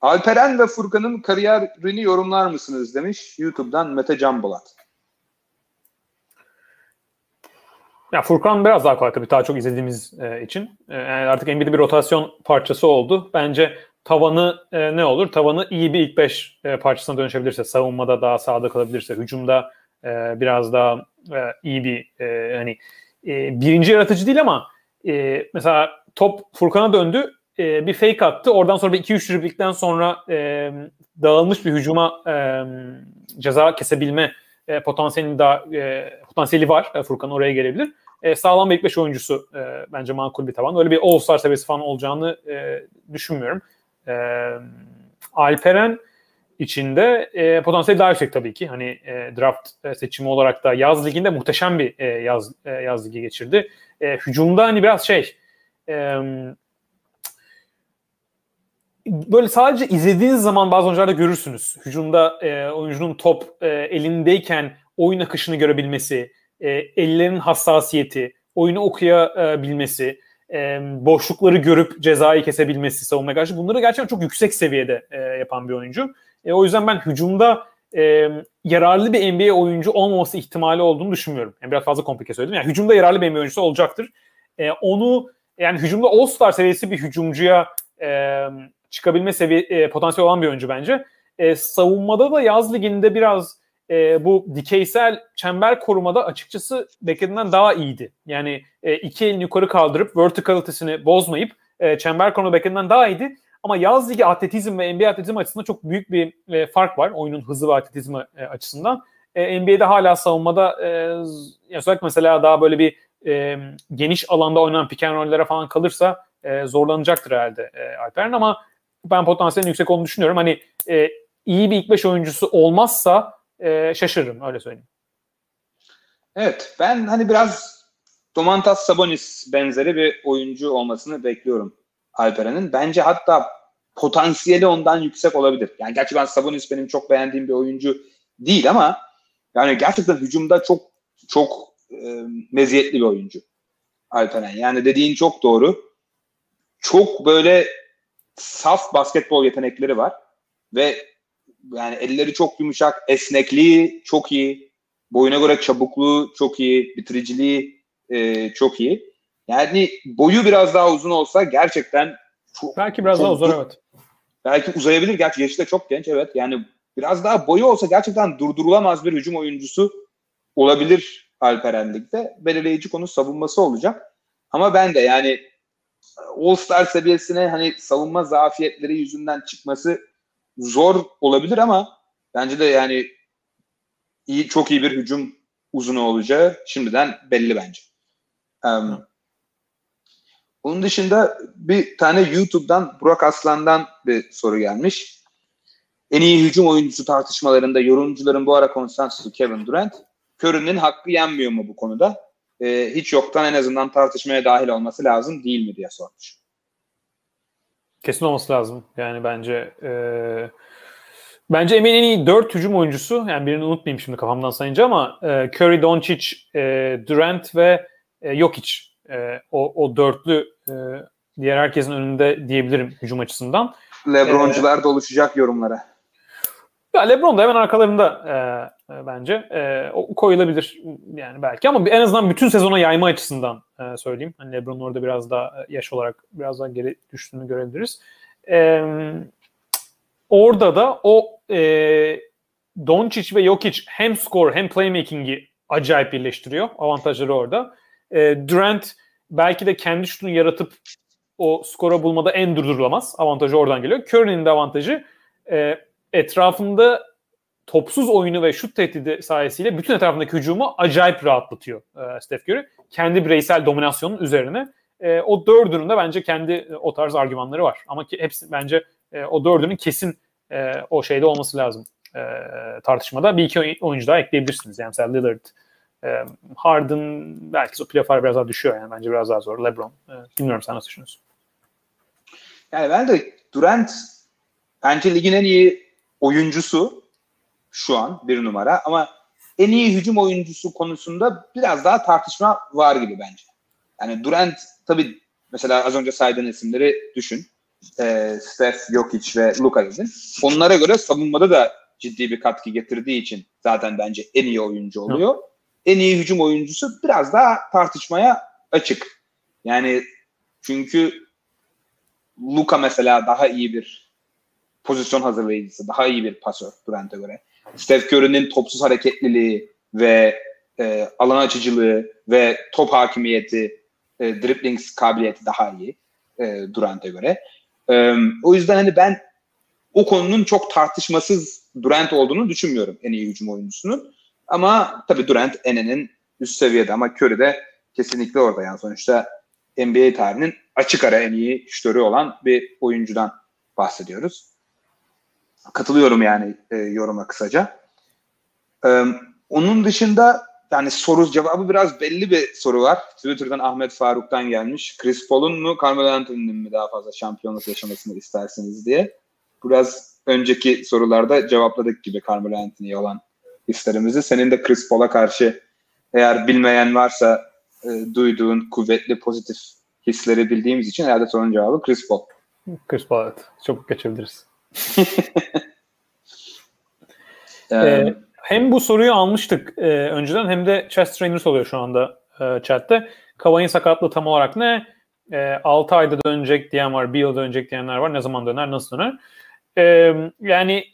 Alperen ve Furkan'ın kariyerini yorumlar mısınız demiş YouTube'dan Mete Canbolat. Ya Furkan biraz daha kolay tabii daha çok izlediğimiz e, için. E, yani artık NBA'de bir rotasyon parçası oldu. Bence tavanı e, ne olur? Tavanı iyi bir ilk beş e, parçasına dönüşebilirse, savunmada daha sağda kalabilirse, hücumda e, biraz daha e, iyi bir e, hani e, birinci yaratıcı değil ama e, mesela top Furkan'a döndü e, bir fake attı. Oradan sonra bir 2-3 driblikten sonra e, dağılmış bir hücuma e, ceza kesebilme e, potansiyeli daha e, potansiyeli var. E, Furkan oraya gelebilir. E, sağlam bir ilk 5 oyuncusu e, bence makul bir tavan. Öyle bir All-Star seviyesi falan olacağını e, düşünmüyorum. E, Alperen içinde e, potansiyeli daha yüksek tabii ki. Hani e, draft e, seçimi olarak da yaz liginde muhteşem bir e, yaz e, yaz ligi geçirdi. E, hücumda hani biraz şey e, böyle sadece izlediğiniz zaman bazı oyuncularda görürsünüz. Hücumda e, oyuncunun top e, elindeyken oyun akışını görebilmesi, e, ellerin hassasiyeti, oyunu okuyabilmesi, e, boşlukları görüp cezayı kesebilmesi savunmaya karşı bunları gerçekten çok yüksek seviyede e, yapan bir oyuncu. E, o yüzden ben hücumda e, yararlı bir NBA oyuncu olmaması ihtimali olduğunu düşünmüyorum. Yani biraz fazla komplike söyledim. Yani hücumda yararlı bir NBA oyuncusu olacaktır. E, onu yani hücumda All-Star seviyesi bir hücumcuya e, çıkabilme seviye e, potansiyel olan bir oyuncu bence. E, savunmada da yaz liginde biraz e, bu dikeysel çember korumada açıkçası beklediğinden daha iyiydi. Yani e, iki elini yukarı kaldırıp verticality'sini bozmayıp e, çember koruma beklediğinden daha iyiydi. Ama yaz ligi atletizm ve NBA atletizm açısından çok büyük bir e, fark var. Oyunun hızı ve atletizmi e, açısından. E, NBA'de hala savunmada e, yani mesela daha böyle bir e, geniş alanda oynanan pick and roll'lere falan kalırsa e, zorlanacaktır herhalde e, Alperen ama ben potansiyelin yüksek olduğunu düşünüyorum. Hani e, iyi bir ilk beş oyuncusu olmazsa e, şaşırırım öyle söyleyeyim. Evet ben hani biraz Domantas Sabonis benzeri bir oyuncu olmasını bekliyorum Alperen'in. Bence hatta potansiyeli ondan yüksek olabilir. Yani gerçi ben Sabonis benim çok beğendiğim bir oyuncu değil ama yani gerçekten hücumda çok çok e, meziyetli bir oyuncu Alperen. Yani dediğin çok doğru. Çok böyle saf basketbol yetenekleri var ve yani elleri çok yumuşak, esnekliği çok iyi, boyuna göre çabukluğu çok iyi, bitiriciliği e, çok iyi. Yani boyu biraz daha uzun olsa gerçekten çok, belki biraz çok, daha uzun evet. Belki uzayabilir. Gerçi yaşı da çok genç evet. Yani biraz daha boyu olsa gerçekten durdurulamaz bir hücum oyuncusu olabilir Alperen Lig'de. Belirleyici konu savunması olacak. Ama ben de yani All-Star seviyesine hani savunma zafiyetleri yüzünden çıkması zor olabilir ama bence de yani iyi çok iyi bir hücum uzunu olacağı şimdiden belli bence. Um, onun dışında bir tane YouTube'dan Burak Aslan'dan bir soru gelmiş. En iyi hücum oyuncusu tartışmalarında yorumcuların bu ara konsantrası Kevin Durant. Curry'nin hakkı yenmiyor mu bu konuda? Ee, hiç yoktan en azından tartışmaya dahil olması lazım değil mi diye sormuş. Kesin olması lazım. Yani bence e, bence NBA'nin en iyi dört hücum oyuncusu yani birini unutmayayım şimdi kafamdan sayınca ama e, Curry, Doncic, e, Durant ve e, Jokic e, o, o dörtlü e, diğer herkesin önünde diyebilirim hücum açısından. Lebroncular ee, doluşacak yorumlara. Ya LeBron da hemen arkalarında e, e, bence. E, o koyulabilir yani belki ama en azından bütün sezona yayma açısından e, söyleyeyim. Hani LeBron orada biraz daha e, yaş olarak biraz daha geri düştüğünü görebiliriz. E, orada da o e, Doncic ve Jokic hem skor hem playmaking'i acayip birleştiriyor. Avantajları orada. E, Durant belki de kendi şutunu yaratıp o skora bulmada en durdurulamaz. Avantajı oradan geliyor. Curry'nin de avantajı e, etrafında topsuz oyunu ve şut tehdidi sayesiyle bütün etrafındaki hücumu acayip rahatlatıyor e, Steph Curry. Kendi bireysel dominasyonun üzerine. E, o dördünün de bence kendi e, o tarz argümanları var. Ama ki hepsi bence e, o dördünün kesin e, o şeyde olması lazım e, tartışmada. Bir iki oyuncu daha ekleyebilirsiniz. Yani mesela Lillard, e, Harden belki o playoff'lar biraz daha düşüyor yani bence biraz daha zor. LeBron. E, bilmiyorum sen nasıl düşünüyorsun? Yani ben de Durant bence ligin en iyi oyuncusu şu an bir numara ama en iyi hücum oyuncusu konusunda biraz daha tartışma var gibi bence. Yani Durant tabii mesela az önce saydığın isimleri düşün. E, Steph, Jokic ve Luka dedin. Onlara göre savunmada da ciddi bir katkı getirdiği için zaten bence en iyi oyuncu oluyor. Hı. En iyi hücum oyuncusu biraz daha tartışmaya açık. Yani çünkü Luka mesela daha iyi bir pozisyon hazırlayıcısı, daha iyi bir pasör Durant'e göre. Steph Curry'nin topsuz hareketliliği ve e, alan açıcılığı ve top hakimiyeti, e, dribbling kabiliyeti daha iyi e, Durant'e göre. E, o yüzden hani ben o konunun çok tartışmasız Durant olduğunu düşünmüyorum en iyi hücum oyuncusunun. Ama tabii Durant enenin üst seviyede ama Curry de kesinlikle orada yani sonuçta NBA tarihinin açık ara en iyi şütörü olan bir oyuncudan bahsediyoruz. Katılıyorum yani e, yoruma kısaca. E, onun dışında yani soru cevabı biraz belli bir soru var. Twitter'dan Ahmet Faruk'tan gelmiş. Chris Paul'un mu Carmelo Anthony'nin mi daha fazla şampiyonluk yaşamasını istersiniz diye. Biraz önceki sorularda cevapladık gibi Carmelo Anthony'ye olan hislerimizi. Senin de Chris Paul'a karşı eğer bilmeyen varsa e, duyduğun kuvvetli pozitif hisleri bildiğimiz için herhalde sorunun cevabı Chris Paul. Chris Paul evet. Çok geçebiliriz. (laughs) ee, hem bu soruyu almıştık e, önceden hem de chest trainers oluyor şu anda e, chatte. Kavay'ın sakatlığı tam olarak ne? E, 6 ayda dönecek diyen var, bir yıl dönecek diyenler var. Ne zaman döner, nasıl döner? E, yani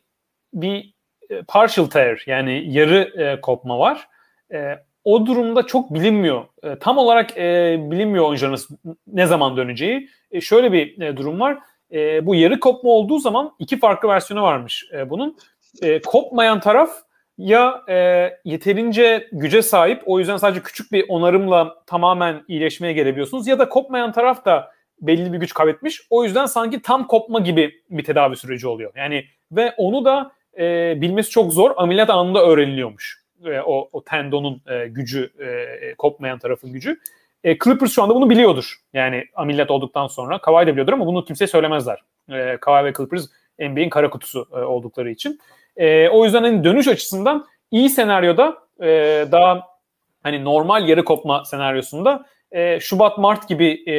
bir e, partial tear yani yarı e, kopma var. E, o durumda çok bilinmiyor. E, tam olarak e, bilinmiyor oyuncuların ne zaman döneceği. E, şöyle bir e, durum var. E, bu yarı kopma olduğu zaman iki farklı versiyonu varmış e, bunun. E, kopmayan taraf ya e, yeterince güce sahip o yüzden sadece küçük bir onarımla tamamen iyileşmeye gelebiliyorsunuz ya da kopmayan taraf da belli bir güç kaybetmiş. O yüzden sanki tam kopma gibi bir tedavi süreci oluyor. Yani ve onu da e, bilmesi çok zor. Ameliyat anında öğreniliyormuş. E, o, o tendonun e, gücü, e, kopmayan tarafın gücü. E, Clippers şu anda bunu biliyordur. Yani ameliyat olduktan sonra. Kawhi de biliyordur ama bunu kimseye söylemezler. E, Kawhi ve Clippers NBA'in kara kutusu e, oldukları için. E, o yüzden hani dönüş açısından iyi senaryoda e, daha hani normal yarı kopma senaryosunda e, Şubat Mart gibi e,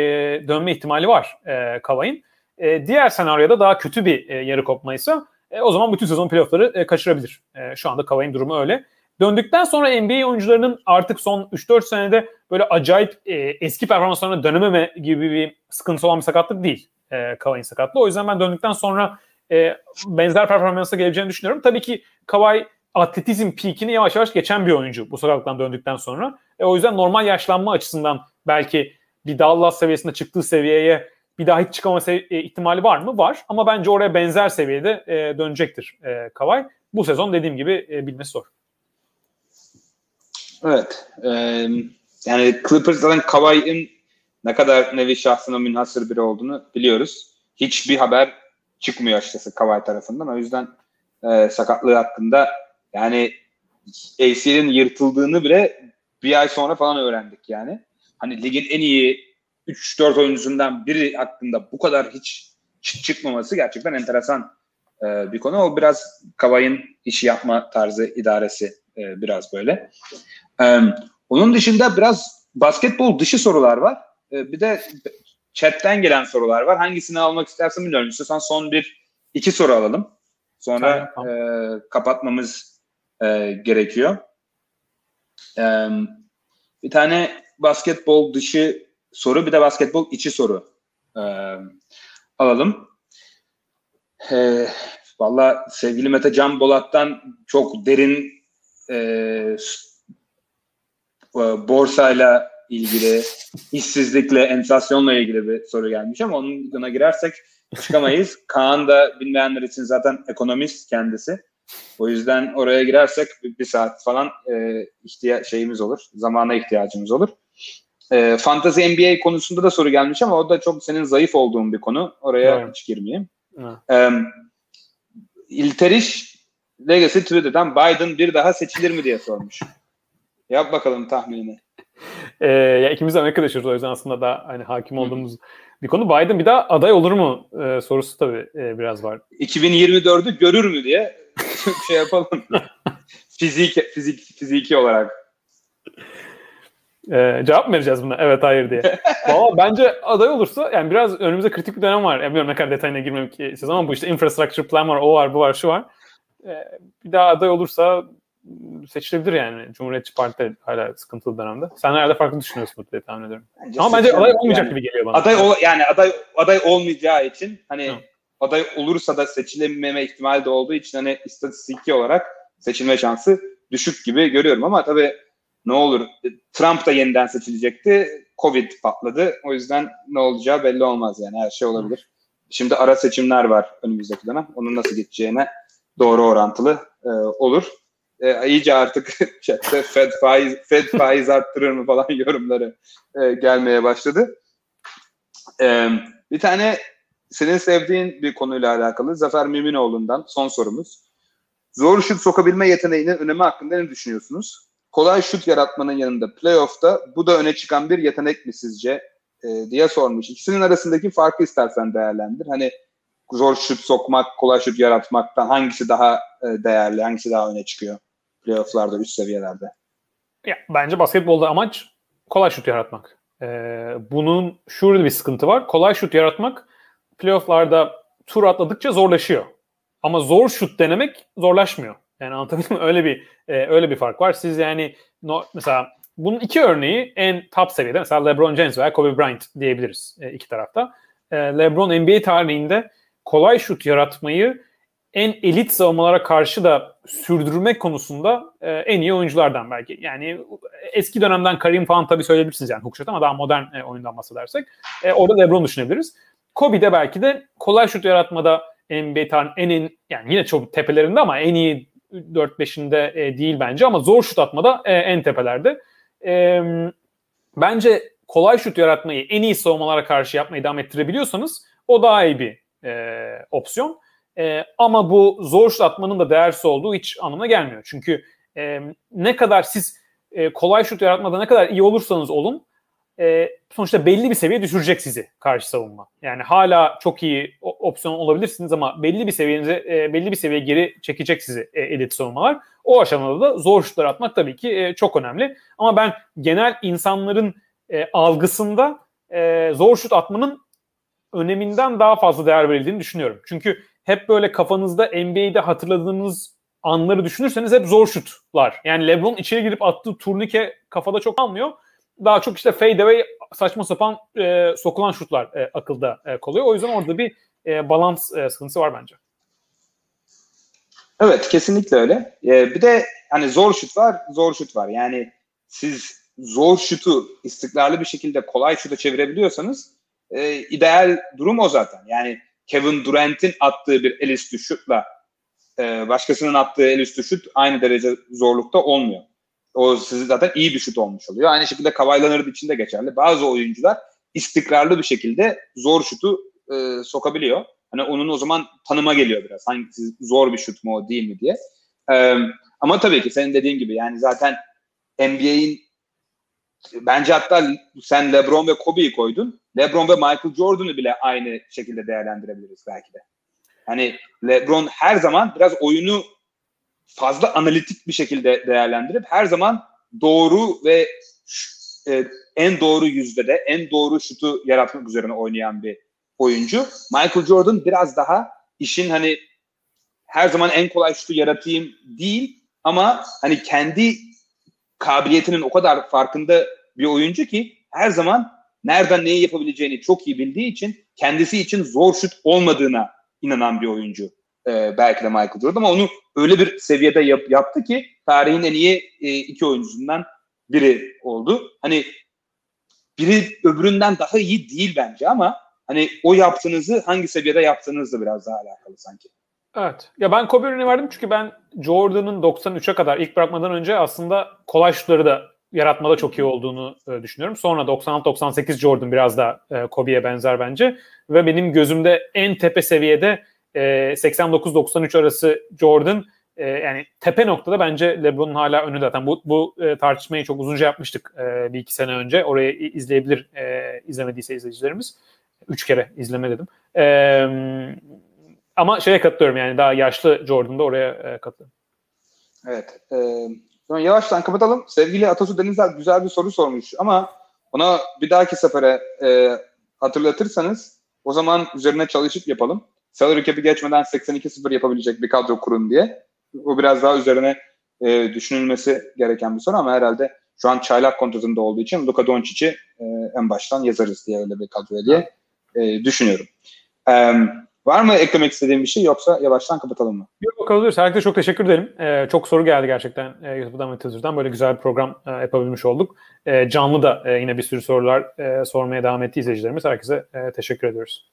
dönme ihtimali var e, Kavay'ın. E, diğer senaryoda daha kötü bir e, yarı kopmaysa e, o zaman bütün sezon playoffları e, kaçırabilir. E, şu anda Kavay'ın durumu öyle. Döndükten sonra NBA oyuncularının artık son 3-4 senede böyle acayip e, eski performanslarına dönememe gibi bir sıkıntı olan bir sakatlık değil e, Kavay'ın sakatlığı. O yüzden ben döndükten sonra e, benzer performansa geleceğini düşünüyorum. Tabii ki Kavay atletizm peakini yavaş yavaş geçen bir oyuncu bu sakatlıktan döndükten sonra. E, o yüzden normal yaşlanma açısından belki bir Dallas seviyesinde çıktığı seviyeye bir daha hiç çıkama e, ihtimali var mı? Var. Ama bence oraya benzer seviyede e, dönecektir e, Kavay. Bu sezon dediğim gibi e, bilmesi zor. Evet. E, yani Clippers zaten Kavay'ın ne kadar nevi şahsına münhasır biri olduğunu biliyoruz. Hiçbir haber çıkmıyor açıkçası Kavay tarafından. O yüzden e, sakatlığı hakkında yani ACL'in yırtıldığını bile bir ay sonra falan öğrendik yani. Hani ligin en iyi 3-4 oyuncusundan biri hakkında bu kadar hiç çıkmaması gerçekten enteresan e, bir konu. O biraz Kavay'ın işi yapma tarzı idaresi e, biraz böyle. E, onun dışında biraz basketbol dışı sorular var. E, bir de chatten gelen sorular var. Hangisini almak istersen bilmiyorum. İstiyorsan son bir iki soru alalım. Sonra tamam. e, kapatmamız e, gerekiyor. E, bir tane basketbol dışı soru bir de basketbol içi soru e, alalım. E, Valla sevgili Mete Can Bolat'tan çok derin e, e borsayla ilgili, işsizlikle, enflasyonla ilgili bir soru gelmiş ama onun buna girersek çıkamayız. (laughs) Kaan da bilmeyenler için zaten ekonomist kendisi. O yüzden oraya girersek bir, bir saat falan e, ihtiya şeyimiz olur. Zamana ihtiyacımız olur. E, Fantasy NBA konusunda da soru gelmiş ama o da çok senin zayıf olduğun bir konu. Oraya evet. hiç girmeyeyim. Evet. E, İlteriş Legacy Twitter'dan Biden bir daha seçilir mi diye sormuş. (laughs) Yap bakalım tahminini. Ee, ya ikimiz de Amerika'da yaşıyoruz o yüzden aslında da hani hakim olduğumuz bir konu. Biden bir daha aday olur mu ee, sorusu tabii e, biraz var. 2024'ü görür mü diye (laughs) şey yapalım. (laughs) fizik, fizik, fiziki olarak. Ee, cevap mı vereceğiz buna? Evet, hayır diye. (laughs) Valla bence aday olursa yani biraz önümüzde kritik bir dönem var. Yani bilmiyorum ne kadar detayına girmemek istiyoruz ama bu işte infrastructure plan var, o var, bu var, şu var. Ee, bir daha aday olursa seçilebilir yani. Cumhuriyetçi Parti hala sıkıntılı dönemde. Sen herhalde farklı düşünüyorsun diye tahmin ediyorum. Bence Ama bence aday olmayacak yani, gibi geliyor bana. Aday ol, yani aday aday olmayacağı için hani Hı. aday olursa da seçilememe ihtimali de olduğu için hani istatistiki olarak seçilme şansı düşük gibi görüyorum ama tabii ne olur Trump da yeniden seçilecekti. Covid patladı. O yüzden ne olacağı belli olmaz yani her şey olabilir. Şimdi ara seçimler var önümüzdeki dönem. Onun nasıl gideceğine doğru orantılı e, olur e, iyice artık (laughs) chatte Fed faiz, Fed faiz arttırır mı falan (laughs) yorumları e, gelmeye başladı. E, bir tane senin sevdiğin bir konuyla alakalı Zafer Müminoğlu'ndan son sorumuz. Zor şut sokabilme yeteneğinin önemi hakkında ne düşünüyorsunuz? Kolay şut yaratmanın yanında playoff'ta bu da öne çıkan bir yetenek mi sizce e, diye sormuş. İkisinin arasındaki farkı istersen değerlendir. Hani zor şut sokmak, kolay şut yaratmaktan hangisi daha e, değerli, hangisi daha öne çıkıyor? playofflarda, üst seviyelerde. Ya, bence basketbolda amaç kolay şut yaratmak. Ee, bunun şurada bir sıkıntı var. Kolay şut yaratmak playofflarda tur atladıkça zorlaşıyor. Ama zor şut denemek zorlaşmıyor. Yani anlatabildim? Öyle bir e, öyle bir fark var. Siz yani no, mesela bunun iki örneği en top seviyede. Mesela LeBron James veya Kobe Bryant diyebiliriz e, iki tarafta. E, LeBron NBA tarihinde kolay şut yaratmayı en elit savunmalara karşı da sürdürmek konusunda e, en iyi oyunculardan belki. Yani eski dönemden Karim falan tabii söyleyebilirsiniz yani hookshot ama daha modern e, oyundan bahsedersek. E, orada LeBron düşünebiliriz. Kobe de belki de kolay şut yaratmada NBA tarihinin en, en yani yine çok tepelerinde ama en iyi 4-5'inde e, değil bence ama zor şut atmada e, en tepelerde. E, bence kolay şut yaratmayı en iyi savunmalara karşı yapmayı devam ettirebiliyorsanız o daha iyi bir e, opsiyon. E, ama bu zor şut atmanın da değersiz olduğu hiç anlamına gelmiyor. Çünkü e, ne kadar siz e, kolay şut yaratmada ne kadar iyi olursanız olun e, sonuçta belli bir seviye düşürecek sizi karşı savunma. Yani hala çok iyi opsiyon olabilirsiniz ama belli bir seviyenize e, belli bir seviye geri çekecek sizi e, elit savunmalar. O aşamada da zor şutlar atmak tabii ki e, çok önemli. Ama ben genel insanların e, algısında e, zor şut atmanın öneminden daha fazla değer verildiğini düşünüyorum. Çünkü hep böyle kafanızda NBA'de hatırladığınız anları düşünürseniz hep zor şutlar. Yani LeBron içeri girip attığı turnike kafada çok almıyor. Daha çok işte fade saçma sapan e, sokulan şutlar e, akılda e, kalıyor. O yüzden orada bir e, balans e, sıkıntısı var bence. Evet kesinlikle öyle. Ee, bir de hani zor şut var, zor şut var. Yani siz zor şutu istikrarlı bir şekilde kolay şuta çevirebiliyorsanız e, ideal durum o zaten. Yani Kevin Durant'in attığı bir el üstü şutla e, başkasının attığı el üstü şut aynı derece zorlukta olmuyor. O sizi zaten iyi bir şut olmuş oluyor. Aynı şekilde Kawhi Leonard için de geçerli. Bazı oyuncular istikrarlı bir şekilde zor şutu e, sokabiliyor. Hani onun o zaman tanıma geliyor biraz. Hangisi zor bir şut mu o değil mi diye. E, ama tabii ki senin dediğin gibi yani zaten NBA'in bence hatta sen LeBron ve Kobe'yi koydun. LeBron ve Michael Jordan'ı bile aynı şekilde değerlendirebiliriz belki de. Hani LeBron her zaman biraz oyunu fazla analitik bir şekilde değerlendirip her zaman doğru ve e, en doğru yüzdede en doğru şutu yaratmak üzerine oynayan bir oyuncu. Michael Jordan biraz daha işin hani her zaman en kolay şutu yaratayım değil ama hani kendi kabiliyetinin o kadar farkında bir oyuncu ki her zaman nereden neyi yapabileceğini çok iyi bildiği için kendisi için zor şut olmadığına inanan bir oyuncu. Ee, belki de Michael Jordan ama onu öyle bir seviyede yap, yaptı ki tarihin en iyi e, iki oyuncusundan biri oldu. Hani biri öbüründen daha iyi değil bence ama hani o yaptığınızı hangi seviyede yaptığınızla biraz daha alakalı sanki. Evet. Ya ben Kobe örneği verdim çünkü ben Jordan'ın 93'e kadar ilk bırakmadan önce aslında kolay şutları da yaratmada çok iyi olduğunu e, düşünüyorum. Sonra 96-98 Jordan biraz da e, Kobe'ye benzer bence. Ve benim gözümde en tepe seviyede e, 89-93 arası Jordan e, yani tepe noktada bence LeBron'un hala önü zaten. Bu, bu e, tartışmayı çok uzunca yapmıştık e, bir iki sene önce. Orayı izleyebilir e, izlemediyse izleyicilerimiz. Üç kere izleme dedim. E, ama şeye katılıyorum yani daha yaşlı Jordan'da oraya e, katılıyorum. Evet. E, yavaştan kapatalım. Sevgili Atasu Denizler güzel bir soru sormuş ama ona bir dahaki sefere e, hatırlatırsanız o zaman üzerine çalışıp yapalım. Salary cap'i geçmeden 82-0 yapabilecek bir kadro kurun diye. O biraz daha üzerine e, düşünülmesi gereken bir soru ama herhalde şu an çaylak kontratında olduğu için Luka Doncic'i e, en baştan yazarız diye öyle bir kadroya diye e, düşünüyorum. E, var mı eklemek istediğim bir şey yoksa yavaştan kapatalım mı? Yok kapatabiliriz. Herkese çok teşekkür ederim. Ee, çok soru geldi gerçekten e, YouTube'dan ve Twitter'dan. Böyle güzel bir program e, yapabilmiş olduk. E, canlı da e, yine bir sürü sorular e, sormaya devam etti izleyicilerimiz. Herkese e, teşekkür ediyoruz.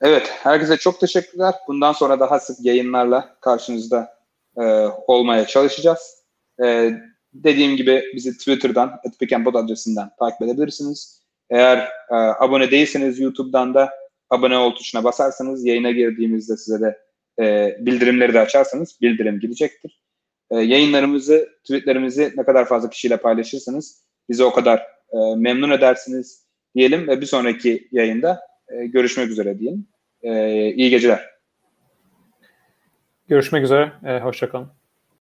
Evet, herkese çok teşekkürler. Bundan sonra daha sık yayınlarla karşınızda e, olmaya çalışacağız. E, dediğim gibi bizi Twitter'dan, @pickandpod adresinden takip edebilirsiniz. Eğer e, abone değilseniz YouTube'dan da abone ol tuşuna basarsanız yayına girdiğimizde size de e, bildirimleri de açarsanız bildirim gidecektir. E, yayınlarımızı, tweetlerimizi ne kadar fazla kişiyle paylaşırsanız bizi o kadar e, memnun edersiniz diyelim ve bir sonraki yayında e, görüşmek üzere diyelim. E, iyi geceler. Görüşmek üzere. E, hoşçakalın.